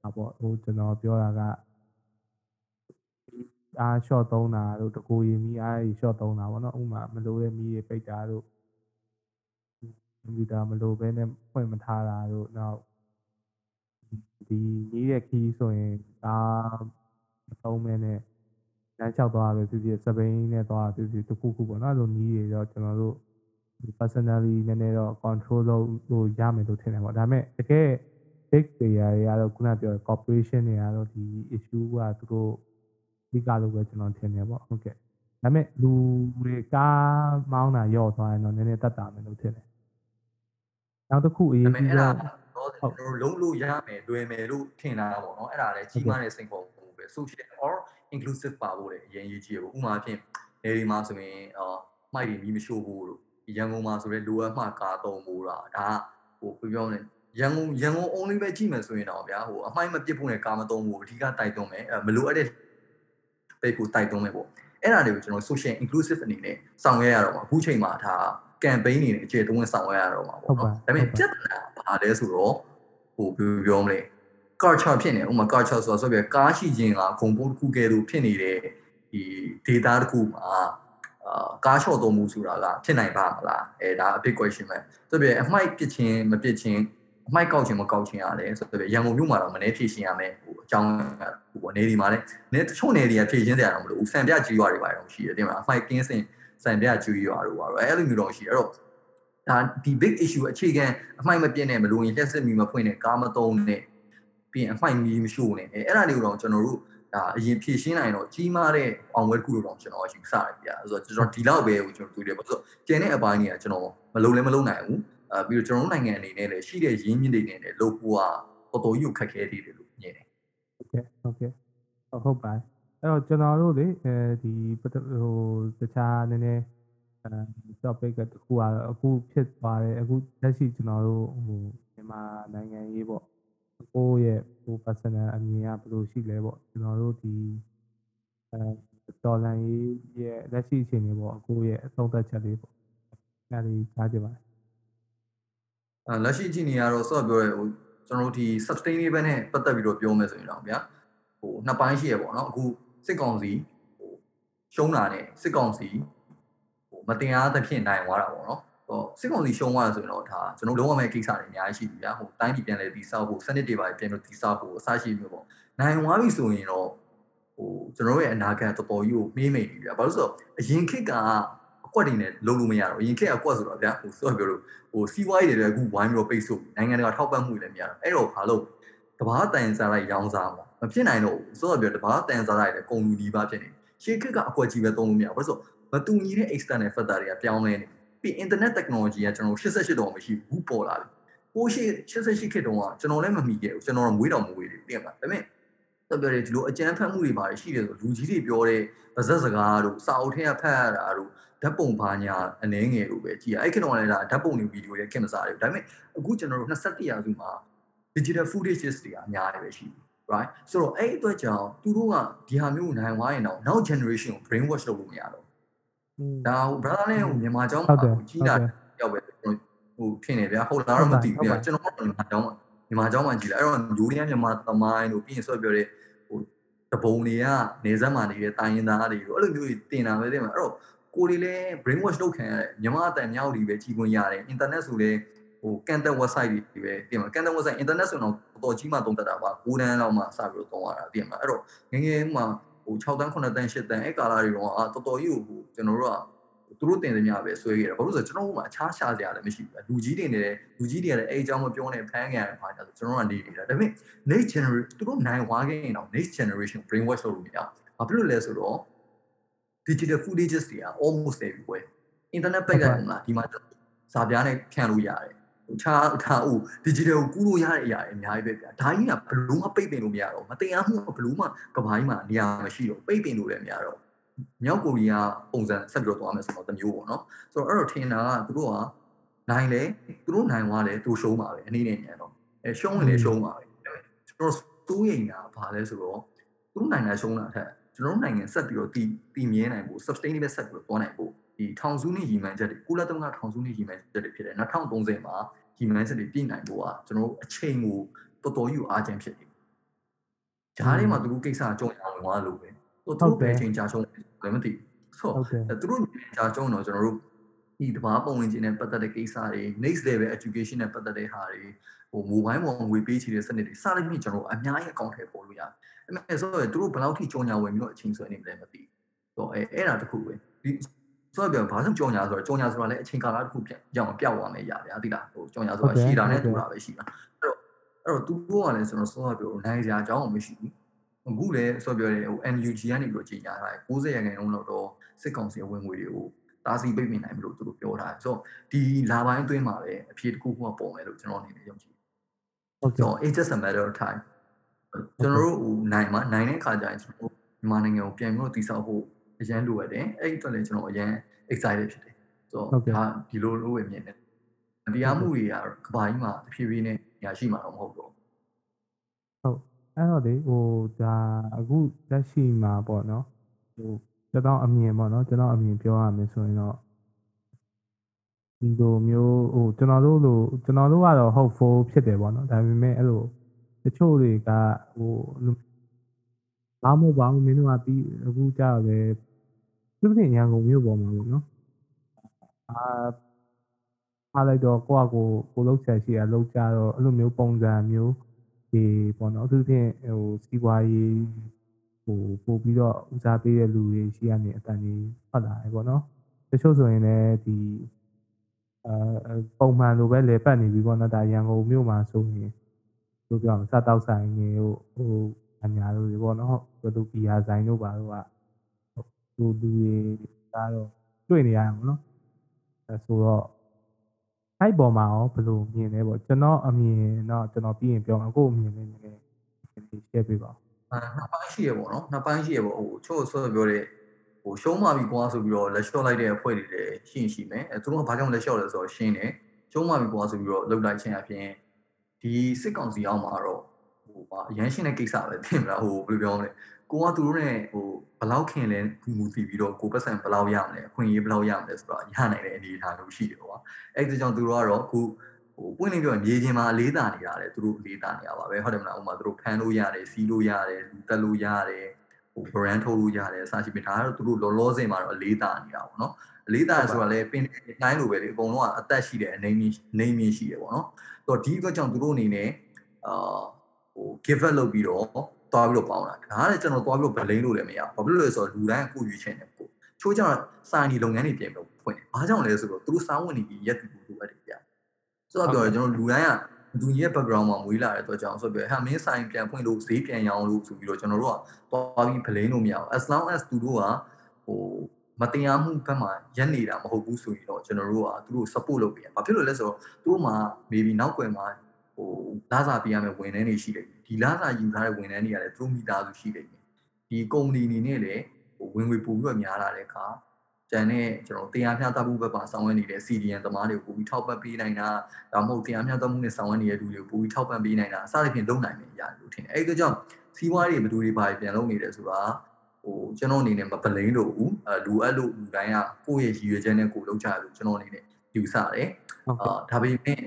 ဟာပေါ့ဟိုကျွန်တော်ပြောတာကအား short သုံးတာတို့တကူရီမီအားကြီး short သုံးတာပေါ့နော်ဥပမာမလိုတဲ့မီးတွေပိတ်တာတို့ ကွန်ပျူတာမလိုဘဲနဲ့ဖွင့်မထားတာတို့နောက်ဒီမီးရဲ့ key ဆိုရင်ဒါမသုံးမဲနဲ့လမ်းလျှောက်သွားပဲဖြစ်ဖြစ်စပိန်နဲ့သွားဖြစ်ဖြစ်တခုခုပေါ့နော်အဲ့လိုမီးတွေတော့ကျွန်တော်တို့ personally နည်းနည်းတော့ control လုပ်လို့ရမယ်လို့ထင်တယ်ပေါ့ဒါပေမဲ့တကယ် big player တွေကတော့ခုနပြောတဲ့ corporation တွေကတော့ဒီ issue ကသူတို့ဒီကလို့ပဲကျွန်တော်ထင်တယ်ပေါ့ဟုတ်ကဲ့ဒါပေမဲ့လူတွေကားမောင်းတာရော့သွားရင်တော့နည်းနည်းတတ်တာမယ်လို့ထင်တယ် နောက်တစ်ခုအရေးဒါပေမဲ့ကြီးအဲ့ဒါတော့တော့ကျွန်တော်လုံးလို့ရမယ်လွယ်မယ်လို့ထင်တာပေါ့နော်အဲ့ဒါလည်းကြီးမားတဲ့စိန်ခေါ်မှုပဲ social or inclusive ပါဖို့လည်းအရင်ရေးကြည့်ရပေါ့ဥပမာဖြင့်နေဒီမှာဆိုရင်အာမိုက်တွေမီးမရှို့ဖို့လို့ရန်ကုန်မှာဆိုရင်လိုအပ်မှကားသုံးဖို့တာဒါဟိုပြောပြောနေရန်ကုန်ရန်ကုန် only ပဲကြည့်မယ်ဆိုရင်တော့ဗျာဟိုအမိုက်မပစ်ဖို့နဲ့ကားမသုံးဖို့အဓိကတိုက်တွန်းမယ်အဲမလိုအပ်တဲ့ပိတ်ကိုတိုက်တွန်းမယ်ပေါ့အဲ့ဒါတွေကိုကျွန်တော် social inclusive အနေနဲ့ဆောင်ရွက်ရတော့မှာအခုချိန်မှာဒါ campaign နေနဲ့အခြေတုံးဝင်ဆောင်ရွက်ရတော့မှာပေါ့နော်ဒါပေမဲ့ပြဿနာဘာလဲဆိုတော့ဟိုပြောပြောမလဲ culture ဖြစ်နေဥပမာ culture ဆိုတော့ဆိုပြကားရှိခြင်းကဂုံပိုးတစ်ခုကဲလို့ဖြစ်နေတဲ့ဒီ data တစ်ခုမှာအာကားလျှော့သုံးမှုဆိုတာကဖြစ်နိုင်ပါမလားအဲဒါအ big question ပဲဆိုပြအမိုက်ပစ်ခြင်းမပစ်ခြင်းအမိုက်ကောက်ခြင်းမကောက်ခြင်းရတယ်ဆိုတော့ရန်ကုန်မြို့မှာတော့မနေဖြည့်ရှင်းရမယ်ဟိုအကြောင်းဟိုပေါ့နေဒီမှာလည်းနေတချို့နေတွေကဖြည့်ရှင်းကြရတော့မလို့စံပြကြီးရွာတွေပါတော့ရှိတယ်တင်မလားအမိုက်ကင်းစင် စံပြကြီးရွာတို့ပါတော့အဲ့လိုမျိုးတော့ရှိအဲ့တော့ဒါဒီ big issue အခြေခံအမိုက်မပြည့်နဲ့မလို့ရင်လက်စစ်မီမဖွင့်နဲ့ကားမသုံးနဲ့ပြီးရင်အမိုက်မီမရှို့နဲ့အဲအဲ့ဒါတွေကိုတော့ကျွန်တော်တို့ဒါအရင်ဖြည့်ရှင်းနိုင်တော့ကြီးမားတဲ့အောင်ဝဲတစ်ခုလို့တော့ကျွန်တော်ယူဆတယ်ဗျာဆိုတော့ကျွန်တော်ဒီလောက်ပဲကိုကျွန်တော်တွေ့တယ်ပေါ့ဆိုတော့ကျန်တဲ့အပိုင်းတွေကကျွန်တော်မလုံးလည်းမလုံးနိုင်ဘူးအဲပြီးတော့ကျွန်တော်တို့နိုင်ငံအနေနဲ့လည်းရှိတဲ့ရင်းမြစ်တွေနဲ့လည်းလုပ်ဖို့ကတော်တော်ကြီးကိုခက်ခဲသေးတယ်လို့မြင်တယ်ဟုတ်ကဲ့ဟုတ်ကဲ့ဟုတ်ဟုတ်ပါတယ် အဲ့တော့ကျွန်တော်တို့လေအဲဒီဟိုတခြားနည်းနည်းအဲ topic ကတခုကတော့အခုဖြစ်သွားတယ်အခုလက်ရှိကျွန်တော်တို့ဟိုမြန်မာနိုင်ငံရေးပေါ့ကိုယ့်ရဲ့ဟို personal အမြင်ကဘယ်လိုရှိလဲပေါ့ကျွန်တော်တို့ဒီအဲဒေါ်လာရေးရဲ့လက်ရှိအခြေအနေပေါ့အခုရဲ့အသုံးသက်ချက်လေးပေါ့အဲ့ဒီကြားကြပါအဲလက်ရှိကြည့်နေရတော့ဆော့ပြောရဲဟိုကျွန်တော်တို့ဒီ sustainable နဲ့ပတ်သက်ပြီးတော့ပြောမယ်ဆိုရင်တော့ဗျာဟိုနှစ်ပိုင်းရှိရပေါ့နော်အခု စစ်ကောင်စီဟိုရှုံးတာနဲ့စစ်ကောင်စီဟိုမတင်အားသဖြင့်နိုင်သွားတာပေါ့နော်ဟိုစစ်ကောင်စီရှုံးသွားဆိုရင်တော့ဒါကျွန်တော်လုံးဝမဲ့ကိစ္စတွေအများကြီးရှိပြီဗျာဟိုတိုင်းပြည်ပြန်လဲပြီးစောက်ဖို့စနစ်တွေပါပြန်လို့တည်ဆောက်ဖို့အစရှိမျိုးပေါ့နိုင်သွားပြီဆိုရင်တော့ဟိုကျွန်တော်ရဲ့အနာဂတ်တော်တော်ကြီးကိုမေးမိပြီဗျာဘာလို့ဆိုတော့အရင်ခေတ်ကအကွက်တွေနဲ့လုံးလို့မရတော့အရင်ခေတ်ကအကွက်ဆိုတော့ဗျာဟိုစောပြောလို့ဟိုစီးပွားရေးတွေလည်းအခုဝိုင်းပြီးတော့ပိတ်ဆို့နိုင်ငံတကာထောက်ပံ့မှုတွေလည်းမရတော့အဲ့တော့ဘာလို့ တဘာတန်စားလိုက်ရောင်းစားမှာမဖြစ်နိုင်တော့ဘူးစောပြောတဘာတန်စားလိုက်လည်းကုန်လူဒီပါဖြစ်နေရှေးခေတ်ကအကွက်ကြီးပဲသုံးလို့မရဘူးဘာလို့ဆိုမတူညီတဲ့ external factor တွေကပြောင်းလဲနေပြီး internet technology ကကျွန်တော်88တော့မရှိဘူးပေါ်လာပြီပိုးရှိ88ခေတ်တုန်းကကျွန်တော်လည်းမမီခဲ့ဘူးကျွန်တော်တော့မွေးတော်မွေးတယ်ပြင်ပါဒါပေမဲ့တော်ပြောတယ်ဒီလိုအကြမ်းဖက်မှုတွေပါတယ်ရှိတယ်ဆိုလူကြီးတွေပြောတဲ့ဗဇက်စကားတို့စာအုပ်ထဲကဖတ်ရတာတို့ဓာတ်ပုံပါညာအနှဲငယ်တို့ပဲကြည်ရအဲ့ခေတ်တော့လည်းဒါဓာတ်ပုံတွေဗီဒီယိုတွေခင်မစားတယ်ဒါပေမဲ့အခုကျွန်တော်တို့21ရာစုမှာ digital footages တွေအများကြီးပဲရှိတယ် right ဆိုတော့အဲ့အတွက်ကြောင့်သူတို့ကဒီဟာမျိုးနိုင်သွားရင်တော့ now generation ကို brain wash လုပ်လို့မရတော့ဒါဟို brother လည်းဟိုမြန်မာကျောင်းမှာဟိုကြီးတာရောက်ပဲဟိုဖြစ်နေဗျာဟုတ်လားတော့မသိဘူးဗျာကျွန်တော်ကမြန်မာကျောင်းမှာမြန်မာကျောင်းမှာကြီးလာအဲ့တော့ယူရီးယားမြန်မာသမိုင်းတို့ပြီးရင်ဆိုပြောတဲ့ဟိုတပုံတွေကနေဆက်မှာနေတဲ့တိုင်းရင်းသားတွေတို့အဲ့လိုမျိုးတွေတင်တာပဲတဲ့မှာအဲ့တော့ကိုယ်တွေလည်း brain wash လုပ်ခံရတယ်မြန်မာအတန်မြောက်တွေပဲကြီးခွင့်ရတယ် internet ဆိုလည်း ဟိုကန်တဲ့ website တွေပဲပြင်မှာကန်တဲ့ website internet ဆိုတော့တော်တော်ကြီးမှသုံးတတ်တာပါ9တန်းလောက်မှစပြီးတော့သုံးရတာပြင်မှာအဲ့တော့ငငယ်မှဟို6တန်း9တန်း10တန်းအဲ့ကာလာတွေတော့အာတော်တော်ကြီးကိုကျွန်တော်တို့ကသူတို့တင်သမျှပဲဆွဲခဲ့တယ်ဘာလို့ဆိုတော့ကျွန်တော်တို့ကအခြားရှာစရာလည်းမရှိဘူးလူကြီးတွေနေတယ်လူကြီးတွေလည်းအဲ့အကြောင်းမပြောနဲ့ဖမ်းခံရပါကြဆိုကျွန်တော်ကနေနေတာဒါပေမဲ့ next generation သူတို့နိုင်ဝါခဲ့ရင်တော့ next generation brain wash လုပ်လို့မရဘာဖြစ်လို့လဲဆိုတော့ digital footages တွေက almost everywhere internet ပိတ်လိုက်အောင်လားဒီမှာစာပြားနဲ့ဖြန့်လို့ရတယ် ဟိုခြားထားဟို digital ကိုကူးလို့ရတဲ့အရာတွေအများကြီးပဲဗျာဒါကြီးကဘလို့မှပိတ်ပင်လို့မရတော့မတရားမှုဘလို့မှကဘာကြီးမှာနေရာမရှိတော့ပိတ်ပင်လို့လည်းမရတော့မြောက်ကိုရီးယားပုံစံဆက်ပြီးတော့သွားမယ်ဆိုတော့တမျိုးပေါ့နော်ဆိုတော့အဲ့တော့ထင်တာကသူတို့ကနိုင်လေသူတို့နိုင်သွားတယ်သူရှုံးပါပဲအနေနဲ့ညံတော့အဲရှုံးရင်လည်းရှုံးပါပဲကျွန်တော်စိုးရိမ်တာဘာလဲဆိုတော့သူတို့နိုင်ငံရှုံးတာထက်ကျွန်တော်တို့နိုင်ငံဆက်ပြီးတော့တည်တည်မြဲနိုင်ဖို့ sustainable ဆက်ပြီးတော့သွားနိုင်ဖို့ ဒီထောင်စုနှစ်ရီမှန်ချက်တွေကုလသမဂ္ဂထောင်စုနှစ်ရီမှန်ချက်တွေဖြစ်တယ်2030မှာရီမှန်ချက်တွေပြည့်နိုင်ဖို့ကကျွန်တော်တို့အချိန်ကိုတော်တော်ယူအားချင်းဖြစ်တယ်။ဂျားထဲမှာသူတို့ကိစ္စအကြောင်းအောင်သွားလို့ပဲ။သူတို့ပဲအချိန်ကြာရှုံးတယ်မသိဘူး။ဆိုတော့သူတို့ကြာရှုံးတော့ကျွန်တော်တို့ဒီတဘာပုံဝင်ခြင်းနဲ့ပတ်သက်တဲ့ကိစ္စတွေ next level education နဲ့ပတ်သက်တဲ့ဟာတွေဟို mobile ပေါ်ငွေပေးချေတဲ့စနစ်တွေစသဖြင့်ကျွန်တော်အများကြီးအကောင့်ထဲပေါ်လို့ရတယ်။အဲ့မဲ့ဆိုတော့သူတို့ဘယ်လောက်ထိကြောင်ညာဝင်ပြီးတော့အချိန်ဆွဲနေမလဲမသိဘူး။ဆိုတော့အဲအဲ့ဒါတခုပဲဒီ ဆိုတော့ဘာလို့ကြောင်ညာဆိုတော့ကြောင်ညာဆိုတာလည်းအချိန်ကာလတစ်ခုပြန်ကြောင်ပြောက်သွားမယ်ရဗျာသိလားဟိုကြောင်ညာဆိုတာရှိတာနဲ့တူတာပဲရှိတာအဲ့တော့အဲ့တော့သူတို့ကလည်းကျွန်တော်စောစောပြောနိုင်စရာအကြောင်းမရှိဘူးအခုလည်းဆိုပြောတယ်ဟို NUG ကနေပြီးတော့ကြီးညာထားတယ်60ရာခိုင်နှုန်းလောက်တော့စစ်ကောင်စီဝင်ငွေတွေကိုတားဆီးပိတ်ပင်နိုင်မလို့သူတို့ပြောထားတယ်ဆိုတော့ဒီလာပိုင်းအတွင်းမှာပဲအဖြေတစ်ခုခုကပေါ်မယ်လို့ကျွန်တော်အနေနဲ့ယုံကြည်ဟုတ်ကဲ့ so it's just a matter of time ကျွန်တော်တို့ဟိုနိုင်မှာနိုင်တဲ့ခါကျရင်ကျွန်တော်မြန်မာနိုင်ငံကိုပြန်ပြီးတော့တည်ဆောက်ဖို့ အရန်လိုရတယ်အဲ့ဒီအတွက်လည်းကျွန်တော်အရန် excited ဖြစ်တယ်ဆိုတော့ဒါဒီလိုလိုပဲမြင်တယ်တရားမှုတွေကကဘာကြီးမှာတဖြည်းဖြည်းနဲ့ညာရှိမှာတော့မဟုတ်တော့ဟုတ်အဲ့တော့လေဟိုဒါအခုလက်ရှိမှာပေါ့နော်ဟိုကျွန်တော်အမြင်ပေါ့နော်ကျွန်တော်အမြင်ပြောရမယ်ဆိုရင်တော့ဒီလိုမျိုးဟိုကျွန်တော်တို့လိုကျွန်တော်တို့ကတော့ hopeful ဖြစ်တယ်ပေါ့နော်ဒါပေမဲ့အဲ့လိုတချို့တွေကဟိုဘာမှမပေါ့မင်းတို့ကပြီးအခုကြောက်တယ် သူတို့ရန်ကုန်မြို့ပေါ်မှာပေါ့နော်အာအားလိုက်တော့ကိုယ့်အကိုကိုလောက်ဆက်ရှိရလောက်ကြတော့အဲ့လိုမျိုးပုံစံမျိုးဒီပေါ့နော်အထူးဖြင့်ဟိုစီးပွားရေးဟိုပို့ပြီးတော့ဦးစားပေးတဲ့လူတွေရှိရနေအတန်ကြီးဟုတ်လာတယ်ပေါ့နော်တချို့ဆိုရင်လည်းဒီအဲပုံမှန်လိုပဲလေပတ်နေပြီပေါ့နော်ဒါရန်ကုန်မြို့မှာဆိုရင်တို့ပြောမှာစတောက်ဆိုင်တွေဟိုဟိုအများတို့တွေပေါ့နော်ဘယ်လိုပီယာဆိုင်တို့ပါတော့က ဟိုလူတွေကတော့တွေ့နေရအောင်နော်အဲဆိုတော့အဲ့ပေါ်မှာရောဘယ်လိုမြင်လဲပေါ့ကျွန်တော်အမြင်တော့ကျွန်တော်ပြီးရင်ပြောမှာကို့အမြင်လေးနည်းနည်းရှင်းပြပါဦးအာနှစ်ပိုင်းရှိရပေါ့နော်နှစ်ပိုင်းရှိရပေါ့ဟိုချို့ဆိုပြောတဲ့ဟိုရှုံးမှပြီကွာဆိုပြီးတော့လက်လျှော့လိုက်တဲ့အဖွဲ့တွေလည်းရှင်းရှိမယ်အဲသူတို့ကဘာကြောင့်လက်လျှော့လဲဆိုတော့ရှင်းတယ်ရှုံးမှပြီကွာဆိုပြီးတော့လှုပ်လိုက်ခြင်းအပြင်ဒီစစ်ကောင်စီအောင်မှာတော့ဟိုပါရန်ရှင်းတဲ့ကိစ္စပဲသိမလားဟိုဘယ်လိုပြောမလဲ ကိုကသူတို့နဲ့ဟိုဘလောက်ခင်လဲမူတည်ပြီးတော့ကိုပတ်စံဘလောက်ရမလဲအခွင့်အရေးဘလောက်ရမလဲဆိုတော့ရနိုင်တဲ့အနေအထားမျိုးရှိတယ်ကွာအဲ့ဒီကြောင့်သူတို့ကတော့အခုဟိုပွင့်နေပြောမြေချင်းမှာလေးတာနေတာလေသူတို့လေးတာနေရပါပဲဟုတ်တယ်မလားဥပမာသူတို့ဖန်လို့ရတယ်စီးလို့ရတယ်လူတက်လို့ရတယ်ဟို brand ထုတ်လို့ရတယ်အစရှိပြီဒါကတော့သူတို့လောလောဆယ်မှာတော့လေးတာနေတာပေါ့နော်လေးတာဆိုတာလေပင်တိုင်းလိုပဲလေအကုန်လုံးကအသက်ရှိတယ်အနေမြင့်နေမြင့်ရှိတယ်ပေါ့နော်ဆိုတော့ဒီအတွက်ကြောင့်သူတို့အနေနဲ့အာဟို give up လုပ်ပြီးတော့ သွားပြီးတော့ပေါင်းတာဒါကလည်းကျွန်တော်သွားပြီးတော့ဗလိန်လို့လည်းမရဘာဖြစ်လို့လဲဆိုတော့လူတိုင်းကိုယူချင်တယ်ကိုချိုးကြတော့စာနီလုပ်ငန်းတွေပြင်လို့ဖွင့်တယ်ဘာကြောင့်လဲဆိုတော့သူတို့စာဝင်နေပြီးရက်တူတူလိုအပ်တယ်ဗျဆိုတော့ပြောရကျွန်တော်လူတိုင်းကလူကြီးရဲ့ background မှာမွေးလာတဲ့အတွက်ကြောင့်ဆိုပြီးဟာမင်းဆိုင်ပြန်ဖွင့်လို့ဈေးပြန်ရောင်းလို့ဆိုပြီးတော့ကျွန်တော်တို့ကသွားပြီးဗလိန်လို့မရအောင် as long as သူတို့ကဟိုမတရားမှုဘက်မှာရက်နေတာမဟုတ်ဘူးဆိုရင်တော့ကျွန်တော်တို့ကသူတို့ support လုပ်ပေးရ။ဘာဖြစ်လို့လဲဆိုတော့သူတို့မှာ maybe နောက်ွယ်မှာဟိုလာစာပေးရမယ်ဝန်ထမ်းတွေရှိတယ် ဒီလစာယူထားတဲ့ဝန်ထမ်းတွေကလည်းသူတို့မိသားစုရှိနေတယ်ဒီကုမ္ပဏီအနေနဲ့လည်းဟိုဝင်ငွေပို့ပြီးတော့များလာတဲ့အခါကျန်တဲ့ကျွန်တော်တရားမျှတမှုဘက်ပါဆောင်ရွက်နေတဲ့ CDN သမားတွေကိုပို့ပြီးထောက်ပံ့ပေးနိုင်တာဒါမှမဟုတ်တရားမျှတမှုနဲ့ဆောင်ရွက်နေတဲ့လူတွေကိုပို့ပြီးထောက်ပံ့ပေးနိုင်တာအစသဖြင့်လုပ်နိုင်မယ်ရတယ်လို့ထင်တယ်အဲဒီကြောင့်စီးပွားရေးဘယ်သူတွေပါပြန်လုပ်နေတယ်ဆိုတာဟိုကျွန်တော်အနေနဲ့မပလိန်လို့ဘူးအဲလူအပ်လို့လူတိုင်းကကိုယ့်ရဲ့ရည်ရွယ်ချက်နဲ့ကိုယ်လုပ်ကြရလို့ကျွန်တော်အနေနဲ့ယူဆတယ်အာဒါပေမဲ့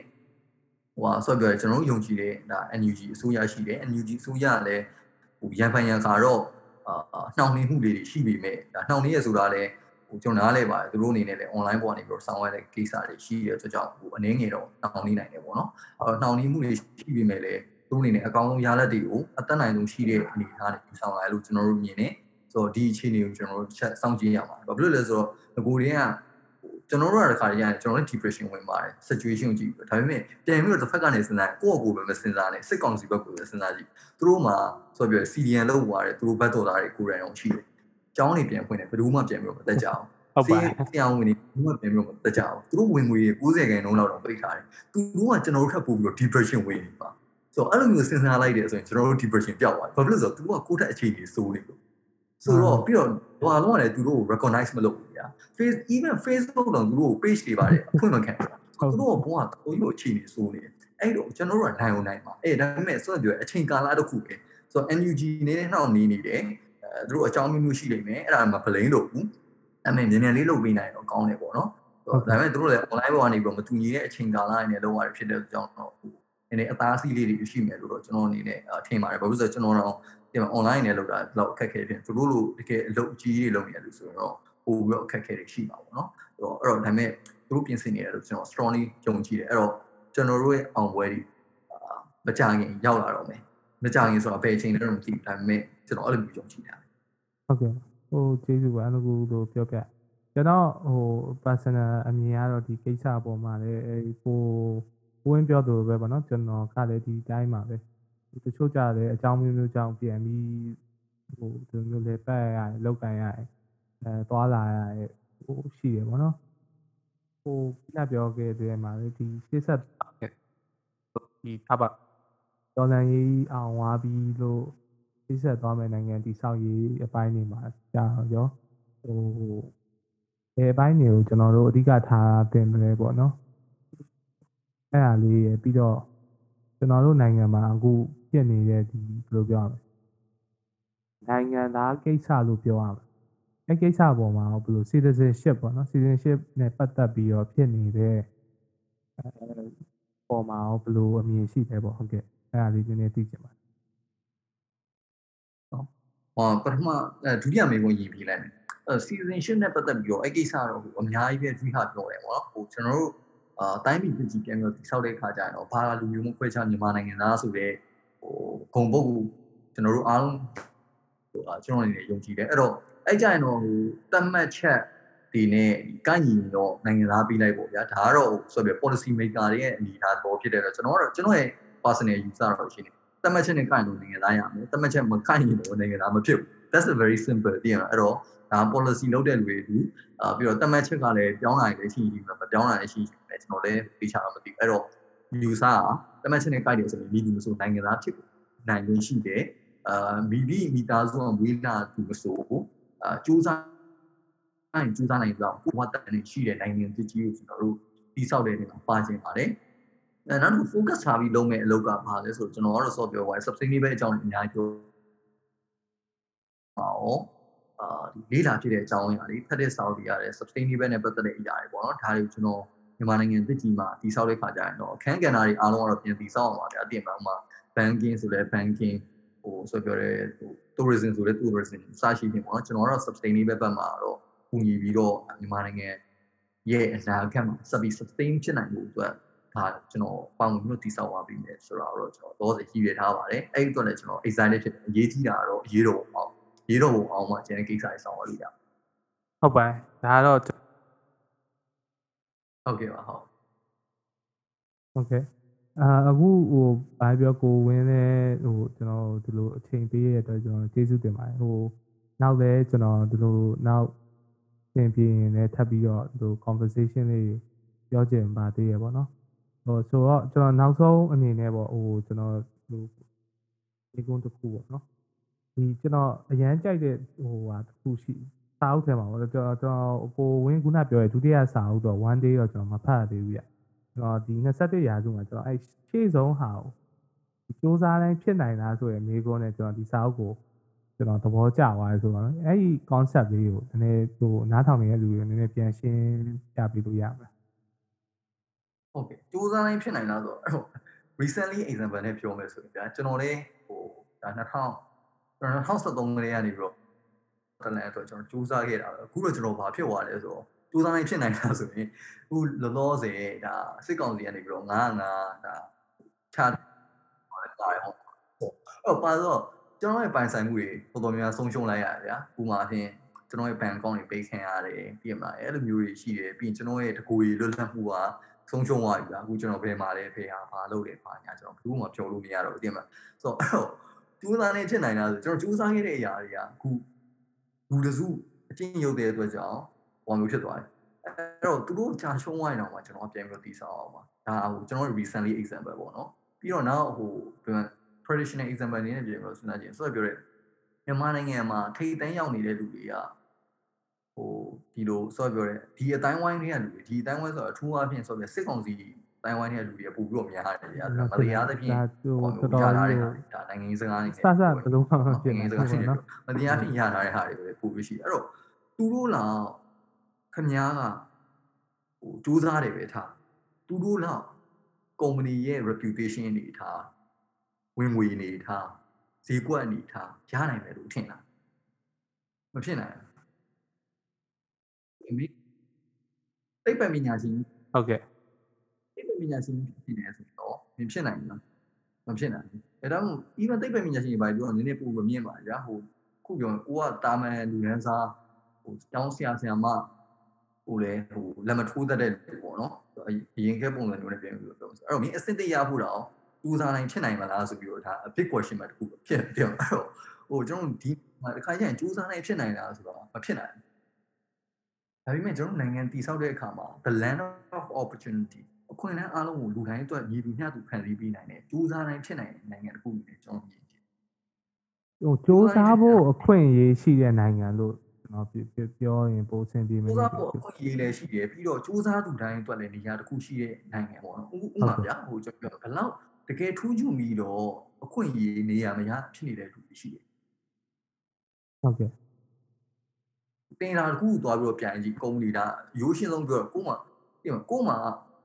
ဟိုဟာဆော့ပြောရကျွန်တော်တို့ယုံကြည်တဲ့ဒါ NUG အစိုးရရှိတယ် NUG အစိုးရလည်းဟိုရန်ဖန်ရန်ကတော့အာနှောင့်နှေးမှုတွေရှိပေမဲ့ဒါနှောင့်နှေးရဆိုတာလည်းဟိုကျွန်တော်နားလဲပါတယ်သူတို့အနေနဲ့လည်း online ပေါ်ကနေပြီးတော့ဆောင်းရတဲ့ကိစ္စတွေရှိရတဲ့ကြောင့်ဟိုအနေငယ်တော့နှောင့်နှေးနိုင်တယ်ပေါ့နော်အဲတော့နှောင့်နှေးမှုတွေရှိပေမဲ့လည်းသူတို့အနေနဲ့အကောင်းဆုံးရလဒ်တွေကိုအသက်နိုင်ဆုံးရှိတဲ့အနေအထားတွေဆောင်လာလို့ကျွန်တော်တို့မြင်နေဆိုတော့ဒီအခြေအနေကိုကျွန်တော်တို့ချက်စောင့်ကြည့်ရမှာဘာဖြစ်လို့လဲဆိုတော့ငကိုတွေက ကျွန်တော်တို့ကတခါတည်းရတယ်ကျွန်တော်တို့ depression ဝင်ပါတယ် situation ကိုကြည့်ပြီးဒါပေမဲ့ပြန်ပြီးတော့တစ်ဖက်ကနေစဉ်းစားကိုယ့်အကိုပဲမစဉ်းစားနဲ့စစ်ကောင်စီဘက်ကိုပဲစဉ်းစားကြည့်သူတို့မှာဆိုပြော CDN လောက်သွားတယ်သူတို့ဘက်တော်သားတွေကိုယ်တိုင်အောင်ရှိတယ်ကျောင်းနေပြန်ဖွင့်တယ်ဘယ်သူမှပြန်ပြီးတော့မတက်ကြအောင်ဟုတ်ပါတရားဝင်နေဘူးမှပြန်ပြီးတော့မတက်ကြအောင်သူတို့ဝင်ငွေ90ခန်းလုံးလောက်တော့ပိတ်ထားတယ်သူတို့ကကျွန်တော်တို့ထပ်ပို့ပြီးတော့ depression ဝင်နေပါဆိုတော့အဲ့လိုမျိုးစဉ်းစားလိုက်တယ်ဆိုရင်ကျွန်တော်တို့ depression ပျောက်သွားတယ်ဘာဖြစ်လို့လဲဆိုတော့သူတို့ကကိုယ့်ထက်အခြေအနေစိုးနေလို့ဆိုတော့ပြီးတော့ဘာလို့လဲသူတို့ကို recognize မလုပ်ဘူး ညာ face even facebook တော့သူတို့ကို page တွေပါတယ်အဖွင့်မခံဘူးသူတို့ကဘုံကတော်ကြီးကိုအခြေအနေစိုးနေတယ်အဲ့တော့ကျွန်တော်တို့ကနိုင်အောင်နိုင်ပါအဲ့ဒါပေမဲ့ဆိုတော့ပြောအချိန်ကာလတစ်ခုပဲဆိုတော့ NUG နေတဲ့နှောက်နေနေတယ်အဲသူတို့အကြောင်းမျိုးမျိုးရှိနေမယ်အဲ့ဒါမှ blame လို့ဘူးအဲ့မဲ့မြန်မြန်လေးလုပ်ပေးနိုင်တော့ကောင်းတယ်ပေါ့နော်ဒါပေမဲ့သူတို့လည်း online ပေါ်ကနေပြီးတော့မတူညီတဲ့အချိန်ကာလတွေနဲ့လုပ်ရတယ်ဖြစ်တဲ့ကြောင့်တော့ဟိုနည်းနည်းအသားစီးလေးတွေရှိမယ်လို့တော့ကျွန်တော်အနေနဲ့ထင်ပါတယ်ဘာလို့လဲဆိုတော့ကျွန်တော်တော့ဒီမှာ online နဲ့လုပ်တာတော့အခက်အခဲဖြစ်သူတို့လိုတကယ်အလုပ်ကြီးတွေလုပ်နေတယ်လို့ဆိုတော့ ပို့ပြီးတော့အခက်အခဲတွေရှိပါပေါ့နော်အဲ့တော့အဲ့တော့ဒါပေမဲ့သူတို့ပြင်ဆင်နေတယ်လို့ကျွန်တော် strongly ယုံကြည်တယ်အဲ့တော့ကျွန်တော်တို့ရဲ့အောင်ပွဲတွေမကြခင်ရောက်လာတော့မယ်မကြခင်ဆိုတော့ဘယ်အချိန်လဲတော့မသိဘူးဒါပေမဲ့ကျွန်တော်အဲ့လိုမျိုးယုံကြည်တယ်ဟုတ်ကဲ့ဟိုကျေးဇူးပါအနကူတို့ပြောပြကျွန်တော်ဟို personal အမြင်ကတော့ဒီကိစ္စအပေါ်မှာလည်းအဲဟိုဝင်းပြောသူပဲပေါ့နော်ကျွန်တော်ကလည်းဒီတိုင်းပါပဲတချို့ကြတယ်အကြောင်းမျိုးမျိုးကြောင့်ပြန်ပြီးဟိုဒီမျိုးလေပတ်ရတယ်လောက်ကန်ရတယ် အဲသွားလာရတယ်ဟိုရှိတယ်ပေါ့နော်ဟိုပြပြောခဲ့တဲ့မှာလေဒီရှေ့ဆက်ဒီထားပါဒေါ်လာရေးအောင်ဝါပြီးလို့ရှေ့ဆက်သွားမယ်နိုင်ငံဒီဆောက်ရေးအပိုင်းတွေမှာကြာရောဟိုဘယ်အပိုင်းတွေကိုကျွန်တော်တို့အဓိကထားတင်တယ်ပေါ့နော်အဲ့ဒါလေးရပြီးတော့ကျွန်တော်တို့နိုင်ငံမှာအခုဖြစ်နေတဲ့ဒီဘယ်လိုပြောရမလဲနိုင်ငံသားကိစ္စလို့ပြောရမှာ အဲ့ကိစ္စပေါ်မှာဘယ်လို citizenship ပေါ့နော် citizenship နဲ့ပတ်သက်ပြီးတော့ဖြစ်နေတဲ့အဲပေါ်မှာဘယ်လိုအမြင်ရှိလဲပေါ့ဟုတ်ကဲ့အဲ့ဒါလေးနည်းနည်းသိချင်ပါတယ်ဟောပထမအဲဒုတိယမေးခွန်းရင်ပြလိုက်မယ်အဲ citizenship နဲ့ပတ်သက်ပြီးတော့အဲ့ကိစ္စတော့ဟိုအများကြီးပဲတွေးဟာပြောတယ်ပေါ့နော်ဟိုကျွန်တော်တို့အာတိုင်းပြည်ပြည်ကြီးပြန်ပြီးတော့တိဆောက်တဲ့ခါကျရင်တော့ဘာလူမျိုးမခွဲခြားမြန်မာနိုင်ငံသားဆိုတဲ့ဟိုဂုံပုတ်ကိုကျွန်တော်တို့အားလုံးဟိုကျွန်တော်အနေနဲ့ယုံကြည်တယ်အဲ့တော့ အဲ့ကြရင်တော့ဟိုတတ်မှတ်ချက်ဒီနဲ့ကန့်ညီတော့နိုင်ငံသားပြီးလိုက်ပေါ့ဗျာဒါကတော့ဆိုပြ policy maker တွေရဲ့အနေအထားပေါ်ဖြစ်တဲ့တော့ကျွန်တော်ကတော့ကျွန်တော်ရဲ့ personal user တော့ရှိနေတတ်မှတ်ချက်နဲ့ကန့်လို့နိုင်ငံသားရမယ်တတ်မှတ်ချက်မကန့်ရင်တော့နိုင်ငံသားမဖြစ်ဘူး that's a very simple တည်ရအဲ့တော့ဒါ policy လုပ်တဲ့လူတွေလူအာပြီးတော့တတ်မှတ်ချက်ကလည်းပြောင်းလာရင်လည်းရှိရှိမပြောင်းလာရင်ရှိရှိပဲကျွန်တော်လည်းသိချာတော့မသိဘူးအဲ့တော့ user ကတတ်မှတ်ချက်နဲ့ကိုက်တယ်ဆိုရင်မိသူမဆိုနိုင်ငံသားဖြစ်နိုင်လို့ရှိတယ်အာမိမိမိသားစုကဝေးလာသူမဆို အာစူးစမ်းနိုင်စူးစမ်းနိုင်တော့ကိုဝတ်တန်နေရှိတဲ့နိုင်ငံတကြီးကိုကျွန်တော်တို့တိဆောက်တဲ့နေရာပါခြင်းပါတယ်အဲနောက်တစ်ခု focus ထားပြီးလုပ်မဲ့အလုပ်ကဘာလဲဆိုတော့ကျွန်တော်ကတော့ software wise sustainable အကြောင်းအများကြီးပြောပါအောင်အာဒီလေးလာဖြစ်တဲ့အကြောင်းအရာတွေဖက်တဲ့စာအုပ်တွေရတယ် sustainable နဲ့ပတ်သက်တဲ့အရာတွေပေါ့နော်ဒါတွေကိုကျွန်တော်မြန်မာနိုင်ငံသစ်ကြီးမှာတည်ဆောက်တဲ့ခါကျရင်တော့အခန်းကဏ္ဍတွေအားလုံးကတော့ပြင်တည်ဆောက်အောင်ပါဗျာအပြင်မှာဥမာ banking ဆိုလဲ banking ဟိုဆိုပြောရဲဟို tourism ဆိုလဲ tourism စရှိနေပေါ့နော်ကျွန်တော်ကတော့ sustainable ဘက်မှာတော့ပူညီပြီးတော့မြန်မာနိုင်ငံရဲ့အနာဂတ်မှာစပြီး sustain ဖြစ်နိုင်ဖို့အတွက်ဒါကျွန်တော်ပေါင်းလို့တည်ဆောက်ပါပြီလေဆိုတော့ကျွန်တော်တော့ရည်ရထားပါတယ်အဲ့ဒီအတွက်လည်းကျွန်တော် excited ဖြစ်တယ်အရေးကြီးတာကတော့အရေးတော်အောင်ရေးတော်အောင်မှကျန်တဲ့ကိစ္စတွေဆောင်ရလို့ရဟုတ်ပါတယ်ဒါကတော့ဟုတ်ကဲ့ပါဟုတ်ဟုတ်ကဲ့ အာအခုဟိုဘာပြောကိုဝင်းလဲဟိုကျွန်တော်ဒီလိုအချိန်ပေးရတဲ့အတွက်ကျွန်တော်ကျေးဇူးတင်ပါတယ်ဟိုနောက်လည်းကျွန်တော်ဒီလိုနောက်ပြင်ပြရင်လည်းထပ်ပြီးတော့ဒီလို conversation လေးပြောချင်ပါသေးရပေါ့နော်ဟိုဆိုတော့ကျွန်တော်နောက်ဆုံးအနေနဲ့ပေါ့ဟိုကျွန်တော်ဟိုဒီကုန်းတစ်ခုပေါ့နော်ဒီကျွန်တော်အရန်ကြိုက်တဲ့ဟိုဟာတစ်ခုရှိစာအုပ်ထဲမှာပေါ့ကျွန်တော်ကျွန်တော်ကိုဝင်းခုနပြောရဲ့ဒုတိယစာအုပ်တော့ one day တော့ကျွန်တော်မဖတ်ရသေးဘူးပြ ကျွန်တော်ဒီ21ရာစုမှာကျွန်တော်အဲ့ရှေ့ဆုံးဟာကိုဒီစူးစမ်းတိုင်းဖြစ်နိုင်လားဆိုရယ်မိကုန်းနဲ့ကျွန်တော်ဒီစာအုပ်ကိုကျွန်တော်သဘောကျသွားတယ်ဆိုတော့အဲ့ဒီ concept လေးကိုနည်းနည်းဟိုနားထောင်နေတဲ့လူတွေနည်းနည်းပြန်ရှင်းပြပေးလို့ရမလားဟုတ်ကဲ့စူးစမ်းတိုင်းဖြစ်နိုင်လားဆိုတော့အဲ့တော့ recently example နဲ့ပြောမယ်ဆိုရင်ဗျာကျွန်တော်လည်းဟိုဒါ2000 2013ကလေးကနေပြီးတော့တလန်အတွက်ကျွန်တော်စူးစမ်းခဲ့တာပဲအခုတော့ကျွန်တော်ဘာဖြစ်သွားလဲဆိုတော့ စူးစမ်းတိုင်းဖြစ်နိုင်တာဆိုရင်အခုလောလောဆယ်ဒါစစ်ကောင်စီကနေပြီးတော့905ဒါချားတာရဟုတ်အဲ့တော့ပါတော့ကျွန်တော်ရဲ့ပိုင်ဆိုင်မှုတွေတော်တော်များများဆုံးရှုံးလိုက်ရတယ်ဗျာဥပမာအဖြစ်ကျွန်တော်ရဲ့ဘဏ်အကောင့်တွေပိတ်ခံရတယ်ပြင်မလားအဲ့လိုမျိုးတွေရှိတယ်ပြီးရင်ကျွန်တော်ရဲ့တကူကြီးလွတ်လပ်မှုကဆုံးရှုံးသွားပြီဗျာအခုကျွန်တော်ဘယ်မှာလဲဖေဟာဘာလုပ်တယ်ဘာညာကျွန်တော်ဘူးမှပြောလို့မရတော့ဘူးပြင်မလားဆိုတော့အဲ့တော့ကျူးစားနေဖြစ်နိုင်တာဆိုကျွန်တော်ကျူးစားခဲ့တဲ့အရာတွေကအခုလူတစုအချင်းရုပ်တဲ့အတွက်ကြောင့် ဘောမျိုးဖြစ်သွားတယ်အဲ့တော့သူတို့ကြာရှုံးသွားရင်တော့မှကျွန်တော်ပြန်ပြီးတော့တည်ဆောက်အောင်ပါဒါဟိုကျွန်တော် recently example ပေါ့နော်ပြီးတော့နောက်ဟို traditional example အနေနဲ့ပြန်ပြီးတော့စဉ်းစားကြည့်ဆိုတော့ပြောရဲမြန်မာနိုင်ငံမှာထိတ်တန်းရောက်နေတဲ့လူတွေကဟိုဒီလိုဆိုတော့ပြောရဲဒီအတိုင်းဝိုင်းတွေကလူတွေဒီအတိုင်းဝိုင်းဆိုတော့အထူးအားဖြင့်ဆိုတော့စစ်ကောင်စီတိုင်းဝိုင်းတွေကလူတွေကပို့ပြီးတော့များတယ်ဗျာမတရားသဖြင့်ဒါဟိုဟိုတော်တော်ရထားတဲ့ကြီးဟာတွေဒါနိုင်ငံရေးစကားတွေစစဘယ်လိုမှမဖြစ်နိုင်ငံနိုင်ရေးစဘူးကားတွေပေါ့နော်မတရားဖြင့်ရထားတဲ့ဟာတွေပဲပို့ပြီးရှိတယ်အဲ့တော့သူတို့လောက် ခမားကဟိုစူးစမ်းတယ်ပဲထားသူတို့လောက်ကုမ္ပဏီရဲ့ reputation အနေထားဝင်ငွေအနေထားဈေးကွက်အနေထားရနိုင်မယ်လို့ထင်တာမဖြစ်နိုင်ဘူးအမေသိပ္ပံပညာရှင်ဟုတ်ကဲ့သိပ္ပံပညာရှင်ဖြစ်နေတယ်ဆိုတော့မဖြစ်နိုင်ဘူးလားမဖြစ်နိုင်ဘူးအဲဒါမှ even သိပ္ပံပညာရှင်တွေဘာပြောနည်းနည်းပို့မမြင်ပါကြာဟိုခုပြောကိုကတာမန်လူရန်စားဟိုကျောင်းဆရာဆရာမ ဟိုလေဟိုလက်မထိုးတတ်တဲ့လူပေါ့နော်အရင်ကပုံစံမျိုးနဲ့ပြန်ပြီးတော့ပြောဆိုအဲ့တော့မင်းအစစ်တရဖို့တော့တူစားနိုင်ဖြစ်နိုင်မလားဆိုပြီးတော့ဒါ a big question မှာတခုဖြစ်ပြောအဲ့တော့ဟိုကျွန်တော်ဒီတစ်ခါကျရင်စူးစမ်းနိုင်ဖြစ်နိုင်လားဆိုတော့မဖြစ်နိုင်ဘူးဒါပေမဲ့ကျွန်တော်နိုင်ငံတည်ဆောက်တဲ့အခါမှာ the land of opportunity အခွင့်အလမ်းအားလုံးကိုလူတိုင်းအတွက်ညီလူမျှသူခံစည်းပေးနိုင်တယ်စူးစမ်းနိုင်ဖြစ်နိုင်တဲ့နိုင်ငံတစ်ခုအနေနဲ့ကျွန်တော်မြင်တယ်ဟိုစ조사ဖို့အခွင့်အရေးရှိတဲ့နိုင်ငံလို့ ကျွန်တော်ပြောပြောရင်ပိုအဆင်ပြေမယ်စူးစလို့မ်းဖို့အခွင့်အရေးလည်းရှိတယ်ပြီးတော့စူးစမ်းသူတိုင်းအတွက်လည်းနေရာတစ်ခုရှိတဲ့နိုင်ငံပေါ့နော်ဥဥမာဗျာဟိုကျွန်တော်ပြောဘယ်လောက်တကယ်ထူးချွန်ပြီးတော့အခွင့်အရေးနေရာမရဖြစ်နေတဲ့လူတွေရှိတယ်ဟုတ်ကဲ့တင်တာတစ်ခုသွားပြီးတော့ပြန်ကြည့်ကုမ္ပဏီဒါရိုးရှင်းဆုံးပြောကို့မှာဒီမှာကို့မှာ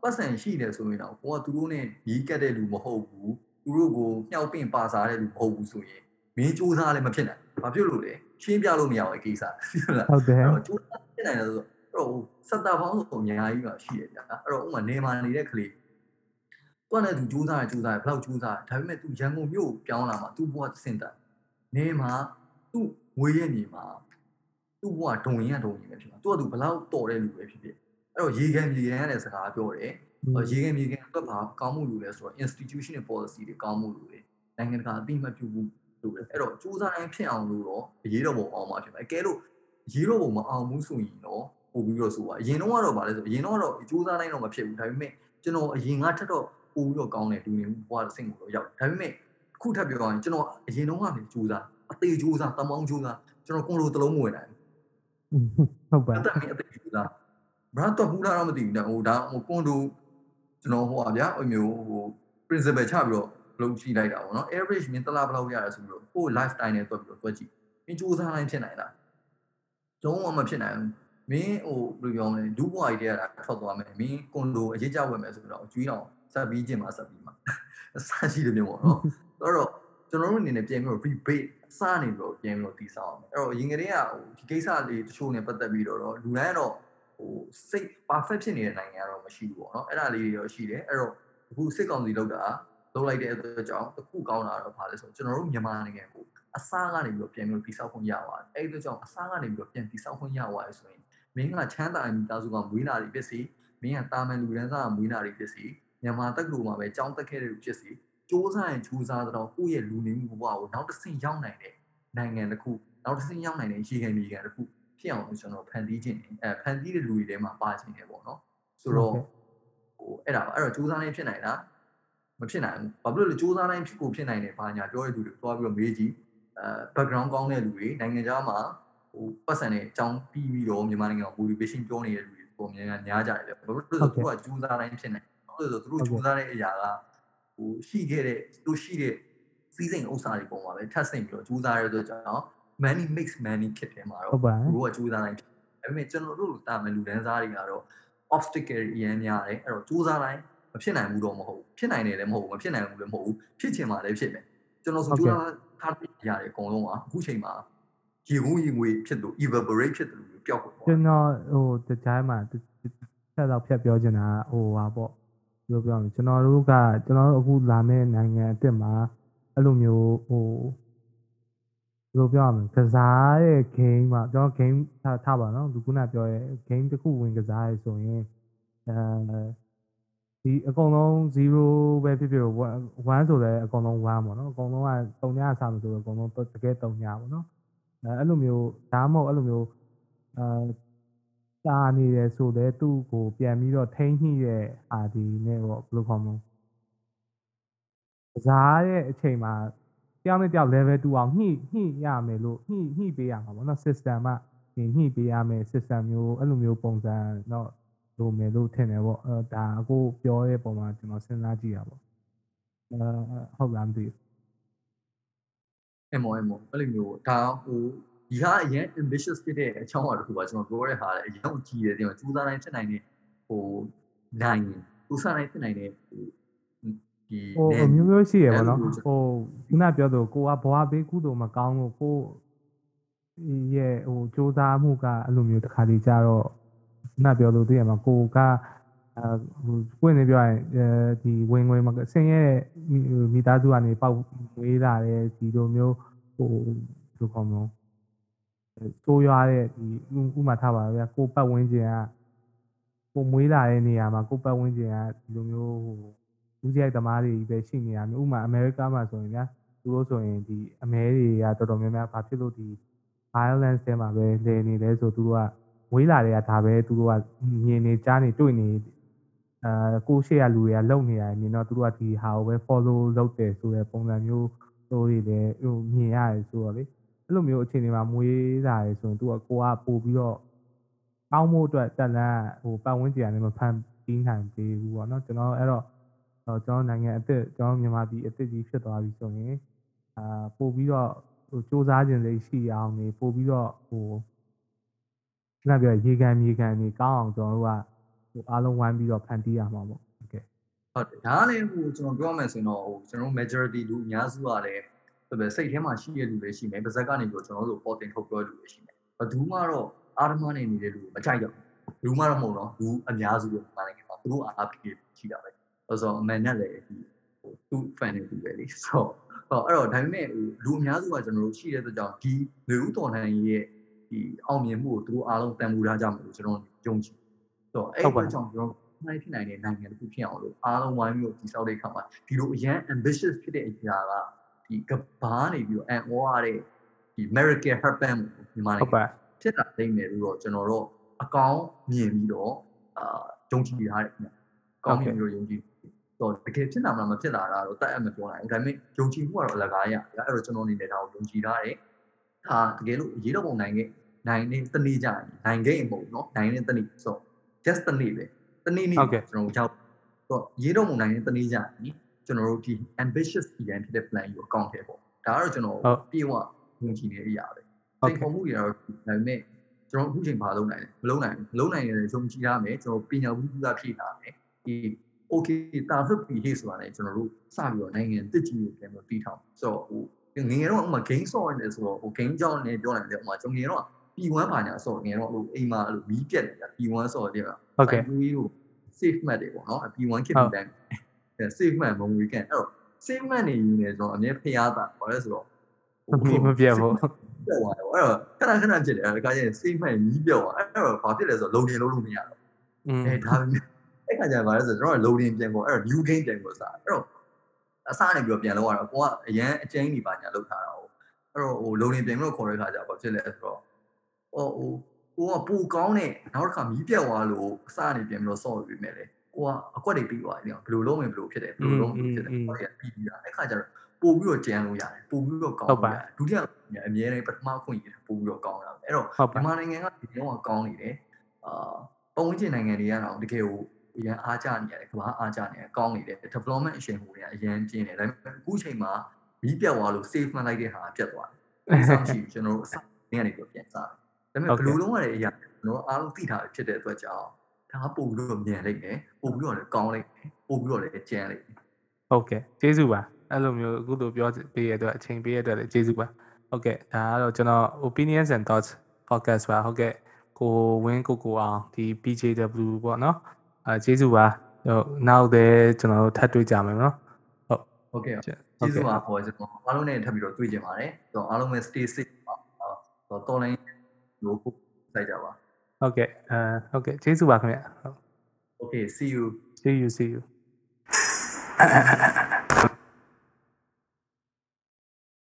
ပတ်စံရှိတယ်ဆိုရင်တော့ကိုကသူတို့နဲ့ညီးကက်တဲ့လူမဟုတ်ဘူးသူတို့ကိုညှောက်ပင့်ပါစားတဲ့လူမဟုတ်ဘူးဆိုရင်မင်းစူးစမ်းလည်းမဖြစ်နိုင်ဘာဖြစ်လို့လဲ ရှင်းပြလို့မရဘူးအကိစ္စဟုတ်လား ဟုတ်တယ် အဲ့တော့ကျိုးဖြစ်နိုင်တယ်ဆိုတော့အဲ့တော့စက်တာပေါင်းဆိုအများကြီးပါရှိရဗျာအဲ့တော့ဥမာနေမာနေတဲ့ကလေးတွန်းတဲ့သူကြိုးစားတယ်ကြိုးစားတယ်ဘယ်လောက်ကြိုးစားတယ်ဒါပေမဲ့ तू ရန်ကုန်မြို့ပြောင်းလာမှာ तू ဘဝစင်တာနေမှာ तू ငွေရဲ့နေမှာ तू ဘဝဒုံရင်ကဒုံရင်ပဲဖြစ်မှာ तू က तू ဘယ်လောက်တော်တဲ့လူပဲဖြစ်ဖြစ်အဲ့တော့ရေကန်မြေကန်ရတဲ့စကားပြောတယ်ရေကန်မြေကန်အတွက်ဘာကောင်းမှုလို့လဲဆိုတော့ institution နဲ့ policy တွေကောင်းမှုလို့လေနိုင်ငံတကာအသိမှတ်ပြုမှု လို့လေအဲ့တော့စူးစမ်းတိုင်းဖြစ်အောင်လို့တော့အရေးတော်ပုံအောင်မှာဖြစ်မှာအကဲလို့ရေးတော့ပုံမအောင်ဘူးဆိုရင်တော့ပို့ပြီးတော့ဆိုပါအရင်တော့ကတော့ဗာလဲဆိုအရင်တော့ကတော့စူးစမ်းတိုင်းတော့မဖြစ်ဘူးဒါပေမဲ့ကျွန်တော်အရင်ကထက်တော့ပို့ပြီးတော့ကောင်းတယ်လူနေဘွားဆင့်ကိုတော့ရောက်ဒါပေမဲ့ခုထပ်ပြောရင်ကျွန်တော်အရင်တော့ကနေစူးစမ်းအသေးစူးစမ်းတမောင်းစူးစမ်းကျွန်တော်ကွန်လိုတလုံးမဝင်နိုင်ဟုတ်ပါဘူးအသက်မင်းအသေးစူးစမ်းဘရတ်တော့ဟူလာတော့မသိဘူးနော်ဟိုဒါဟိုကွန်လိုကျွန်တော်ဟိုပါဗျာအမျိုးဟို principle ချပြီးတော့ လုပ်ကြည့်လိုက်တာပေါ့နော် average မင်းတလားဘယ်လောက်ရရဆိုပြီးတော့ကို lifestyle နဲ့တွက်ပြီးတော့တွက်ကြည့်မင်းစူးစမ်းတိုင်းဖြစ်နိုင်လားလုံးဝမဖြစ်နိုင်ဘူးမင်းဟိုဘယ်လိုပြောမလဲဒူးဘွားကြီးတဲ့ကထွက်သွားမယ်မင်းကွန်ဒိုအရေးကြဝယ်မယ်ဆိုတော့အကျွေးတော့ဆက်ပြီးကျင်မှာဆက်ပြီးမှာအစားရှိတယ်မျိုးပေါ့နော်အဲ့တော့ကျွန်တော်တို့အနေနဲ့ပြန်ပြီးတော့ rebate အစားနေပြီးတော့ပြန်ပြီးတော့တည်ဆောက်အောင်အဲ့တော့ရင်ကလေးကဟိုဒီကိစ္စလေးတချို့နဲ့ပတ်သက်ပြီးတော့လူတိုင်းကတော့ဟိုစိတ် perfect ဖြစ်နေတဲ့နိုင်ငံကတော့မရှိဘူးပေါ့နော်အဲ့ဒါလေးတွေတော့ရှိတယ်အဲ့တော့အခုစစ်ကောင်စီလောက်တာ လောက်လိုက်တဲ့အတွက်ကြောင့်တစ်ခုကောင်းတာတော့ဘာလဲဆိုတော့ကျွန်တော်တို့မြန်မာနိုင်ငံကိုအစားကနေပြီးတော့ပြန်ပြီးတော့တိဆောက်ခွင့်ရပါတယ်အဲ့ဒီကြောင့်အစားကနေပြီးတော့ပြန်တိဆောက်ခွင့်ရပါတယ်ဆိုရင်မင်းကချမ်းသာမိသားစုကမွေးလာတွေဖြစ်စီမင်းကတာမန်လူရန်စားကမွေးလာတွေဖြစ်စီမြန်မာတက္ကသိုလ်မှာပဲကျောင်းတက်ခဲ့တဲ့လူဖြစ်စီစ조사ရင်စူးစမ်းတော့ကိုယ့်ရဲ့လူနေမှုဘဝကိုနောက်တစ်ဆင့်ရောက်နိုင်တဲ့နိုင်ငံတစ်ခုနောက်တစ်ဆင့်ရောက်နိုင်တဲ့ရေခံမြေခံတစ်ခုဖြစ်အောင်လို့ကျွန်တော်ဖန်တီးခြင်းအဲဖန်တီးတဲ့လူတွေထဲမှာပါခြင်းတယ်ပေါ့နော်ဆိုတော့ဟိုအဲ့ဒါပါအဲ့တော့စူးစမ်းနေဖြစ်နိုင်လား မဖြစ်နိုင်ဘူးဘာဖြစ်လို့လဲစူးစမ်းတိုင်းဖြစ်ကိုဖြစ်နိုင်တယ်ဘာညာပြောရတဲ့သူတွေတွားပြီးတော့မေးကြည့်အဲ background ကောင်းတဲ့လူတွေနိုင်ငံခြားမှာဟိုပတ်စံနဲ့အကြောင်းပြီးပြီးတော့မြန်မာနိုင်ငံမှာ motivation ပြောနေတဲ့လူတွေပုံများများများကြတယ်ဗျဘာဖြစ်လို့လဲဆိုတော့သူကစူးစမ်းတိုင်းဖြစ်နေဘာလို့လဲဆိုတော့သူတို့စူးစမ်းတဲ့အရာကဟိုရှိခဲ့တဲ့သူတို့ရှိတဲ့စီးစိမ်ဥစ္စာတွေပုံမှာပဲထပ်ဆင့်ပြီးတော့စူးစမ်းရတဲ့ကြောင့် money mix money ဖြစ်တယ်မှာဟုတော့တ်ပါသူတို့ကစူးစမ်းတိုင်းဒါပေမဲ့ကျွန်တော်တို့တာမန်လူတန်းစားတွေကတော့ obstacle တွေအများများတယ်အဲ့တော့စူးစမ်းတိုင်း မဖြစ်နိုင်ဘူးတော့မဟုတ်ဘူးဖြစ်နိုင်တယ်လည်းမဟုတ်ဘူးမဖြစ်နိုင်ဘူးလည်းမဟုတ်ဘူးဖြစ်ချင်မှလည်းဖြစ်မယ်ကျွန်တော်ဆိုစူးစမ်းထားတဲ့အရာတွေအကုန်လုံးကအခုချိန်မှာရေငုံရေငွေဖြစ်လို့ evaporate ဖြစ်တယ်လို့ပျောက်ကုန်သွားကျွန်တော်ဟိုတခြားမှာဆက်တော့ဖြတ်ပြောချင်တာဟိုဟာပေါ့ဘယ်လိုပြောမလဲကျွန်တော်တို့ကကျွန်တော်တို့အခုလာမယ့်နိုင်ငံအစ်စ်မှာအဲ့လိုမျိုးဟိုဘယ်လိုပြောရမလဲကစားရဲ့ game မှာကျွန်တော် game ထားထားပါတော့ဒီခုနပြောရဲ့ game တစ်ခုဝင်ကစားရဲဆိုရင်အဲ ဒီအကုန်လုံး0ပဲဖြစ်ဖြစ်1ဆိုလည်းအကုန်လုံး1ပေါ့နော်အကုန်လုံးက3ညအစားမဆိုတော့အကုန်လုံးတကယ်3ညပေါ့နော်အဲအဲ့လိုမျိုးဒါမှမဟုတ်အဲ့လိုမျိုးအာတာနေတယ်ဆိုတော့သူ့ကိုပြန်ပြီးတော့ထိန်းညှိတဲ့အာဒီနဲ့ပေါ့ဘယ်လိုခေါ်မလဲကစားရဲ့အချိန်မှာတယောက်နဲ့တယောက် level 2အောင်ညှိညှိရမယ်လို့ညှိညှိပေးရမှာပေါ့နော် system ကဒီညှိပေးရမယ် system မျိုးအဲ့လိုမျိုးပုံစံတော့ လိုမယ်လို့ထင်တယ်ပေါ့အဲဒါအခုပြောတဲ့ပုံမှာကျွန်တော်စဉ်းစားကြည့်ရပါပေါ့အဲဟုတ်လားမသိဘူးအမောအမောအဲ့လိုမျိုးဒါဟိုဒီဟာအရင် ambitious ဖြစ်တဲ့အချောင်းအရာတစ်ခုပါကျွန်တော်ပြောတဲ့ဟာလည်းအရင်အကြီးတယ်ဒီမှာစူးစမ်းတိုင်းဖြစ်နိုင်တဲ့ဟိုနိုင်စူးစမ်းတိုင်းဖြစ်နိုင်တဲ့ဟိုဒီဟိုအမျိုးမျိုးရှိရပါတော့ဟိုခုနပြောသူကိုကဘဝဘေးကုသိုလ်မကောင်းလို့ကိုရဲ့ဟိုစူးစမ်းမှုကအဲ့လိုမျိုးတစ်ခါတည်းကြတော့ ခုနပြောလို့သိရမှာကိုကအဲဟိုပွင့်နေပြောရင်အဲဒီဝင်ဝင်မဆင်းရဲမိသားစုကနေပေါက်ဝေးလာတဲ့ဒီလိုမျိုးဟိုဘယ်လိုခေါ်မလဲဆိုးရွားတဲ့ဒီဥမာထားပါဗျာကိုပတ်ဝန်းကျင်ကကိုမွေးလာတဲ့နေရာမှာကိုပတ်ဝန်းကျင်ကဒီလိုမျိုးဟိုလူကြီးသမားတွေပဲရှိနေတာမျိုးဥမာအမေရိကမှာဆိုရင်ဗျာသူတို့ဆိုရင်ဒီအမဲတွေကတော်တော်များများဘာဖြစ်လို့ဒီ violence ထဲမှာပဲနေနေလဲဆိုသူတို့က မွေးလာတွေကဒါပဲသူတို့ကမြင်နေကြားနေတွေ့နေအာကိုရှေ့ကလူတွေကလုံနေရတယ်မြင်တော့သူတို့ကဒီဟာကိုပဲ follow လုပ်တယ်ဆိုတဲ့ပုံစံမျိုးတို့တွေလည်းဟိုမြင်ရတယ်ဆိုတော့လေအဲ့လိုမျိုးအခြေအနေမှာမွေးလာရဆိုရင်သူကကိုကပို့ပြီးတော့ကောင်းမှုအတွက်တက်လန်းဟိုပတ်ဝန်းကျင်ကနေမဖန်ပြီးနိုင်သေးဘူးပေါ့နော်ကျွန်တော်အဲ့တော့ကျွန်တော်နိုင်ငံအစ်စ်ကျွန်တော်မြန်မာပြည်အစ်စ်ကြီးဖြစ်သွားပြီဆိုရင်အာပို့ပြီးတော့ဟိုစူးစမ်းခြင်းလေးရှိအောင်နေပို့ပြီးတော့ဟို လက်ပြရေကန်မြေကန်နေကောင်းအောင်ကျွန်တော်တို့ကဟိုအားလုံးဝိုင်းပြီးတော့ဖန်တီးရမှာပေါ့ဟုတ်ကဲ့ဟုတ်တယ်ဒါကလည်းဟိုကျွန်တော်ပြောမယ်ဆိုရင်တော့ဟိုကျွန်တော် majority လူအများစုကလည်းဆိုပဲစိတ်ထဲမှာရှိတဲ့လူတွေရှိမယ်ပါဇက်ကနေပြီးတော့ကျွန်တော်တို့ပေါ်တင်ထုတ်ပြောလူတွေရှိမယ်ဘယ်သူမှတော့အာရမနဲ့နေတဲ့လူမကြိုက်တော့လူမှတော့မဟုတ်တော့လူအများစုတော့ပါတယ်ခင်ဗျာသူတို့အားဖြင့်ရှိတာပဲဆိုတော့အမှန်နဲ့လည်းဒီဟိုသူ fan တွေတူပဲလေဆိုတော့ဟောအဲ့တော့ဒါပေမဲ့ဟိုလူအများစုကကျွန်တော်တို့ရှိတဲ့အတွက်ကြောင့်ဒီလူဦးတော်နိုင်ရဲ့ ဒီအောင်မြင်မှုကိုသူတို့အားလုံးတန်ဖိုးထားကြမယ်လို့ကျွန်တော်ယုံကြည်ဆိုတော့အဲ့ဒီကြောင့်ကျွန်တော်နိုင်ဖြစ်နိုင်တဲ့နိုင်ငံတစ်ခုဖြစ်အောင်လို့အားလုံးဝိုင်းပြီးတော့ဒီဆောက်တဲ့အခါမှာဒီလိုအရန် ambitious ဖြစ်တဲ့အရာကဒီကဘာနေပြီးတော့ and all ရတဲ့ဒီ miracle happen မြန်မာနိုဟုတ်င်ငံပါဖြစ်လာနိုင်တယ်လို့တော့ကျွန်တော်တို့အကောင်းမြင်ပြီးတော့အာယုံကြည်ထားတယ်ခင်ဗျအကောင်းမြင်ပြီးတော့ယုံကြည်တော့တကယ်ဖြစ်လာမလားမဖြစ်လာတာတော့တတ်အပ်မပြောနိုင်ဘူးဒါပေမဲ့ယုံကြည်မှုကတော့အလကားရအဲ့တော့ကျွန်တော်အနေနဲ့ဒါကိုယုံကြည်ထားတယ်ဒါတကယ်လို့ရေးတော့ပုံနိုင်ခဲ့ နိုင်နေတနေ့ကြရင်နိုင်ခဲ့ရင်မဟုတ်နော်နိုင်နေတနေ့ဆို just တနေ့ပဲတနေ့နေ့ကျွန်တော်ရောက်တော့ရေးတော့ပုံနိုင်နေတနေ့ကြရင်ကျွန်တော်တို့ဒီ ambitious plan ဖြစ်တဲ့ plan ကိုအကောင့်ထဲပေါ့ဒါကတော့ကျွန်တော်ပြေဝယုံကြည်နေတဲ့အရာပဲစိတ်ပေါ်မှုတွေကတော့ဒါပေမဲ့ကျွန်တော်အခုချိန်ဘာလုပ်နိုင်လဲမလုပ်နိုင်ဘူးမလုပ်နိုင်ရင်လည်းယုံကြည်ရမယ်ကျွန်တော်ပညာဘူးကဖြည့်ထားမယ်ဒီ okay တာဟုတ်ပြီဟေ့ဆိုတာလည်းကျွန်တော်တို့စပြီးတော့နိုင်ငံတစ်ကြီးကိုပြန်ပြီးတည်ထောင်ဆိုတော့ဟိုငငယ်တော့ဥမာ game ဆော့နေဆိုတော့ဟို game ကြောင်းနဲ့ပြောနိုင်တယ်ဥမာကျွန်တော်ငယ်တော့ P1 ပါညာဆော့ငယ်တော့ဟိုအိမ်မှာအဲ့လိုမီးပြက်နေတာ P1 ဆော့တယ်ကဟုတ်ကဲ့ကို save map တွေပေါ့နော် P1 ခေတ်ပြီးတိုင်း save map မုံ weekend အဲ့တော့ save map နေနေဆိုတော့အမြဲဖျားတာဘာလဲဆိုတော့မပြတ်ဘူးပြောသွားတယ်အဲ့တော့ခဏခဏဖြစ်တယ်အဲ့ဒါကကျရင် save map မီးပြောက်သွားအဲ့တော့ဘာဖြစ်လဲဆိုတော့လုံနေလို့လို့မရတော့อืมအဲဒါပေမဲ့အဲ့ခါကျရင်ဘာလဲဆိုတော့ကျွန်တော်က loading ပြန်ကုန်အဲ့တော့ new game ပြန်ကုန်စားအဲ့တော့အစားနေပြီးတော့ပြန်လောက်ရတော့ကိုကအရန်အကျဉ်းကြီးပါညာလောက်ထားတာဟုတ်အဲ့တော့ဟို loading ပြန်ပြီးတော့ခေါ်တဲ့ခါကျဘာဖြစ်လဲဆိုတော့ ဟိုဟိုကိုကပူကောင်းတဲ့နောက်တစ်ခါမီးပြတ်သွားလို့အစားနေပြန်ပြီးတော့ဆော့ပြီးမယ်လေဟကိုကအကွက်တွေပြီးသွားတယ်ဘယ်လိုလုပ်ရင်ဘယ်လိုဖြစ်တယ်ဘယ်လိုလုပ်ရင်ဘယ်လိုဖြစ်တယ်ဟောရပြီးပြီးတာအဲ့ခါကျတော့ပို့ပြီးတော့ကြံလို့ရတယ်ပို့ပြီးတော့ကောင်းလို့ရတယ်ဒုတိယအမြဲတမ်းပထမခွင့်ရတယ်ပို့ပြီးတော့ကောင်းတာအဲ့တော့ဟုတ်ပါမြန်မာနိုင်ငံကဒီတော့ကောင်းနေတယ်အာပုံဝင်ကျင်နိုင်ငံတွေကတော့တကယ်ကိုအရန်အားကြနေရတယ်ကမ္ဘာအားကြနေတယ်ကောင်းနေတယ် development အရှင်ဟိုတွေကအရန်ကျင်းတယ်ဒါပေမဲ့အခုချိန်မှာမီးပြတ်သွားလို့ save မှတ်လိုက်တဲ့ဟာပြတ်သွားတယ်အဲ့ဆောင်ရှိကျွန်တော်တို့အစနေကနေပြီးပြန်စားတယ် ဒါပေမဲ့ဘယ်လိုလုံးရတဲ့အရာကျွန်တော်အားလုံးသိထားဖြစ်တဲ့အတွက်ကြောင့်ဒါကပို့ပြီးတော့မြန်လိုက်တယ်ပို့ပြီးတော့လည်းကောင်းလိုက်တယ်ပို့ပြီးတော့လည်းကျန်းလိုက်တယ်ဟုတ်ကဲ့ကျေးဇူးပါအဲ့လိုမျိုးအခုလိုပြောပေးရတဲ့အတွက်အချိန်ပေးရတဲ့အတွက်လည်းကျေးဇူးပါဟုတ်ကဲ့ဒါကတော့ကျွန်တော် opinions and thoughts podcast ပါဟုတ်ကဲ့ကိုဝင်းကိုကိုအောင်ဒီ PJW ပေါ့နော်အဲကျေးဇူးပါဟိုနောက်တဲ့ကျွန်တော်တို့ထပ်တွေ့ကြမယ်နော်ဟုတ်ကဲ့ဟုတ်ကျေးဇူးပါခေါ်ကျွန်တော်အားလုံးနဲ့ထပ်ပြီးတော့တွေ့ကြပါတယ်ဆိုတော့အားလုံးပဲ stay safe ပါဆိုတော့တော် လိုင်းလို့ပို့လိုက်ကြပါဟုတ်ကဲ့အဲဟုတ်ကဲ့ကျေးဇူးပါခင်ဗျဟုတ် Okay, see you. see you see you